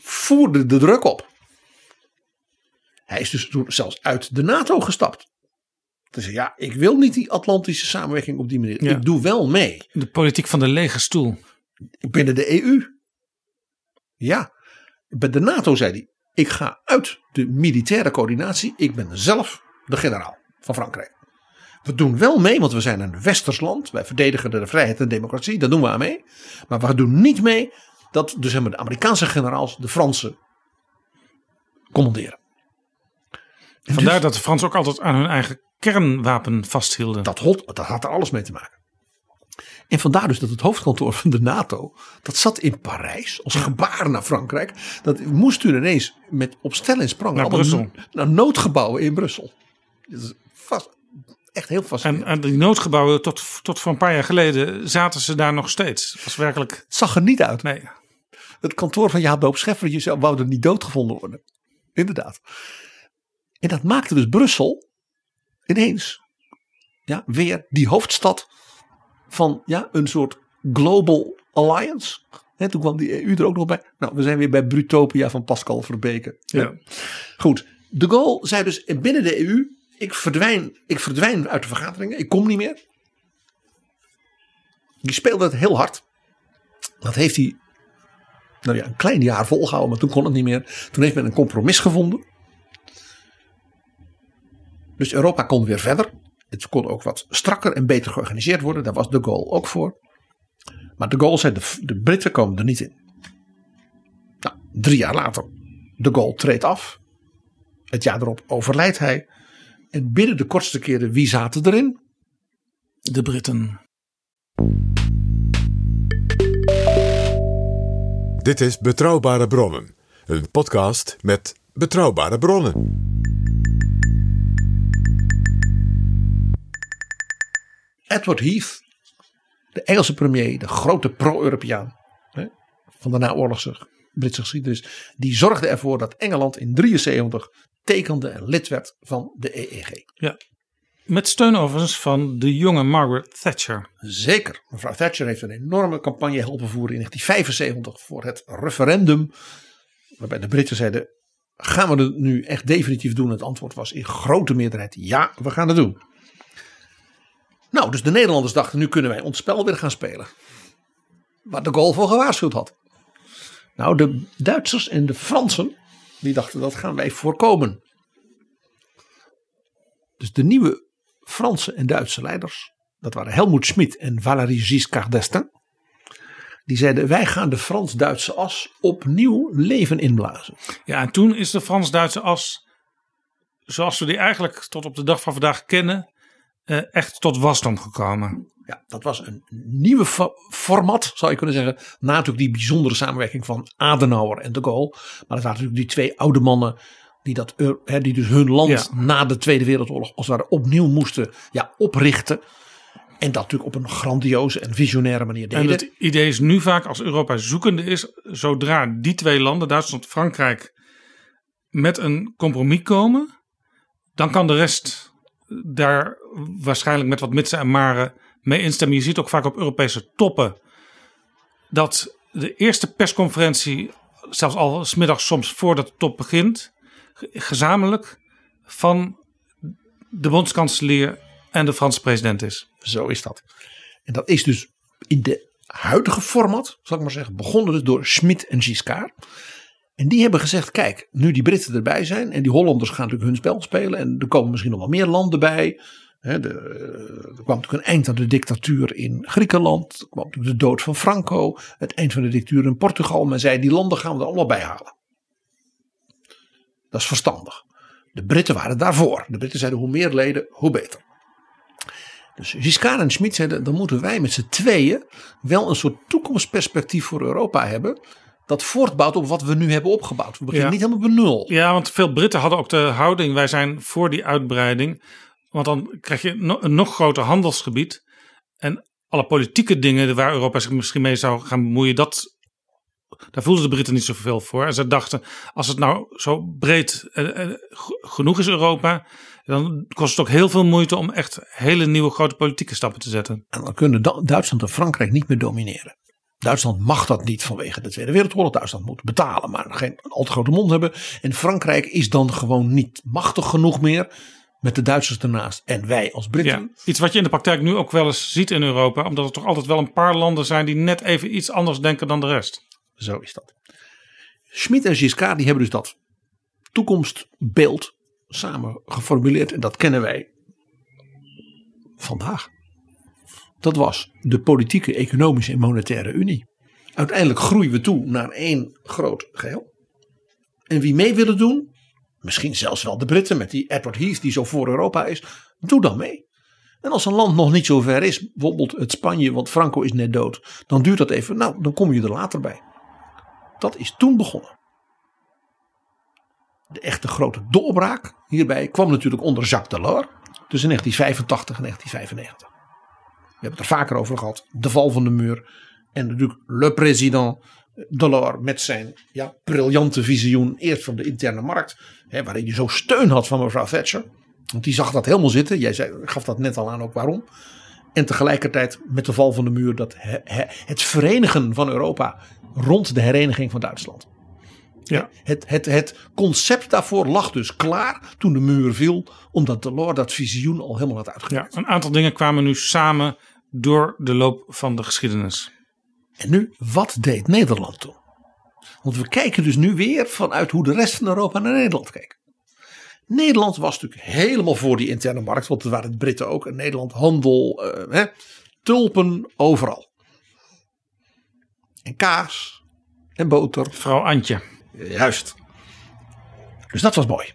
voerde de druk op. Hij is dus toen zelfs uit de NATO gestapt. Dus ja, ik wil niet die Atlantische samenwerking op die manier. Ja. Ik doe wel mee De politiek van de lege stoel. binnen de EU. Ja, bij de NATO zei hij: Ik ga uit de militaire coördinatie. Ik ben zelf de generaal van Frankrijk. We doen wel mee, want we zijn een westers land. Wij verdedigen de vrijheid en democratie. Daar doen we aan mee. Maar we doen niet mee dat dus hebben de Amerikaanse generaals de Fransen commanderen. En Vandaar dus- dat de Fransen ook altijd aan hun eigen kernwapen vasthielden. dat, hot, dat had er alles mee te maken. En vandaar dus dat het hoofdkantoor van de NATO, dat zat in Parijs als gebaar naar Frankrijk. Dat moest toen ineens met op stel en sprong Naar Brussel. Naar noodgebouwen in Brussel. Dat is vast, echt heel En, fascinerend. en die noodgebouwen, tot, tot voor een paar jaar geleden, zaten ze daar nog steeds. Het was werkelijk. het zag er niet uit. Nee. Het kantoor van Jaap Doop Scheffer, je zou- wou er niet doodgevonden worden. Inderdaad. En dat maakte dus Brussel ineens ja, weer die hoofdstad van ja, een soort global alliance. Hè, toen kwam die EU er ook nog bij. Nou, we zijn weer bij Brutopia van Pascal Verbeke. Ja. Goed, de Gaulle zei dus binnen de EU, ik verdwijn, ik verdwijn uit de vergaderingen, ik kom niet meer. Die speelde het heel hard. Dat heeft hij nou ja, een klein jaar volgehouden, maar toen kon het niet meer. Toen heeft men een compromis gevonden. Dus Europa kon weer verder. Het kon ook wat strakker en beter georganiseerd worden. Daar was de Gaulle ook voor. Maar de Gaulle zei, de, de Britten komen er niet in. Nou, drie jaar later, de Gaulle treedt af. Het jaar erop overlijdt hij. En binnen de kortste keren, wie zaten erin? De Britten. Dit is Betrouwbare Bronnen, een podcast met betrouwbare bronnen. Edward Heath, de Engelse premier, de grote pro-Europeaan van de naoorlogse Britse geschiedenis, die zorgde ervoor dat Engeland in 73 tekende en lid werd van de EEG. Ja. Met steun overigens van de jonge Margaret Thatcher. Zeker, mevrouw Thatcher heeft een enorme campagne helpen voeren in 1975 voor het referendum, waarbij de Britten zeiden, gaan we het nu echt definitief doen? Het antwoord was in grote meerderheid, ja, we gaan het doen. Nou, dus de Nederlanders dachten, nu kunnen wij ons spel weer gaan spelen. Waar de Gaulle voor gewaarschuwd had. Nou, de Duitsers en de Fransen, die dachten, dat gaan wij voorkomen. Dus de nieuwe Franse en Duitse leiders, dat waren Helmoet Schmid en Valéry Giscard d'Estaing, die zeiden, wij gaan de Frans-Duitse as opnieuw leven inblazen. Ja, en toen is de Frans-Duitse as, zoals we die eigenlijk tot op de dag van vandaag kennen, echt tot wasdom gekomen. Ja, dat was een nieuwe fo- format, zou je kunnen zeggen. Na natuurlijk die bijzondere samenwerking van Adenauer en de Gaulle. Maar het waren natuurlijk die twee oude mannen die, dat, Eu- hè, die dus hun land Ja. na de Tweede Wereldoorlog als het ware opnieuw moesten ja, oprichten. En dat natuurlijk op een grandioze en visionaire manier En deden. het idee is nu vaak als Europa zoekende is, zodra die twee landen, Duitsland en Frankrijk, met een compromis komen, dan kan de rest daar waarschijnlijk met wat mitsen en maren mee instemmen. Je ziet ook vaak op Europese toppen dat de eerste persconferentie, zelfs al smiddags soms voordat de top begint, ge- gezamenlijk van de bondskanselier en de Franse president is. Zo is dat. En dat is dus in de huidige format, zal ik maar zeggen, begonnen dus door Schmid en Giscard. En die hebben gezegd, kijk, nu die Britten erbij zijn en die Hollanders gaan natuurlijk hun spel spelen en er komen misschien nog wel meer landen bij. De, er kwam natuurlijk een eind aan de dictatuur in Griekenland. Er kwam natuurlijk de dood van Franco. Het eind van de dictatuur in Portugal. Men zei, die landen gaan we er allemaal bij halen. Dat is verstandig. De Britten waren daarvoor. De Britten zeiden, hoe meer leden, hoe beter. Dus Giscard en Schmid zeiden, dan moeten wij met z'n tweeën wel een soort toekomstperspectief voor Europa hebben. Dat voortbouwt op wat we nu hebben opgebouwd. We beginnen Ja. niet helemaal bij nul. Ja, want veel Britten hadden ook de houding: wij zijn voor die uitbreiding. Want dan krijg je een nog groter handelsgebied. En alle politieke dingen waar Europa zich misschien mee zou gaan bemoeien, dat, daar voelden de Britten niet zoveel voor. En ze dachten: als het nou zo breed eh, eh, genoeg is, Europa, dan kost het ook heel veel moeite om echt hele nieuwe grote politieke stappen te zetten. En dan kunnen Du- Duitsland en Frankrijk niet meer domineren. Duitsland mag dat niet vanwege de Tweede Wereldoorlog. Duitsland moet betalen, maar geen al te grote mond hebben. En Frankrijk is dan gewoon niet machtig genoeg meer. Met de Duitsers ernaast. En wij als Britten. Ja, iets wat je in de praktijk nu ook wel eens ziet in Europa, omdat er toch altijd wel een paar landen zijn die net even iets anders denken dan de rest. Zo is dat. Schmid en Giscard die hebben dus dat toekomstbeeld samen geformuleerd. En dat kennen wij vandaag. Dat was de politieke, economische en monetaire unie. Uiteindelijk groeien we toe naar één groot geheel. En wie mee willen doen, misschien zelfs wel de Britten met die Edward Heath die zo voor Europa is, doe dan mee. En als een land nog niet zo ver is, bijvoorbeeld het Spanje, want Franco is net dood, dan duurt dat even. Nou, dan kom je er later bij. Dat is toen begonnen. De echte grote doorbraak hierbij kwam natuurlijk onder Jacques Delors tussen 1985 en 1995. We hebben het er vaker over gehad. De val van de muur. En natuurlijk Le Président Delors met zijn ja, briljante visioen. Eerst van de interne markt. Hè, waarin je zo steun had van mevrouw Thatcher. Want die zag dat helemaal zitten. Jij zei, gaf dat net al aan ook waarom. En tegelijkertijd met de val van de muur dat he- he- het verenigen van Europa rond de hereniging van Duitsland. Ja. Het, het, het concept daarvoor lag dus klaar toen de muur viel. Omdat Delors dat visioen al helemaal had Ja, uitgewerkt. een aantal dingen kwamen nu samen door de loop van de geschiedenis. En nu, wat deed Nederland toen? Want we kijken dus nu weer vanuit hoe de rest van Europa naar Nederland keek. Nederland was natuurlijk helemaal voor die interne markt. Want dat waren de Britten ook. En Nederland handel, eh, hè, tulpen overal. En kaas en boter. Vrouw Antje. Juist. Dus dat was mooi.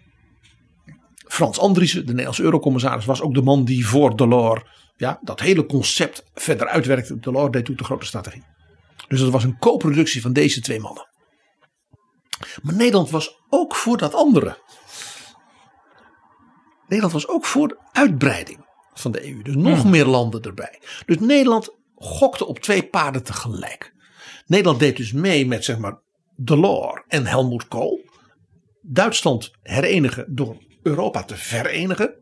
Frans Andriessen, de Nederlandse eurocommissaris, was ook de man die voor Delors ja, dat hele concept verder uitwerkte. Delors deed toen de grote strategie. Dus dat was een co-productie van deze twee mannen. Maar Nederland was ook voor dat andere. Nederland was ook voor de uitbreiding van de EU. Dus nog meer landen erbij. Dus Nederland gokte op twee paarden tegelijk. Nederland deed dus mee met zeg maar Delors en Helmut Kohl. Duitsland herenigen door Europa te verenigen.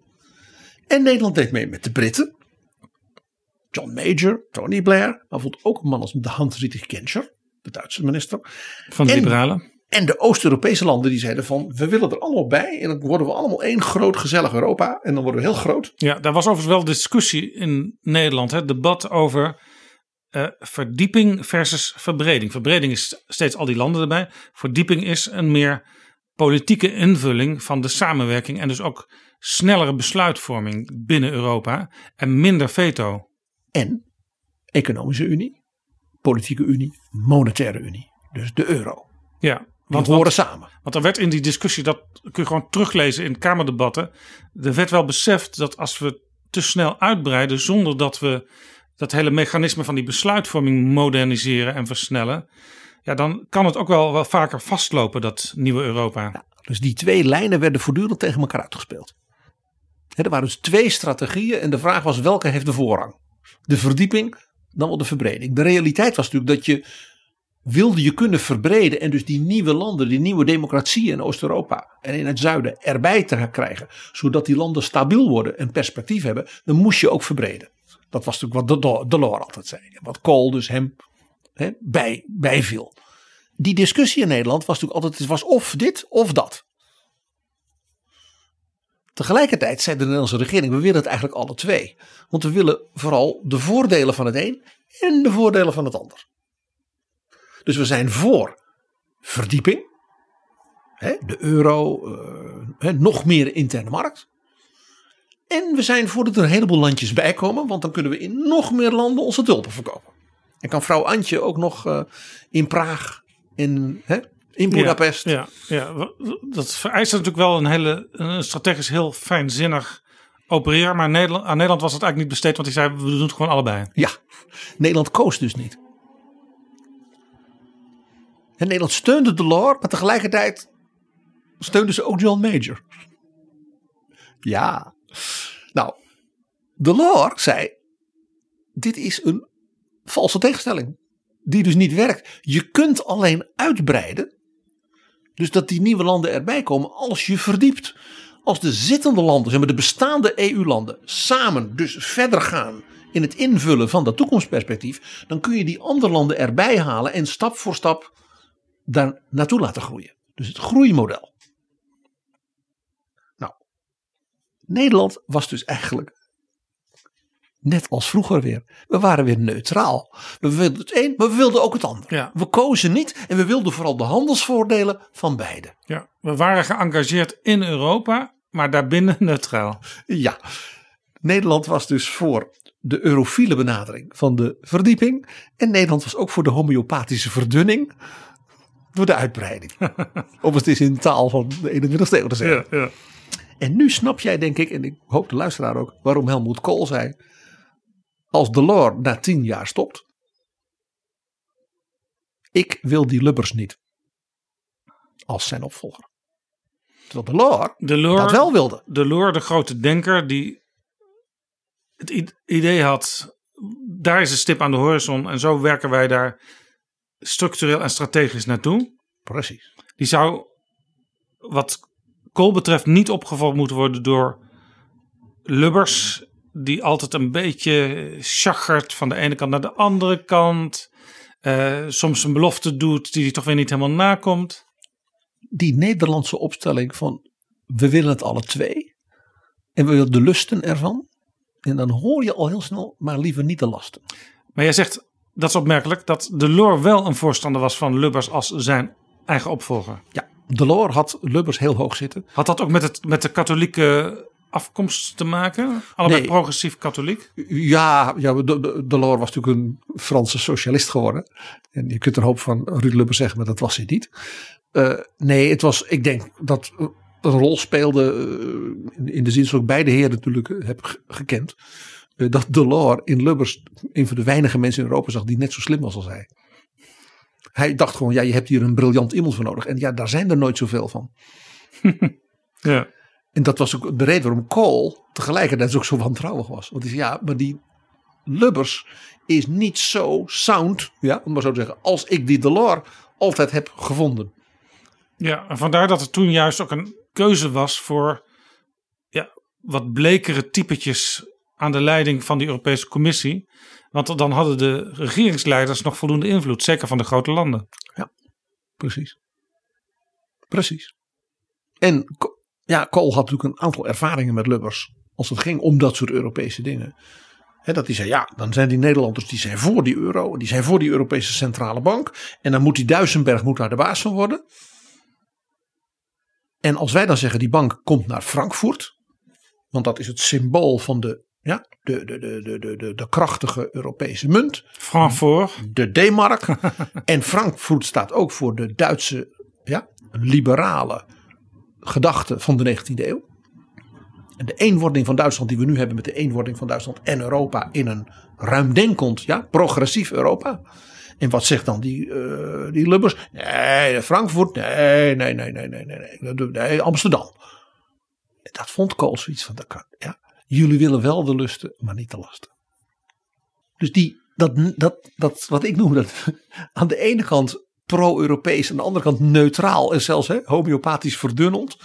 En Nederland deed mee met de Britten. John Major, Tony Blair. Maar bijvoorbeeld ook een man als de Hans-Dietrich Genscher, de Duitse minister. Van de En- liberalen. En de Oost-Europese landen die zeiden van we willen er allemaal bij. En dan worden we allemaal één groot gezellig Europa. En dan worden we heel groot. Ja, daar was overigens wel discussie in Nederland. Het debat over eh, verdieping versus verbreding. Verbreding is steeds al die landen erbij. Verdieping is een meer politieke invulling van de samenwerking. En dus ook snellere besluitvorming binnen Europa. En minder veto. En economische unie, politieke unie, monetaire unie. Dus de euro. Ja, want, horen want, samen. want er werd in die discussie, dat kun je gewoon teruglezen in Kamerdebatten. Er werd wel beseft dat als we te snel uitbreiden zonder dat we dat hele mechanisme van die besluitvorming moderniseren en versnellen. Ja, dan kan het ook wel, wel vaker vastlopen, dat nieuwe Europa. Dus die twee lijnen werden voortdurend tegen elkaar uitgespeeld. Er waren dus twee strategieën en de vraag was welke heeft de voorrang? De verdieping, dan wel de verbreding. De realiteit was natuurlijk dat je wilde je kunnen verbreden en dus die nieuwe landen, die nieuwe democratieën in Oost-Europa en in het zuiden erbij te krijgen, zodat die landen stabiel worden en perspectief hebben, dan moest je ook verbreden. Dat was natuurlijk wat Delors altijd zei. Wat Kool dus hem bij, bijviel. Die discussie in Nederland was natuurlijk altijd, het was of dit of dat. Tegelijkertijd zei de Nederlandse regering, we willen het eigenlijk alle twee. Want we willen vooral de voordelen van het een en de voordelen van het ander. Dus we zijn voor verdieping. De euro, eh, nog meer interne markt. En we zijn voor dat er een heleboel landjes bij komen. Want dan kunnen we in nog meer landen onze tulpen verkopen. En kan vrouw Antje ook nog eh, in Praag, in, in Budapest. Ja, ja, ja, dat vereist natuurlijk wel een hele een strategisch heel fijnzinnig opereren. Maar Nederland, aan Nederland was het eigenlijk niet besteed, want die zei we doen het gewoon allebei. Ja, Nederland koos dus niet. En Nederland steunde Delors, maar tegelijkertijd steunde ze ook John Major. Ja, nou, Delors zei: Dit is een valse tegenstelling, die dus niet werkt. Je kunt alleen uitbreiden, dus dat die nieuwe landen erbij komen, als je verdiept. Als de zittende landen, zeg maar de bestaande EU-landen, samen dus verder gaan in het invullen van dat toekomstperspectief, dan kun je die andere landen erbij halen en stap voor stap daar naartoe laten groeien. Dus het groeimodel. Nou, Nederland was dus eigenlijk net als vroeger weer. We waren weer neutraal. We wilden het een, maar we wilden ook het ander. Ja. We kozen niet en we wilden vooral de handelsvoordelen van beide. Ja, we waren geëngageerd in Europa, maar daarbinnen neutraal. Ja, Nederland was dus voor de eurofiele benadering van de verdieping. En Nederland was ook voor de homeopathische verdunning door de uitbreiding. of het is in de taal van de 21ste eeuw te zeggen. ja. En nu snap jij denk ik, en ik hoop de luisteraar ook, waarom Helmoet Kool zei, als Delors na tien jaar stopt, ik wil die Lubbers niet als zijn opvolger. Terwijl Delors Delors, dat wel wilde. Delors, de grote denker, die het idee had, daar is een stip aan de horizon en zo werken wij daar structureel en strategisch naartoe. Precies. Die zou, wat Kool betreft, niet opgevolgd moeten worden door Lubbers, die altijd een beetje chagert van de ene kant naar de andere kant. eh, soms een belofte doet die hij toch weer niet helemaal nakomt. Die Nederlandse opstelling van we willen het alle twee. En we willen de lusten ervan. En dan hoor je al heel snel, maar liever niet de lasten. Maar jij zegt, dat is opmerkelijk, dat Delors wel een voorstander was van Lubbers als zijn eigen opvolger. Ja, Delors had Lubbers heel hoog zitten. Had dat ook met, het, met de katholieke afkomst te maken? Allebei Nee. progressief katholiek? Ja, ja de, de, Delors was natuurlijk een Franse socialist geworden. En je kunt er hoop van Ruud Lubbers zeggen, maar dat was hij niet. Eh, nee, het was, ik denk dat het een rol speelde. eh, in, in de zin zoals ik beide heren natuurlijk eh, heb ge- gekend. eh, dat Delors in Lubbers een van de weinige mensen in Europa zag die net zo slim was als hij. Hij dacht gewoon, ja, je hebt hier een briljant iemand voor nodig. En ja, daar zijn er nooit zoveel van. Ja. En dat was ook de reden waarom Kool tegelijkertijd ook zo wantrouwig was. Want hij zei, ja, maar die Lubbers is niet zo sound, ja, om maar zo te zeggen, als ik die Delors altijd heb gevonden. Ja, en vandaar dat er toen juist ook een keuze was voor ja, wat blekere typetjes aan de leiding van die Europese Commissie. Want dan hadden de regeringsleiders nog voldoende invloed, zeker van de grote landen. Precies. Precies. En ja, Kool had natuurlijk een aantal ervaringen met Lubbers. Als het ging om dat soort Europese dingen. Dat hij zei, ja, dan zijn die Nederlanders die zijn voor die euro. Die zijn voor die Europese Centrale Bank. En dan moet die Duisenberg moet daar de baas van worden. En als wij dan zeggen, die bank komt naar Frankfurt. Want dat is het symbool van de, ja, de, de, de, de, de, de, de krachtige Europese munt Frankfurt, de D-mark. en Frankfurt staat ook voor de Duitse ja, liberale gedachten van de 19e eeuw. En de eenwording van Duitsland die we nu hebben met de eenwording van Duitsland en Europa in een ruimdenkend, ja, progressief Europa. En wat zegt dan die, eh, die Lubbers? Nee, Frankfurt, nee, nee, nee, nee, nee, nee, nee, Amsterdam. Dat vond Kool zoiets van, dat ja. Jullie willen wel de lusten, maar niet de lasten. Dus die, dat, dat, dat, wat ik noem, dat aan de ene kant pro-Europees, aan de andere kant neutraal en zelfs hè, homeopathisch verdunneld.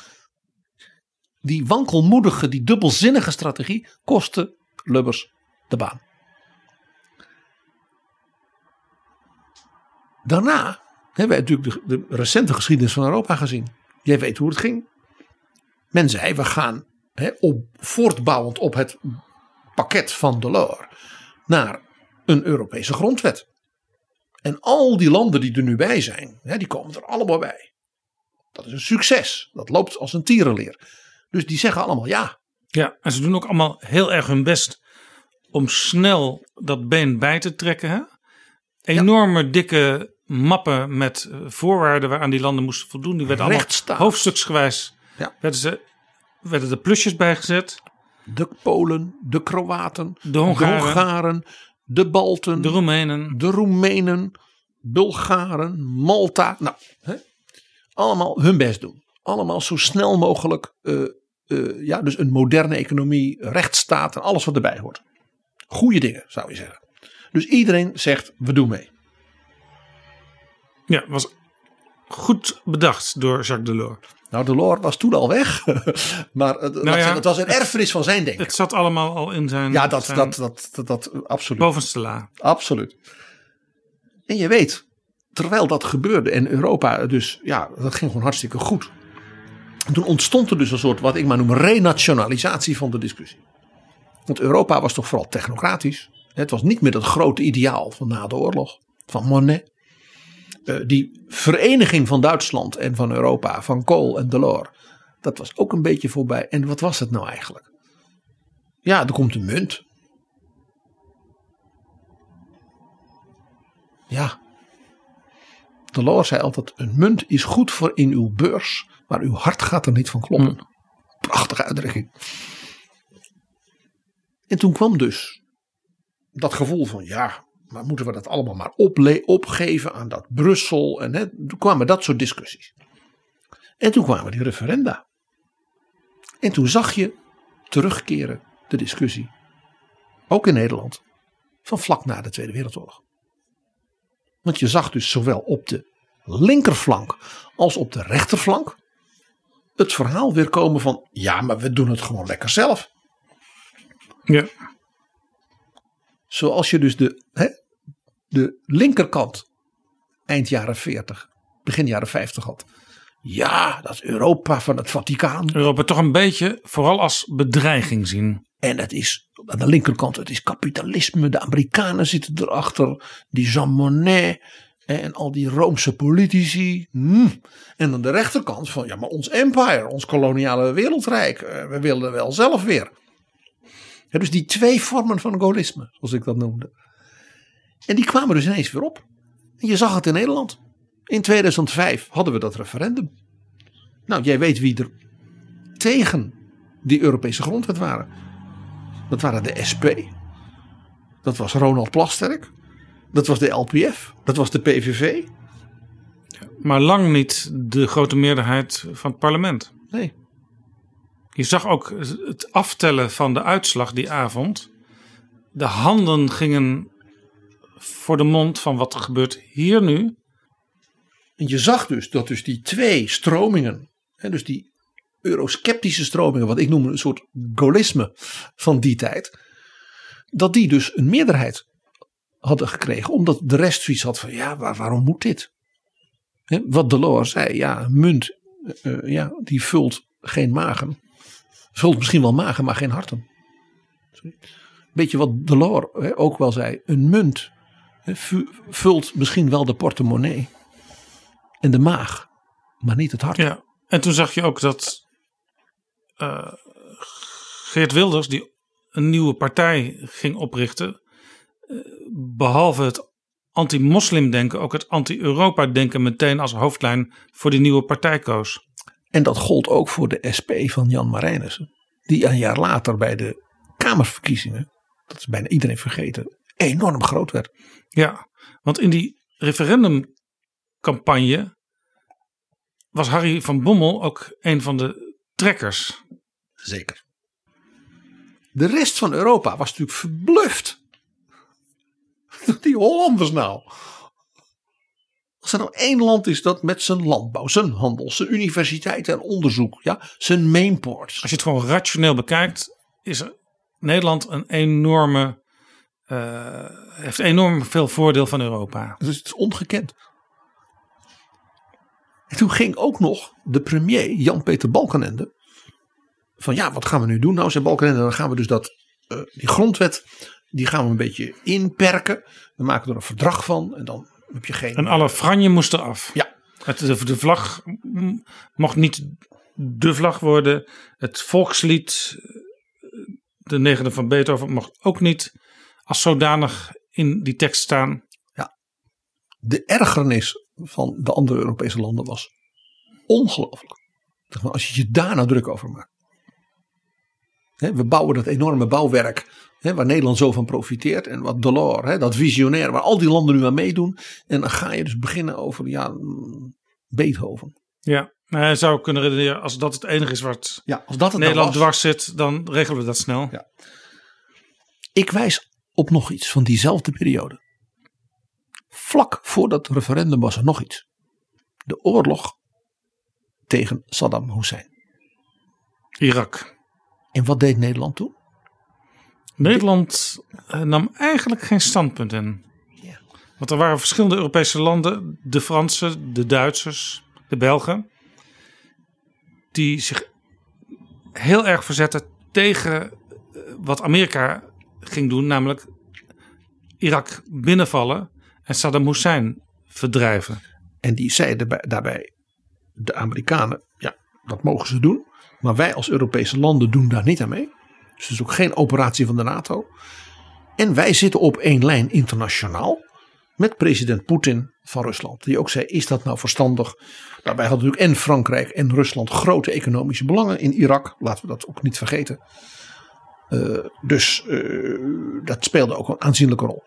Die wankelmoedige, die dubbelzinnige strategie kostte Lubbers de baan. Daarna hebben wij natuurlijk de, de recente geschiedenis van Europa gezien. Jij weet hoe het ging. Men zei, we gaan hè, op, voortbouwend op het pakket van Delors naar een Europese grondwet. En al die landen die er nu bij zijn, hè, die komen er allemaal bij. Dat is een succes. Dat loopt als een tierenleer. Dus die zeggen allemaal ja. Ja, en ze doen ook allemaal heel erg hun best om snel dat been bij te trekken. Hè? Enorme dikke mappen met eh, voorwaarden waaraan die landen moesten voldoen. Die werden allemaal hoofdstuksgewijs Ja. werden, ze, werden de plusjes bijgezet. De Polen, de Kroaten, De Hongaren. de, Hongaren, de Balten, De Roemenen. de Roemenen, Bulgaren, Malta. Nou, hè, allemaal hun best doen. Allemaal zo snel mogelijk. eh, eh, ja, dus een moderne economie, rechtsstaat en alles wat erbij hoort. Goede dingen, zou je zeggen. Dus iedereen zegt, we doen mee. Ja, was goed bedacht door Jacques Delors. Nou, Delors was toen al weg. maar het, ja, zeggen, het was een erfenis van zijn denken. Het zat allemaal al in zijn, Ja, dat, zijn dat, dat, dat, dat, absoluut. bovenste la. Absoluut. En je weet, terwijl dat gebeurde en Europa dus, ja, dat ging gewoon hartstikke goed. En toen ontstond er dus een soort, wat ik maar noem, renationalisatie van de discussie. Want Europa was toch vooral technocratisch. Het was niet meer dat grote ideaal van na de oorlog, van Monet. Eh, die vereniging van Duitsland en van Europa, van Kool en Delors, dat was ook een beetje voorbij. En wat was het nou eigenlijk? Ja, er komt een munt. Ja. Delors zei altijd: een munt is goed voor in uw beurs, maar uw hart gaat er niet van kloppen. Prachtige uitdrukking. En toen kwam dus dat gevoel van ja, maar moeten we dat allemaal maar opgeven aan dat Brussel? En hè, toen kwamen dat soort discussies. En toen kwamen die referenda. En toen zag je terugkeren de discussie, ook in Nederland, van vlak na de Tweede Wereldoorlog. Want je zag dus zowel op de linkerflank als op de rechterflank het verhaal weer komen van ja, maar we doen het gewoon lekker zelf. Ja. Zoals je dus de, hè, de linkerkant eind jaren 40, begin jaren 50 had. Ja, dat Europa van het Vaticaan. Europa toch een beetje vooral als bedreiging zien. En het is aan de linkerkant, het is kapitalisme. De Amerikanen zitten erachter. Die Jean Monnet en al die Roomse politici. Hmm. En aan de rechterkant van, ja, maar ons empire, ons koloniale wereldrijk. eh, We willen wel zelf weer. Ja, dus die twee vormen van gaullisme, zoals ik dat noemde. En die kwamen dus ineens weer op. En je zag het in Nederland. In 2005 hadden we dat referendum. Nou, jij weet wie er tegen die Europese grondwet waren. Dat waren de SP. Dat was Ronald Plasterk. Dat was de LPF. Dat was de PVV. Maar lang niet de grote meerderheid van het parlement. Nee. Je zag ook het aftellen van de uitslag die avond. De handen gingen voor de mond van wat gebeurt hier nu. En je zag dus dat dus die twee stromingen. Hè, dus die eurosceptische stromingen. Wat ik noem een soort gaullisme van die tijd. Dat die dus een meerderheid hadden gekregen. Omdat de rest zoiets had van ja waar- waarom moet dit? Hè, wat Delors zei. Ja munt eh, eh, ja, die vult geen magen. Vult misschien wel magen maar geen harten. Sorry. Beetje wat Delors ook wel zei. Een munt vult misschien wel de portemonnee. En de maag. Maar niet het hart. Ja. En toen zag je ook dat eh, Geert Wilders, die een nieuwe partij ging oprichten, eh, behalve het anti-moslim-denken, ook het anti-Europa-denken meteen als hoofdlijn voor die nieuwe partij koos. En dat gold ook voor de SP van Jan Marijnissen. Die een jaar later bij de Kamerverkiezingen, dat is bijna iedereen vergeten, enorm groot werd. Ja, want in die referendumcampagne was Harry van Bommel ook een van de trekkers. Zeker. De rest van Europa was natuurlijk verbluft. Die Hollanders nou. Als er nou één land is dat met zijn landbouw, zijn handel, zijn universiteiten en onderzoek, ja, zijn mainports. Als je het gewoon rationeel bekijkt, is er Nederland een enorme, eh, heeft enorm veel voordeel van Europa. Dus het is ongekend. En toen ging ook nog de premier Jan-Peter Balkenende. Van ja, wat gaan we nu doen? Nou, zei Balkenende, dan gaan we dus dat, eh, die grondwet, die gaan we een beetje inperken. We maken er een verdrag van en dan heb je geen... En alle franje moest eraf. Ja. Het, de, de vlag mocht niet de vlag worden. Het volkslied, eh, de negende van Beethoven, mocht ook niet als zodanig in die tekst staan. de ergernis van de andere Europese landen was ongelooflijk. Als je je daar nou druk over maakt. Hè, we bouwen dat enorme bouwwerk hè, waar Nederland zo van profiteert. En wat Delors, hè, dat visionair waar al die landen nu aan meedoen. En dan ga je dus beginnen over ja, mm, Beethoven. Ja, maar je zou kunnen redeneren, als dat het enige is wat Ja, als dat het nou Nederland dwars zit, dan regelen we dat snel. Ja. Ik wijs op nog iets van diezelfde periode. Vlak voor dat referendum was er nog iets. De oorlog tegen Saddam Hussein. Irak. En wat deed Nederland toen? Nederland eh, nam eigenlijk geen standpunt in. Ja. Want er waren verschillende Europese landen, de Fransen, de Duitsers, de Belgen, die zich heel erg verzetten tegen eh, wat Amerika ging doen, namelijk Irak binnenvallen en Saddam Hussein verdrijven. En die zeiden bij- daarbij, de Amerikanen, ja, dat mogen ze doen. Maar wij als Europese landen doen daar niet aan mee. Dus het is ook geen operatie van de NATO. En wij zitten op één lijn internationaal. met president Poetin van Rusland. Die ook zei, is dat nou verstandig? Daarbij hadden natuurlijk en Frankrijk en Rusland grote economische belangen in Irak. Laten we dat ook niet vergeten. Uh, dus uh, dat speelde ook een aanzienlijke rol.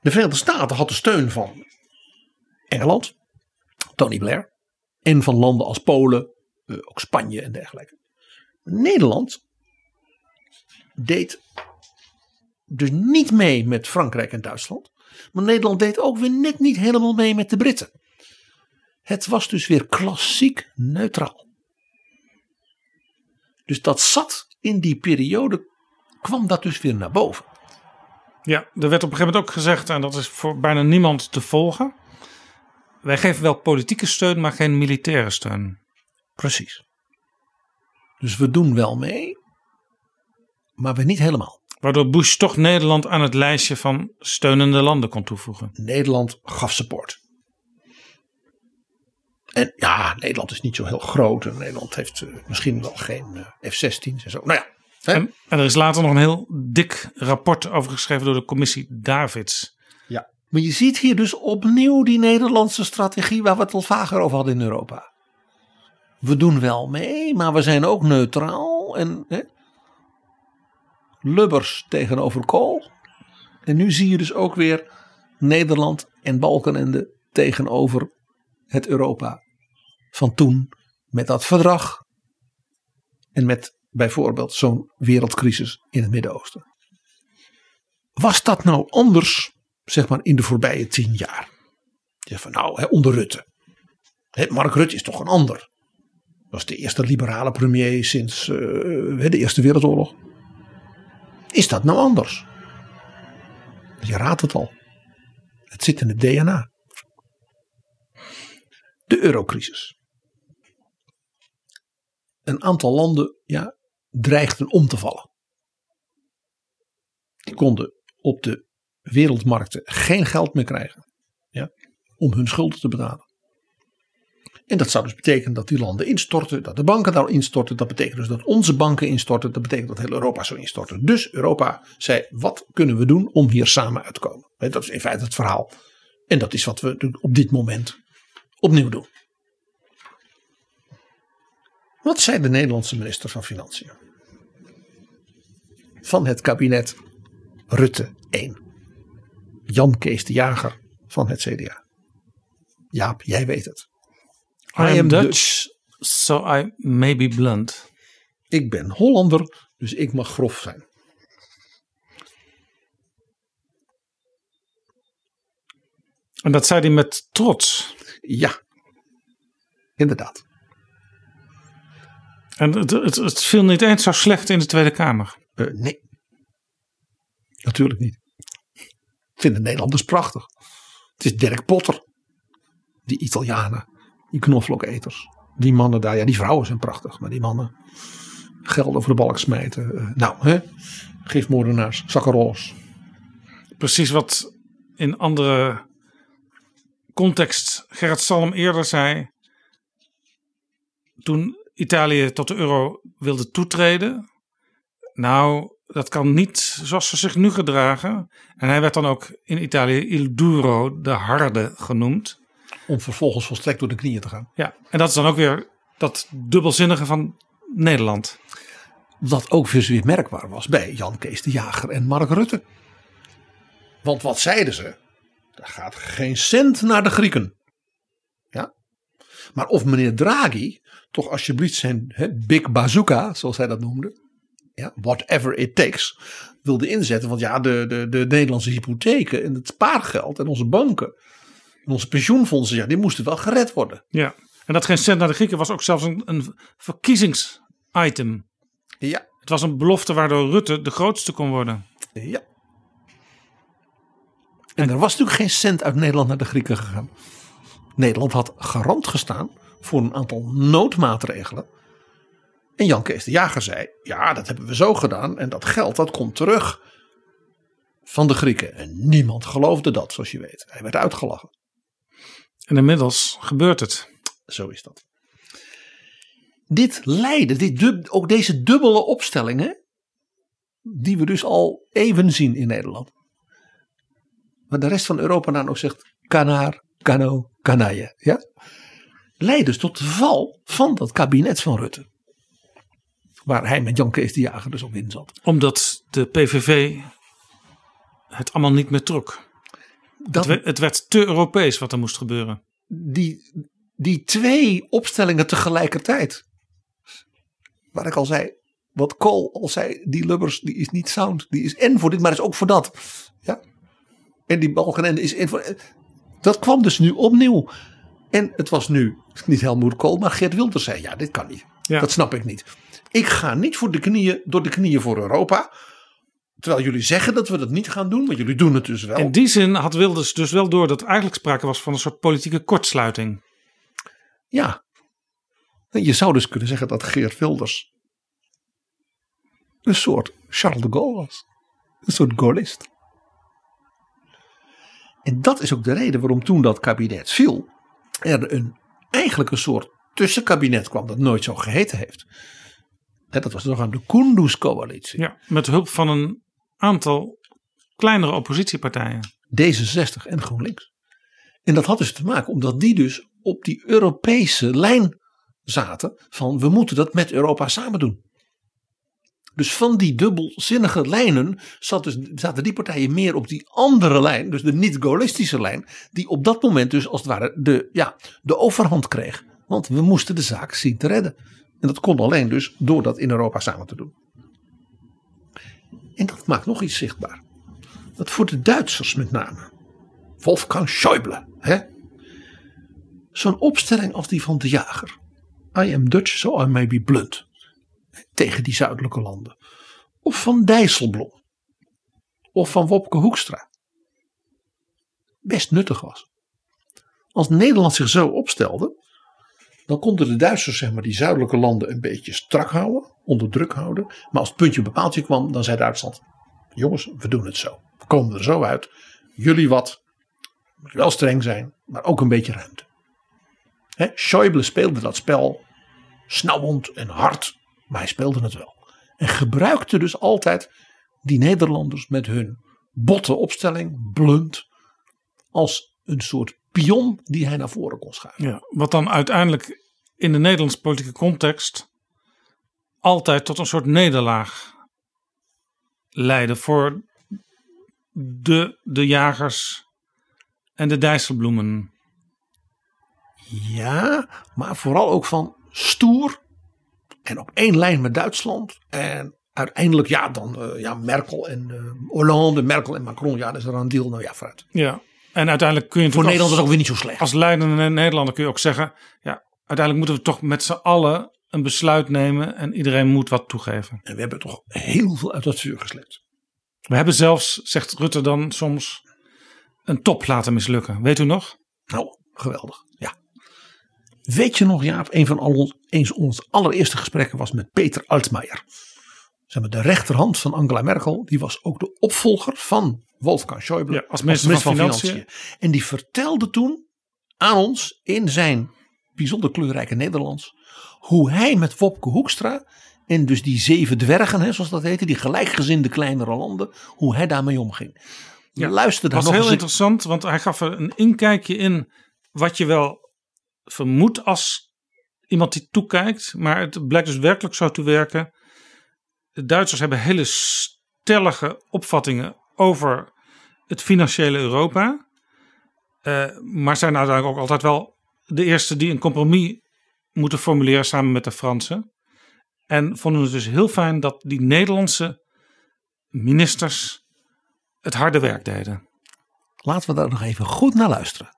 De Verenigde Staten had de steun van Engeland, Tony Blair. En van landen als Polen, uh, ook Spanje en dergelijke. Nederland deed dus niet mee met Frankrijk en Duitsland. Maar Nederland deed ook weer net niet helemaal mee met de Britten. Het was dus weer klassiek neutraal. Dus dat zat in die periode, kwam dat dus weer naar boven. Ja, er werd op een gegeven moment ook gezegd, en dat is voor bijna niemand te volgen. Wij geven wel politieke steun, maar geen militaire steun. Precies. Dus we doen wel mee, maar we niet helemaal. Waardoor Bush toch Nederland aan het lijstje van steunende landen kon toevoegen. Nederland gaf support. En ja, Nederland is niet zo heel groot. En Nederland heeft uh, misschien wel geen uh, F-16's en zo. Nou ja. En, en, er is later nog een heel dik rapport over geschreven door de commissie Davids. Ja. Maar je ziet hier dus opnieuw die Nederlandse strategie waar we het al vaker over hadden in Europa. We doen wel mee, maar we zijn ook neutraal. En hè, Lubbers tegenover Kool. En nu zie je dus ook weer Nederland en Balkenende tegenover het Europa van toen. Met dat verdrag. En met bijvoorbeeld zo'n wereldcrisis in het Midden-Oosten. Was dat nou anders, zeg maar, in de voorbije tien jaar? Ja, van nou, hè, onder Rutte. Hè, Mark Rutte is toch een ander. Was de eerste liberale premier sinds uh, de Eerste Wereldoorlog. Is dat nou anders? Je raadt het al. Het zit in het DNA. De eurocrisis. Een aantal landen ja, dreigden om te vallen. Die konden op de wereldmarkten geen geld meer krijgen ja, om hun schulden te betalen. En dat zou dus betekenen dat die landen instorten, dat de banken daar instorten. Dat betekent dus dat onze banken instorten. Dat betekent dat heel Europa zou instorten. Dus Europa zei: wat kunnen we doen om hier samen uit te komen? Dat is in feite het verhaal. En dat is wat we op dit moment opnieuw doen. Wat zei de Nederlandse minister van Financiën? Van het kabinet Rutte 1. Jan Kees de Jager van het CDA. Jaap, jij weet het. I, am Dutch, so I may be blunt. Ik ben Hollander, dus ik mag grof zijn. En dat zei hij met trots. Ja, inderdaad. En het, het, het viel niet eens zo slecht in de Tweede Kamer. Uh, nee, natuurlijk niet. Ik vind de Nederlanders prachtig. Het is Dirk Potter, die Italianen die knoflooketers. Die mannen daar, ja die vrouwen zijn prachtig. Maar die mannen geld over de balk smijten. Uh, nou, hè? gifmoordenaars, zakkenrollers. Precies wat in andere context Gerrit Salm eerder zei. Toen Italië tot de euro wilde toetreden. Nou, dat kan niet zoals ze zich nu gedragen. En hij werd dan ook in Italië Il Duro, de harde, genoemd om vervolgens volstrekt door de knieën te gaan. Ja, en dat is dan ook weer dat dubbelzinnige van Nederland. Dat ook weer merkbaar was bij Jan Kees de Jager en Mark Rutte. Want wat zeiden ze? Er gaat geen cent naar de Grieken. Ja. Maar of meneer Draghi toch alsjeblieft zijn he, big bazooka, zoals hij dat noemde. Ja, whatever it takes, wilde inzetten. Want ja, de, de, de Nederlandse hypotheken en het spaargeld en onze banken onze pensioenfondsen, ja, die moesten wel gered worden. Ja, en dat geen cent naar de Grieken was ook zelfs een, een verkiezingsitem. Ja. Het was een belofte waardoor Rutte de grootste kon worden. Ja. En er was natuurlijk geen cent uit Nederland naar de Grieken gegaan. Nederland had garant gestaan voor een aantal noodmaatregelen. En Jan Kees de Jager zei: Ja, dat hebben we zo gedaan. En dat geld dat komt terug van de Grieken. En niemand geloofde dat, zoals je weet. Hij werd uitgelachen. En inmiddels gebeurt het. Zo is dat. Dit leidde, dit ook deze dubbele opstellingen, die we dus al even zien in Nederland, waar de rest van Europa dan ook zegt kanaar, kano, kanaille. Ja? Leidt dus tot de val van dat kabinet van Rutte. Waar hij met Jan Kees de Jager dus op in zat. Omdat de PVV het allemaal niet meer trok. Dat, Het werd, het werd te Europees wat er moest gebeuren. die, die twee opstellingen tegelijkertijd. Waar ik al zei, wat Kool al zei, die Lubbers die is niet sound. Die is en voor dit, maar is ook voor dat. Ja. En die Balkenende is en voor. Dat kwam dus nu opnieuw. En het was nu niet Helmoet Kool, maar Geert Wilders zei: Ja, dit kan niet. Ja. Dat snap ik niet. Ik ga niet voor de knieën, door de knieën voor Europa. Terwijl jullie zeggen dat we dat niet gaan doen, maar jullie doen het dus wel. In die zin had Wilders dus wel door dat eigenlijk sprake was van een soort politieke kortsluiting. Ja. Je zou dus kunnen zeggen dat Geert Wilders een soort Charles de Gaulle was. Een soort Gaullist. En dat is ook de reden waarom toen dat kabinet viel, er een, eigenlijk een soort tussenkabinet kwam dat nooit zo geheten heeft. En dat was de Kunduz-coalitie. Ja, met hulp van een aantal kleinere oppositiepartijen. D66 en GroenLinks. En dat had dus te maken omdat die dus op die Europese lijn zaten van we moeten dat met Europa samen doen. Dus van die dubbelzinnige lijnen zat dus, zaten die partijen meer op die andere lijn, dus de niet-gaullistische lijn, die op dat moment dus als het ware de, ja, de overhand kreeg. Want we moesten de zaak zien te redden. En dat kon alleen dus door dat in Europa samen te doen. En dat maakt nog iets zichtbaar. Dat voor de Duitsers met name. Wolfgang Schäuble. hè? Zo'n opstelling als die van de jager. I am Dutch, so I may be blunt. Tegen die zuidelijke landen. Of van Dijsselbloem. Of van Wopke Hoekstra. Best nuttig was. Als Nederland zich zo opstelde. Dan konden de Duitsers zeg maar, die zuidelijke landen een beetje strak houden. Onder druk houden. Maar als het puntje paaltje kwam. Dan zei Duitsland. Jongens, we doen het zo. We komen er zo uit. Jullie wat. Moet wel streng zijn. Maar ook een beetje ruimte. Hè, Schäuble speelde dat spel snauwend en hard, maar hij speelde het wel. En gebruikte dus altijd die Nederlanders met hun botte opstelling, blunt, als een soort pion die hij naar voren kon schuiven. Ja, wat dan uiteindelijk in de Nederlandse politieke context altijd tot een soort nederlaag leidde voor de, de jagers en de Dijsselbloemen. Ja, maar vooral ook van stoer en op één lijn met Duitsland. En uiteindelijk, ja, dan eh, ja, Merkel en eh, Hollande, Merkel en Macron, ja, dat is er een deal. Nou ja, vooruit. Ja, en uiteindelijk kun je Voor natuurlijk Nederland is als, het ook weer niet zo slecht. als leidende Nederlander kun je ook zeggen, ja, uiteindelijk moeten we toch met z'n allen een besluit nemen en iedereen moet wat toegeven. En we hebben toch heel veel uit dat vuur geslept. We hebben zelfs, zegt Rutte dan soms, een top laten mislukken. Weet u nog? Nou, geweldig. Ja. Weet je nog, Jaap, een van al ons, eens ons allereerste gesprekken was met Peter Altmaier. Zeg maar, de rechterhand van Angela Merkel, die was ook de opvolger van Wolfgang Schäuble Ja, als minister van Financiën. En die vertelde toen aan ons in zijn bijzonder kleurrijke Nederlands hoe hij met Wopke Hoekstra en dus die zeven dwergen, hè, zoals dat heette, die gelijkgezinde kleinere landen, hoe hij daarmee omging. Ja, Luister daar was nog heel eens interessant, want hij gaf er een inkijkje in wat je wel vermoedt als iemand die toekijkt. Maar het blijkt dus werkelijk zo te werken. De Duitsers hebben hele stellige opvattingen over het financiële Europa. Eh, maar zijn uiteindelijk ook altijd wel de eerste die een compromis moeten formuleren samen met de Fransen. En vonden het dus heel fijn dat die Nederlandse ministers het harde werk deden. Laten we daar nog even goed naar luisteren.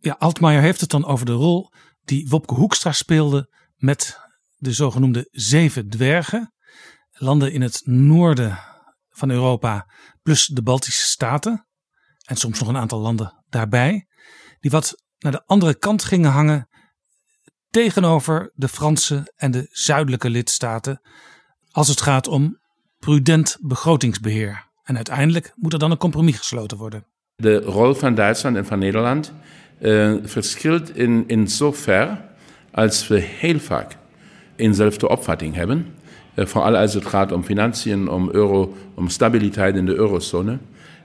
Ja, Altmaier heeft het dan over de rol die Wopke Hoekstra speelde met de zogenoemde zeven dwergen. Landen in het noorden van Europa, plus de Baltische Staten. En soms nog een aantal landen daarbij. Die wat naar de andere kant gingen hangen tegenover de Franse en de zuidelijke lidstaten. Als het gaat om prudent begrotingsbeheer. En uiteindelijk moet er dan een compromis gesloten worden. De rol van Duitsland en van Nederland eh, verschilt in, in zover als we heel vaak eenzelfde opvatting hebben. Eh, vooral als het gaat om financiën, om euro, om stabiliteit in de eurozone.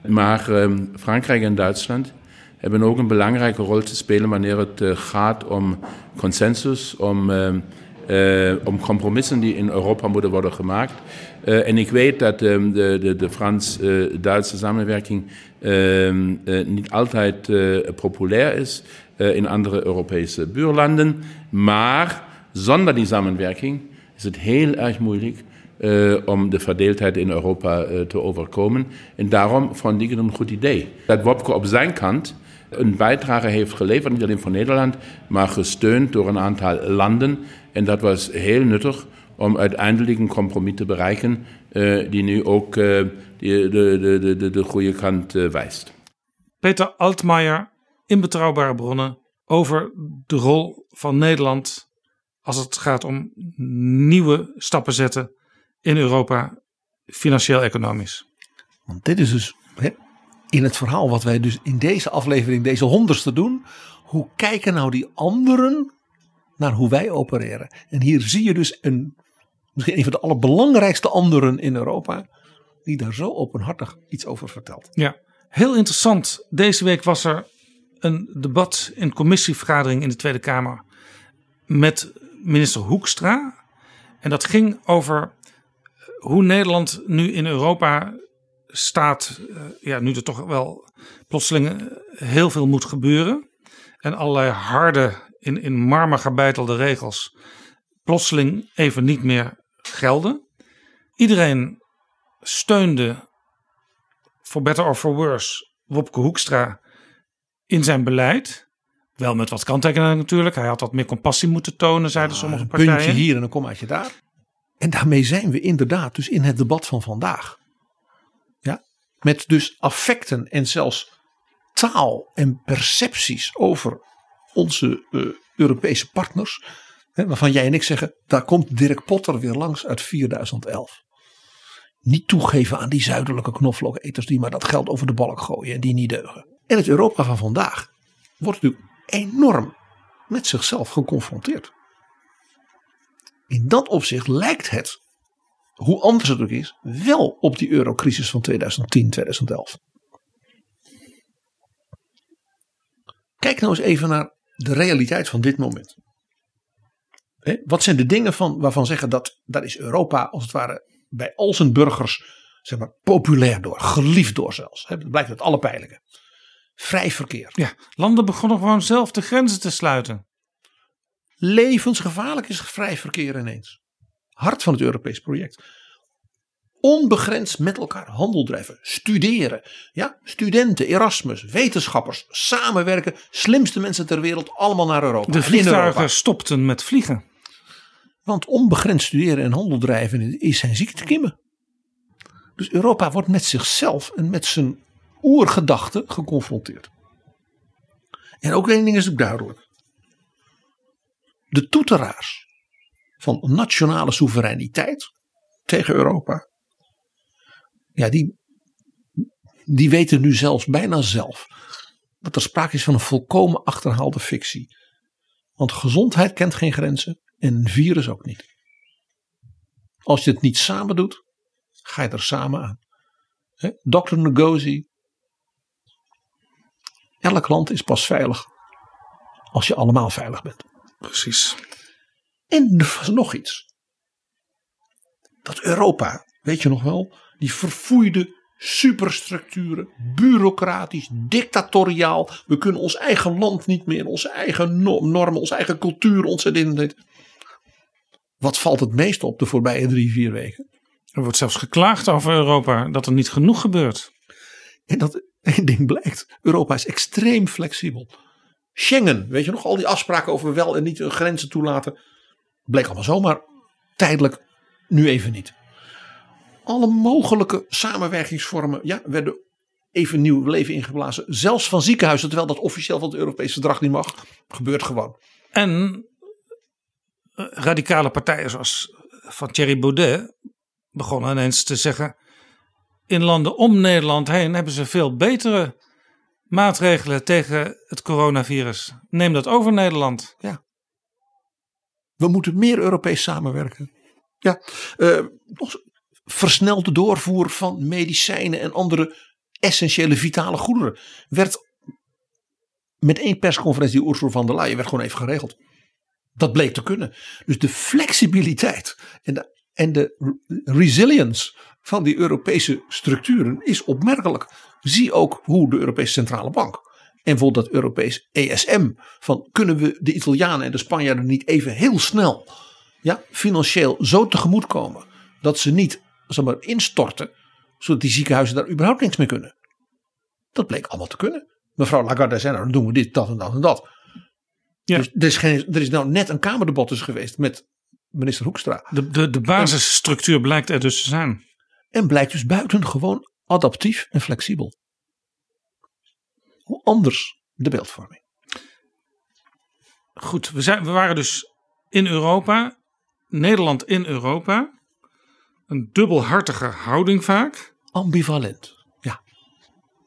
Maar ehm, Frankrijk en Duitsland hebben ook een belangrijke rol te spelen wanneer het eh, gaat om consensus, om, eh, om compromissen die in Europa moeten worden gemaakt. En ik weet dat ehm, de, de, de Frans-Duitse samenwerking niet altijd populair is in andere Europese buurlanden. Maar zonder die samenwerking is het heel erg moeilijk eh, om de verdeeldheid in Europa eh, te overkomen. En daarom vond ik het een goed idee. Dat Wopke op zijn kant een bijdrage heeft geleverd, niet alleen voor Nederland, maar gesteund door een aantal landen. En dat was heel nuttig om uiteindelijk een compromis te bereiken eh, die nu ook de, de, de, de, de goede kant wijst. Peter Altmaier in Betrouwbare Bronnen over de rol van Nederland als het gaat om nieuwe stappen zetten in Europa, financieel-economisch. Want dit is dus hè, in het verhaal wat wij dus in deze aflevering, deze honderdste doen. Hoe kijken nou die anderen naar hoe wij opereren? En hier zie je dus een, misschien een van de allerbelangrijkste anderen in Europa. Die daar zo openhartig iets over vertelt. Ja, heel interessant. Deze week was er een debat in commissievergadering in de Tweede Kamer met minister Hoekstra. En dat ging over hoe Nederland nu in Europa staat. eh, Ja, nu er toch wel plotseling eh, heel veel moet gebeuren. En allerlei harde, in, in marmer gebeitelde regels plotseling even niet meer gelden. Iedereen steunde for better or for worse Wopke Hoekstra in zijn beleid. Wel met wat kanttekeningen natuurlijk. Hij had wat meer compassie moeten tonen, zeiden sommige een partijen. puntje hier en een kommaatje daar. En daarmee zijn we inderdaad dus in het debat van vandaag. Ja, met dus affecten en zelfs taal en percepties over onze eh, Europese partners. Hè, waarvan jij en ik zeggen, daar komt Dirk Potter weer langs uit 2011. Niet toegeven aan die zuidelijke knoflooketers die maar dat geld over de balk gooien en die niet deugen. En het Europa van vandaag wordt natuurlijk enorm met zichzelf geconfronteerd. In dat opzicht lijkt het, hoe anders het ook is, wel op die eurocrisis van 2010, 2011. Kijk nou eens even naar de realiteit van dit moment. Wat zijn de dingen van, waarvan zeggen dat daar is Europa als het ware bij al zijn burgers zeg maar, populair door, geliefd door zelfs. Dat blijkt uit alle peilingen. Vrij verkeer. Ja, landen begonnen gewoon zelf de grenzen te sluiten. Levensgevaarlijk is vrij verkeer ineens. Hart van het Europees project. Onbegrensd met elkaar handel drijven, studeren. Ja, studenten, Erasmus, wetenschappers, samenwerken. Slimste mensen ter wereld, allemaal naar Europa. De vliegtuigen stopten met vliegen. Want onbegrensd studeren en handel drijven is zijn ziektekiemen. Dus Europa wordt met zichzelf en met zijn oergedachten geconfronteerd. En ook één ding is ook duidelijk. De toeteraars van nationale soevereiniteit tegen Europa. Ja, die, die weten nu zelfs bijna zelf dat er sprake is van een volkomen achterhaalde fictie. Want gezondheid kent geen grenzen en een virus ook niet. Als je het niet samen doet, ga je er samen aan. Dr. Ngozi. Elk land is pas veilig als je allemaal veilig bent. Precies. En er was nog iets. Dat Europa, weet je nog wel, die verfoeide superstructuren, bureaucratisch, dictatoriaal. We kunnen ons eigen land niet meer, onze eigen no- normen, onze eigen cultuur, onze dit. Wat valt het meest op de voorbije drie, vier weken? Er wordt zelfs geklaagd over Europa dat er niet genoeg gebeurt. En dat één ding blijkt. Europa is extreem flexibel. Schengen, weet je nog, al die afspraken over wel en niet grenzen toelaten. Bleek allemaal zomaar tijdelijk, nu even niet. Alle mogelijke samenwerkingsvormen ja, werden even nieuw leven ingeblazen. Zelfs van ziekenhuizen, terwijl dat officieel van het Europese verdrag niet mag. Gebeurt gewoon. En eh, radicale partijen zoals van Thierry Baudet begonnen ineens te zeggen... in landen om Nederland heen hebben ze veel betere maatregelen tegen het coronavirus. Neem dat over Nederland. We moeten meer Europees samenwerken. Ja, eh, versnelde doorvoer van medicijnen en andere essentiële vitale goederen. Werd met één persconferentie die Ursula van der Leyen werd gewoon even geregeld. Dat bleek te kunnen. Dus de flexibiliteit en de, en de resilience van die Europese structuren is opmerkelijk. Zie ook hoe de Europese Centrale Bank en bijvoorbeeld dat Europees ESM. Van kunnen we de Italianen en de Spanjaarden niet even heel snel ja, financieel zo tegemoet komen. Dat ze niet zeg maar, instorten. Zodat die ziekenhuizen daar überhaupt niks mee kunnen. Dat bleek allemaal te kunnen. Mevrouw Lagarde zei nou dan doen we dit, dat en dat en dat. Ja. Dus er is, geen, er is nou net een kamerdebat dus geweest met minister Hoekstra. De, de, de basisstructuur blijkt er dus te zijn. En blijkt dus buitengewoon adaptief en flexibel. Hoe anders de beeldvorming. Goed, we, zijn, we waren dus in Europa. Nederland in Europa. Een dubbelhartige houding vaak. Ambivalent. Ja.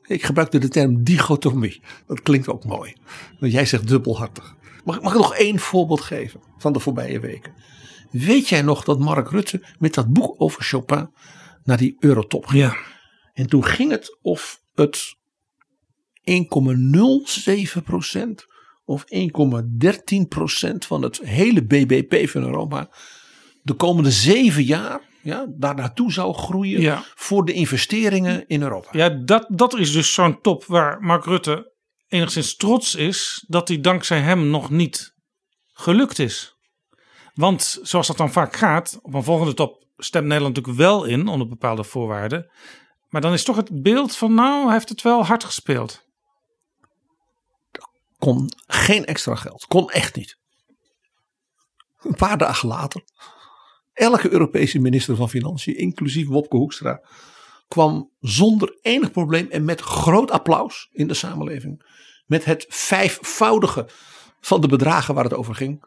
Ik gebruikte de term dichotomie. Dat klinkt ook mooi. Want jij zegt dubbelhartig. Mag, mag ik nog één voorbeeld geven van de voorbije weken? Weet jij nog dat Mark Rutte met dat boek over Chopin naar die Eurotop ging? Ja. En toen ging het of het 1,07% of 1,13% van het hele BBP van Europa de komende zeven jaar ja, daar naartoe zou groeien Ja. voor de investeringen in Europa. Ja, dat, dat is dus zo'n top waar Mark Rutte enigszins trots is dat hij dankzij hem nog niet gelukt is. Want zoals dat dan vaak gaat, op een volgende top stemt Nederland natuurlijk wel in onder bepaalde voorwaarden. Maar dan is toch het beeld van nou, heeft het wel hard gespeeld. Kon geen extra geld. Kon echt niet. Een paar dagen later. Elke Europese minister van Financiën, inclusief Wopke Hoekstra, kwam zonder enig probleem en met groot applaus in de samenleving. Met het vijfvoudige van de bedragen waar het over ging.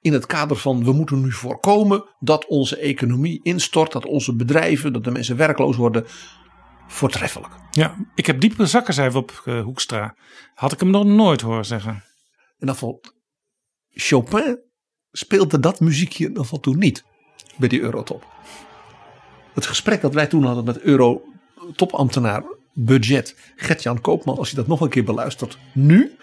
In het kader van we moeten nu voorkomen dat onze economie instort, dat onze bedrijven, dat de mensen werkloos worden. Voortreffelijk. Ja, ik heb diepe zakken, zei op Hoekstra. Had ik hem nog nooit horen zeggen. En dat valt Chopin speelde dat muziekje ieder geval toen niet bij die Eurotop. Het gesprek dat wij toen hadden met Euro-topambtenaar budget Gert-Jan Koopman, als je dat nog een keer beluistert, nu,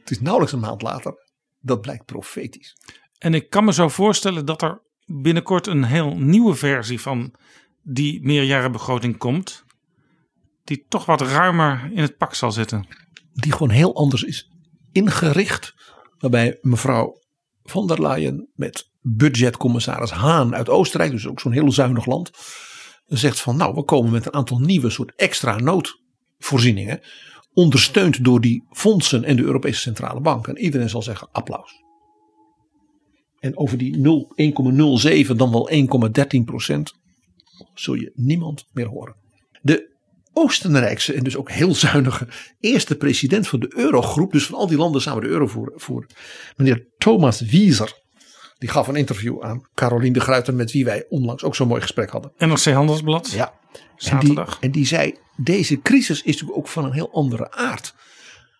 het is nauwelijks een maand later, dat blijkt profetisch. En ik kan me zo voorstellen dat er binnenkort een heel nieuwe versie van die meerjarenbegroting komt. Die toch wat ruimer in het pak zal zitten. Die gewoon heel anders is ingericht. Waarbij mevrouw van der Leyen met budgetcommissaris Haan uit Oostenrijk, dus ook zo'n heel zuinig land, zegt van nou we komen met een aantal nieuwe soort extra noodvoorzieningen. Ondersteund door die fondsen en de Europese Centrale Bank. En iedereen zal zeggen applaus. En over die 0 1,07 dan wel 1,13 procent zul je niemand meer horen. De Oostenrijkse en dus ook heel zuinige eerste president van de Eurogroep, dus van al die landen samen de euro voeren, meneer Thomas Wieser. Die gaf een interview aan Caroline de Gruyter, met wie wij onlangs ook zo'n mooi gesprek hadden. NRC Handelsblad. Ja, en die, Zaterdag. en die zei: deze crisis is natuurlijk ook van een heel andere aard.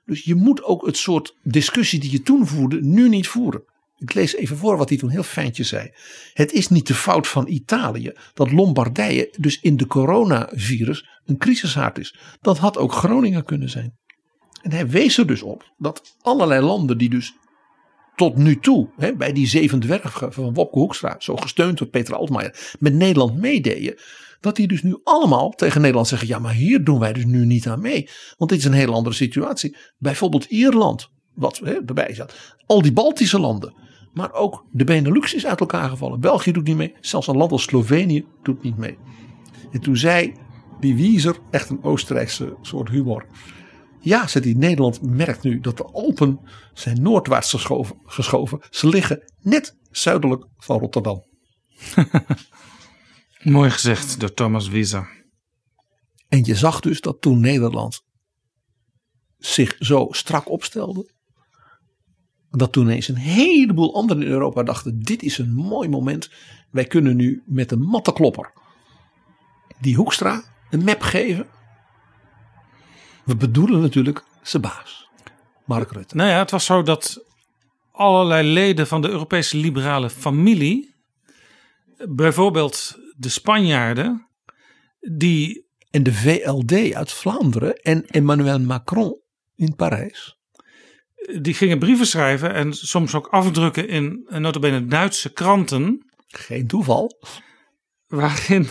Dus je moet ook het soort discussie die je toen voerde, nu niet voeren. Ik lees even voor wat hij toen heel fijntjes zei. Het is niet de fout van Italië dat Lombardije dus in de coronavirus een crisishaard is. Dat had ook Groningen kunnen zijn. En hij wees er dus op dat allerlei landen die dus tot nu toe hè, bij die zeven dwergen van Wopke Hoekstra, zo gesteund door Peter Altmaier, met Nederland meededen. Dat die dus nu allemaal tegen Nederland zeggen: ja, maar hier doen wij dus nu niet aan mee. Want dit is een hele andere situatie. Bijvoorbeeld Ierland, wat hè, erbij zat. Al die Baltische landen. Maar ook de Benelux is uit elkaar gevallen. België doet niet mee. Zelfs een land als Slovenië doet niet mee. En toen zei die Wieser, echt een Oostenrijkse soort humor. Ja, die Nederland merkt nu dat de Alpen zijn noordwaarts geschoven. geschoven. Ze liggen net zuidelijk van Rotterdam. Mooi gezegd door Thomas Wieser. En je zag dus dat toen Nederland zich zo strak opstelde. Dat toen ineens een heleboel anderen in Europa dachten: dit is een mooi moment. Wij kunnen nu met een mattenklopper die Hoekstra een map geven. We bedoelen natuurlijk zijn baas, Mark Rutte. Nou ja, het was zo dat allerlei leden van de Europese liberale familie, bijvoorbeeld de Spanjaarden, die en de VLD uit Vlaanderen en Emmanuel Macron in Parijs. Die gingen brieven schrijven en soms ook afdrukken in eh, notabene Duitse kranten. Geen toeval. Waarin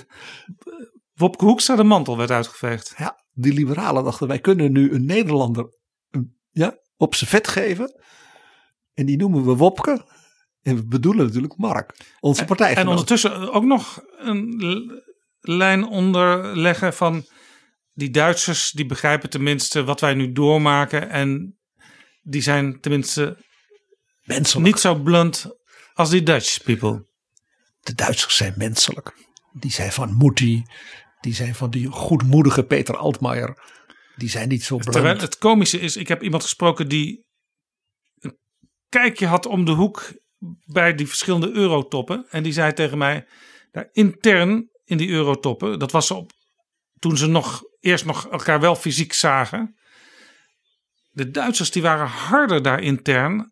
Wopke Hoekstra de mantel werd uitgeveegd. Ja, die liberalen dachten wij kunnen nu een Nederlander ja, op zijn vet geven. En die noemen we Wopke. En we bedoelen natuurlijk Mark, onze En partijgenoot. ondertussen ook nog een lijn onderleggen van die Duitsers die begrijpen tenminste wat wij nu doormaken en die zijn tenminste Menselijk. niet zo blunt als die Dutch people. De Duitsers zijn menselijk. Die zijn van Moetie. Die zijn van die goedmoedige Peter Altmaier. Die zijn niet zo blunt. Terwijl het komische is, ik heb iemand gesproken die een kijkje had om de hoek bij die verschillende eurotoppen. En die zei tegen mij, daar intern in die eurotoppen, dat was op, toen ze nog eerst nog elkaar wel fysiek zagen. De Duitsers die waren harder daar intern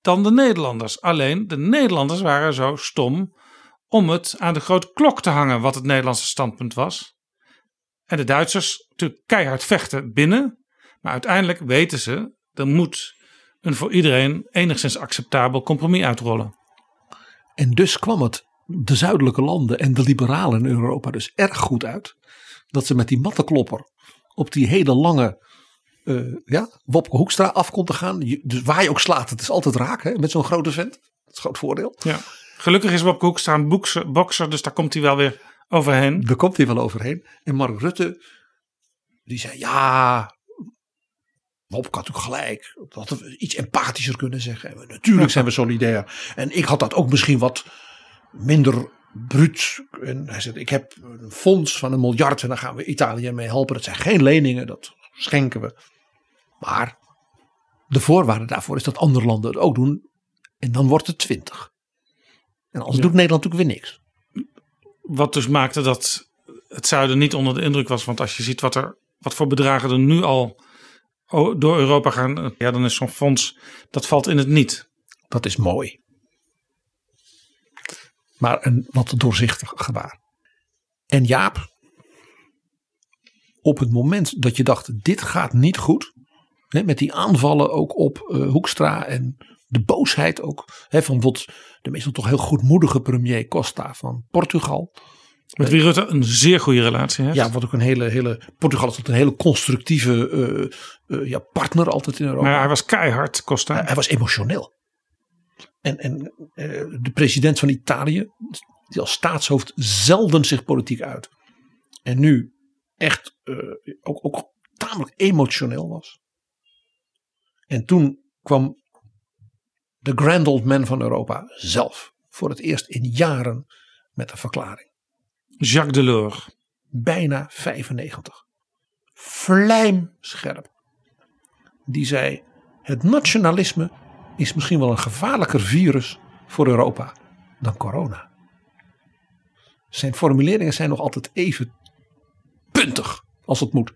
dan de Nederlanders. Alleen de Nederlanders waren zo stom om het aan de grote klok te hangen wat het Nederlandse standpunt was. En de Duitsers natuurlijk keihard vechten binnen. Maar uiteindelijk weten ze, er moet een voor iedereen enigszins acceptabel compromis uitrollen. En dus kwam het de zuidelijke landen en de liberalen in Europa dus erg goed uit. Dat ze met die mattenklopper op die hele lange eh, ja, Wopke Hoekstra af kon te gaan. Je- Dus waar je ook slaat, het is altijd raak hè, met zo'n grote vent. Dat is een groot voordeel. Ja. Gelukkig is Wopke Hoekstra een boekser, bokser, dus daar komt hij wel weer overheen. Daar komt hij wel overheen. En Mark Rutte, die zei ja, Wopke had natuurlijk gelijk. Dat hadden we iets empathischer kunnen zeggen. En natuurlijk zijn we solidair. En ik had dat ook misschien wat minder bruut. En hij zei, ik heb een fonds van een miljard en daar gaan we Italië mee helpen. Dat zijn geen leningen, dat schenken we. Maar de voorwaarde daarvoor is dat andere landen het ook doen. En dan wordt het 20. En anders doet Nederland natuurlijk weer niks. Wat dus maakte dat het zuiden niet onder de indruk was. Want als je ziet wat, er, wat voor bedragen er nu al door Europa gaan. eh, Ja, dan is zo'n fonds, dat valt in het niet. Dat is mooi. Maar een wat doorzichtig gebaar. En Jaap, op het moment dat je dacht, dit gaat niet goed. Hè, met die aanvallen ook op eh, Hoekstra en de boosheid ook. Hè, van wat de meestal toch heel goedmoedige premier Costa van Portugal. Met wie Rutte een zeer goede relatie heeft. Ja, wat ook een hele, hele Portugal is altijd een hele constructieve eh, eh, ja, partner altijd in Europa. maar hij was keihard, Costa. Hij, hij was emotioneel. En, en de president van Italië, die als staatshoofd zelden zich politiek uit. En nu echt eh, ook, ook tamelijk emotioneel was. En toen kwam de grand old man van Europa zelf voor het eerst in jaren met een verklaring. Jacques Delors. Bijna 95. Vlijmscherp. Die zei: Het nationalisme is misschien wel een gevaarlijker virus voor Europa dan corona. Zijn formuleringen zijn nog altijd even als het moet.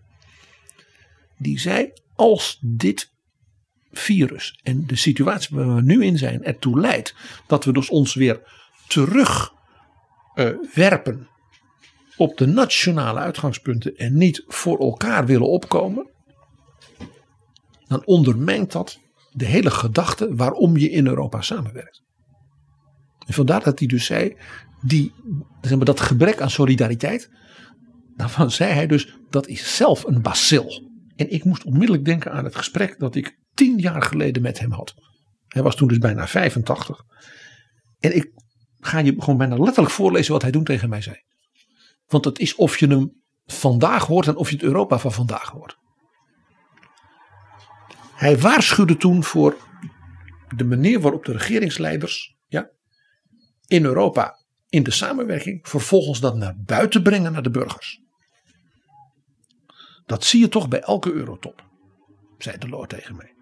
Die zei: Als dit virus en de situatie waar we nu in zijn ertoe leidt dat we dus ons weer terug eh, op de nationale uitgangspunten en niet voor elkaar willen opkomen, dan ondermijnt dat de hele gedachte waarom je in Europa samenwerkt. En vandaar dat hij dus zei, die, zeg maar, dat gebrek aan solidariteit, daarvan zei hij dus, dat is zelf een bacil. En ik moest onmiddellijk denken aan het gesprek dat ik tien jaar geleden met hem had. Hij was toen dus bijna 85. En ik ga je gewoon bijna letterlijk voorlezen wat hij toen tegen mij zei. Want het is of je hem vandaag hoort en of je het Europa van vandaag hoort. Hij waarschuwde toen voor de manier waarop de regeringsleiders ja, in Europa in de samenwerking vervolgens dat naar buiten brengen naar de burgers. Dat zie je toch bij elke eurotop, zei de Lord tegen mij.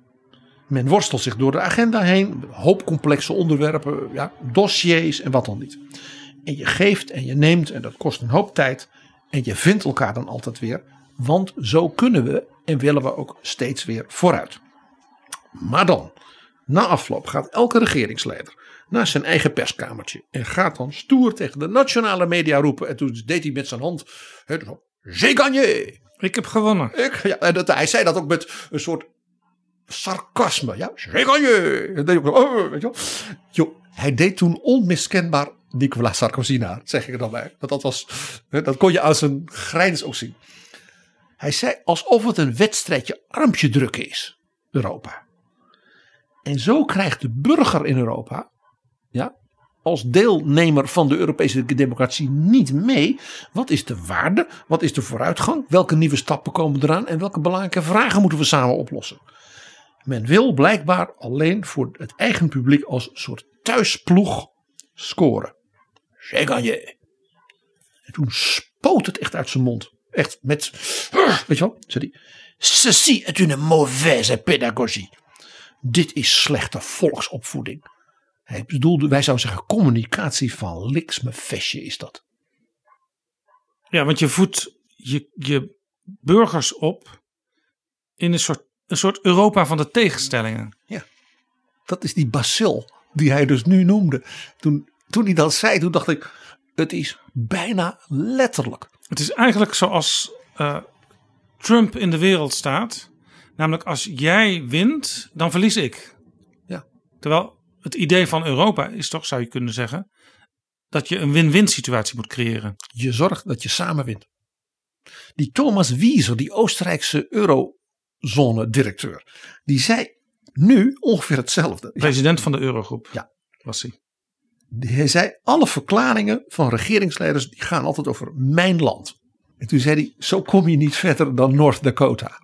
Men worstelt zich door de agenda heen, een hoop complexe onderwerpen, ja, dossiers en wat dan niet. En je geeft en je neemt en dat kost een hoop tijd. En je vindt elkaar dan altijd weer. Want zo kunnen we en willen we ook steeds weer vooruit. Maar dan, na afloop gaat elke regeringsleider naar zijn eigen perskamertje. En gaat dan stoer tegen de nationale media roepen. En toen deed hij met zijn hand. J'ai gagné. Ik heb gewonnen. Ik, ja, en dat, hij zei dat ook met een soort sarcasme. Ja, oh, je. Joh, hij deed toen onmiskenbaar Nicolas Sarkozy na, zeg ik er dan bij. Dat, dat, was, dat kon je aan zijn grijns ook zien. Hij zei alsof het een wedstrijdje armpje drukken is, Europa. En zo krijgt de burger in Europa, ja, als deelnemer van de Europese democratie niet mee. Wat is de waarde? Wat is de vooruitgang? Welke nieuwe stappen komen eraan? En welke belangrijke vragen moeten we samen oplossen? Men wil blijkbaar alleen voor het eigen publiek als soort thuisploeg scoren. Gagné. En toen spoot het echt uit zijn mond. Echt met, weet je wel, hij. Ceci est une mauvaise pédagogie. Dit is slechte volksopvoeding. Hij bedoelde, wij zouden zeggen, communicatie van liks me vestje is dat. Ja, want je voedt je, je burgers op in een soort, een soort Europa van de tegenstellingen. Dat is die bacil die hij dus nu noemde. Toen, toen hij dat zei, toen dacht ik, het is bijna letterlijk. Het is eigenlijk zoals eh, Trump in de wereld staat. Namelijk als jij wint, dan verlies ik. Ja. Terwijl het idee van Europa is toch, zou je kunnen zeggen, dat je een win-win situatie moet creëren. Je zorgt dat je samen wint. Die Thomas Wieser, die Oostenrijkse eurozone-directeur, die zei nu ongeveer hetzelfde. President van de Eurogroep Ja. was hij. hij zei, alle verklaringen van regeringsleiders die gaan altijd over mijn land. En toen zei hij, zo kom je niet verder dan North Dakota.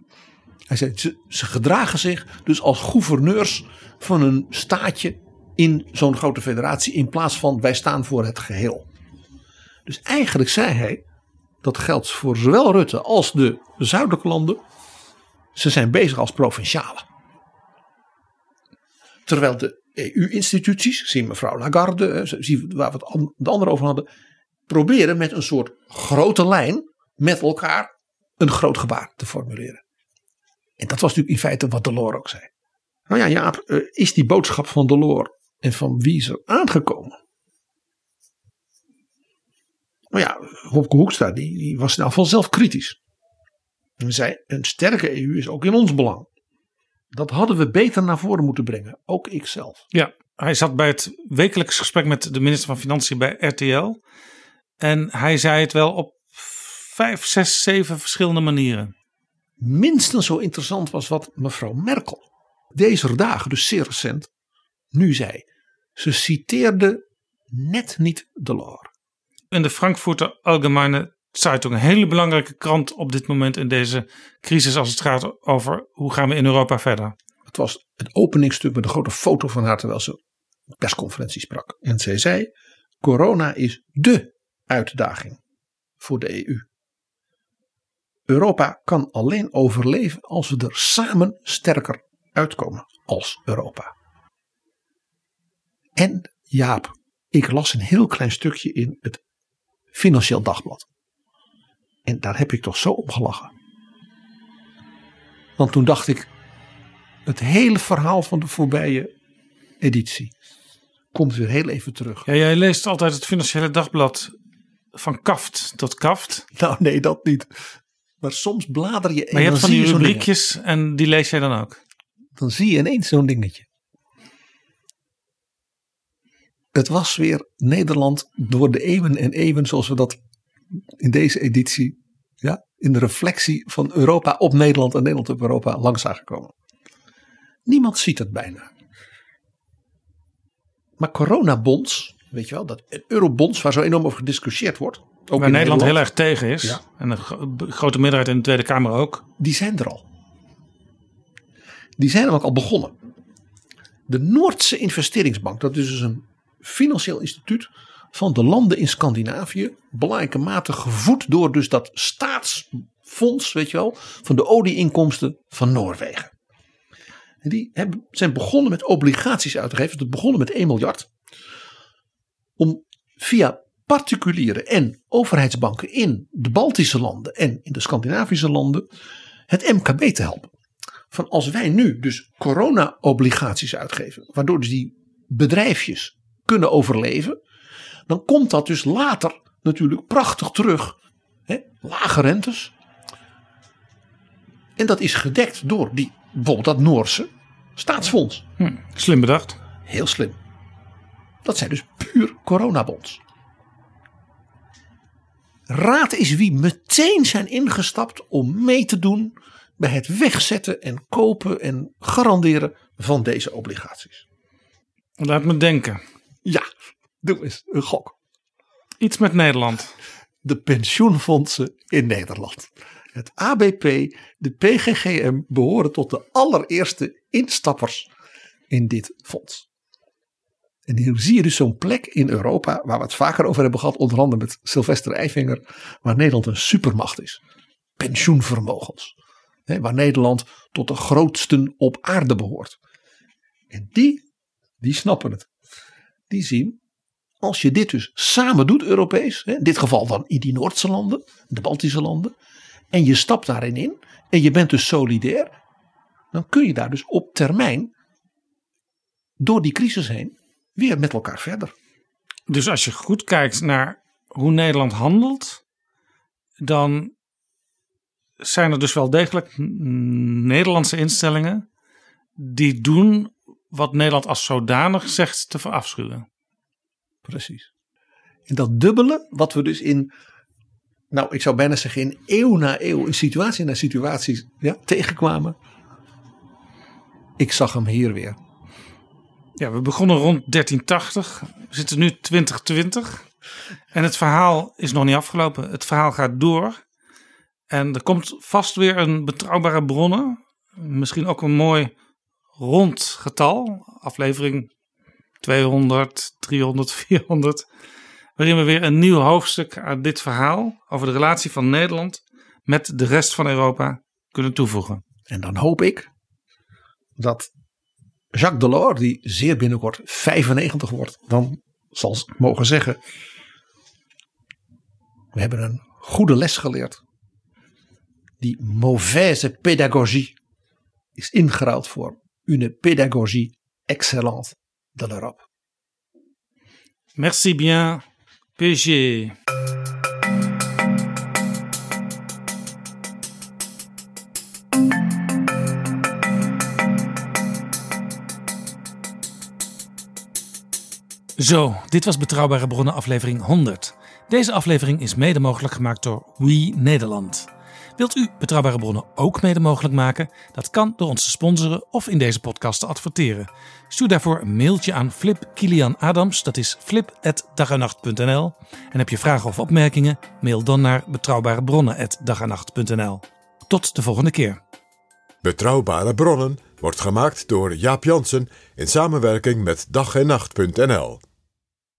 Hij zei, ze, ze gedragen zich dus als gouverneurs van een staatje in zo'n grote federatie. In plaats van wij staan voor het geheel. Dus eigenlijk zei hij, dat geldt voor zowel Rutte als de zuidelijke landen. Ze zijn bezig als provincialen. Terwijl de EU-instituties, zie mevrouw Lagarde, zie waar we het de anderen over hadden, proberen met een soort grote lijn met elkaar een groot gebaar te formuleren. En dat was natuurlijk in feite wat Delors ook zei. Nou ja, Jaap, eh, is die boodschap van Delors en van Wieser aangekomen? Nou ja, Wopke Hoekstra die, die was nou van zelf kritisch. En zei, een sterke EU is ook in ons belang. Dat hadden we beter naar voren moeten brengen, ook ikzelf. Ja, hij zat bij het wekelijks gesprek met de minister van Financiën bij RTL. En hij zei het wel op vijf, zes, zeven verschillende manieren. minstens zo interessant was wat mevrouw Merkel deze dagen, dus zeer recent, nu zei. Ze citeerde net niet Delors. In de Frankfurter Allgemeine Zeitung, een hele belangrijke krant op dit moment in deze crisis als het gaat over hoe gaan we in Europa verder. Het was het openingstuk met een grote foto van haar terwijl ze persconferentie sprak. En zij zei: Corona is dé uitdaging voor de EU. Europa kan alleen overleven als we er samen sterker uitkomen als Europa. En Jaap, ik las een heel klein stukje in het Financieel Dagblad. En daar heb ik toch zo om gelachen. Want toen dacht ik, het hele verhaal van de voorbije editie komt weer heel even terug. Ja, jij leest altijd het Financiële Dagblad van kaft tot kaft. Nou nee, dat niet. Maar soms blader je en Maar je hebt van die rubriekjes en die lees jij dan ook. Dan zie je ineens zo'n dingetje. Het was weer Nederland door de eeuwen en eeuwen zoals we dat in deze editie, ja, in de reflectie van Europa op Nederland en Nederland op Europa langs zagen komen. Niemand ziet het bijna. Maar coronabonds, weet je wel, dat eurobonds waar zo enorm over gediscussieerd wordt. Ook Waar Nederland heel erg tegen is. Ja. En een gro- grote meerderheid in de Tweede Kamer ook. die zijn er al. Die zijn ook al begonnen. De Noordse investeringsbank, dat is dus een financieel instituut van de landen in Scandinavië, belangrijke mate gevoed door dus dat staatsfonds, weet je wel, van de olieinkomsten van Noorwegen. En die hebben, zijn begonnen met obligaties uit te geven. Het begonnen met 1 miljard. Om via particuliere en overheidsbanken in de Baltische landen en in de Scandinavische landen het MKB te helpen. Van als wij nu dus corona-obligaties uitgeven, waardoor dus die bedrijfjes kunnen overleven, dan komt dat dus later natuurlijk prachtig terug Hè? Lage rentes. En dat is gedekt door die, bijvoorbeeld dat Noorse staatsfonds. Slim bedacht. Heel slim. Dat zijn dus puur coronabonds. Raad is wie meteen zijn ingestapt om mee te doen bij het wegzetten en kopen en garanderen van deze obligaties. Laat me denken. Ja, doe eens een gok. Iets met Nederland. De pensioenfondsen in Nederland. Het ABP, de PGGM behoren tot de allereerste instappers in dit fonds. En hier zie je dus zo'n plek in Europa waar we het vaker over hebben gehad, onder andere met Sylvester Eifinger, waar Nederland een supermacht is. Pensioenvermogens. Hè, waar Nederland tot de grootsten op aarde behoort. En die, die snappen het. Die zien, als je dit dus samen doet Europees, in dit geval dan in die Noordse landen, de Baltische landen, en je stapt daarin in en je bent dus solidair, dan kun je daar dus op termijn door die crisis heen weer met elkaar verder. Dus als je goed kijkt naar hoe Nederland handelt, dan zijn er dus wel degelijk Nederlandse instellingen die doen wat Nederland als zodanig zegt te verafschuwen. Precies. En dat dubbele, wat we dus in, nou ik zou bijna zeggen in eeuw na eeuw, in situatie na situatie ja, tegenkwamen. Ik zag hem hier weer. Ja, we begonnen rond 1380. We zitten nu 2020. En het verhaal is nog niet afgelopen. Het verhaal gaat door. En er komt vast weer een betrouwbare bronnen. Misschien ook een mooi rond getal. Aflevering 200, 300, 400. Waarin we weer een nieuw hoofdstuk aan dit verhaal over de relatie van Nederland met de rest van Europa kunnen toevoegen. En dan hoop ik dat Jacques Delors, die zeer binnenkort 95 wordt, dan zal mogen zeggen: We hebben een goede les geleerd. Die mauvaise pédagogie is ingeruild voor une pédagogie excellente de l'Europe. Merci bien, PG. Zo, dit was Betrouwbare Bronnen aflevering 100. Deze aflevering is mede mogelijk gemaakt door We Nederland. Wilt u Betrouwbare Bronnen ook mede mogelijk maken? Dat kan door ons te sponsoren of in deze podcast te adverteren. Stuur daarvoor een mailtje aan Flip Kilian Adams, dat is. En heb je vragen of opmerkingen? Mail dan naar betrouwbarebronnen.dagenacht.nl. Tot de volgende keer. Betrouwbare bronnen wordt gemaakt door Jaap Jansen in samenwerking met dag en nacht.nl.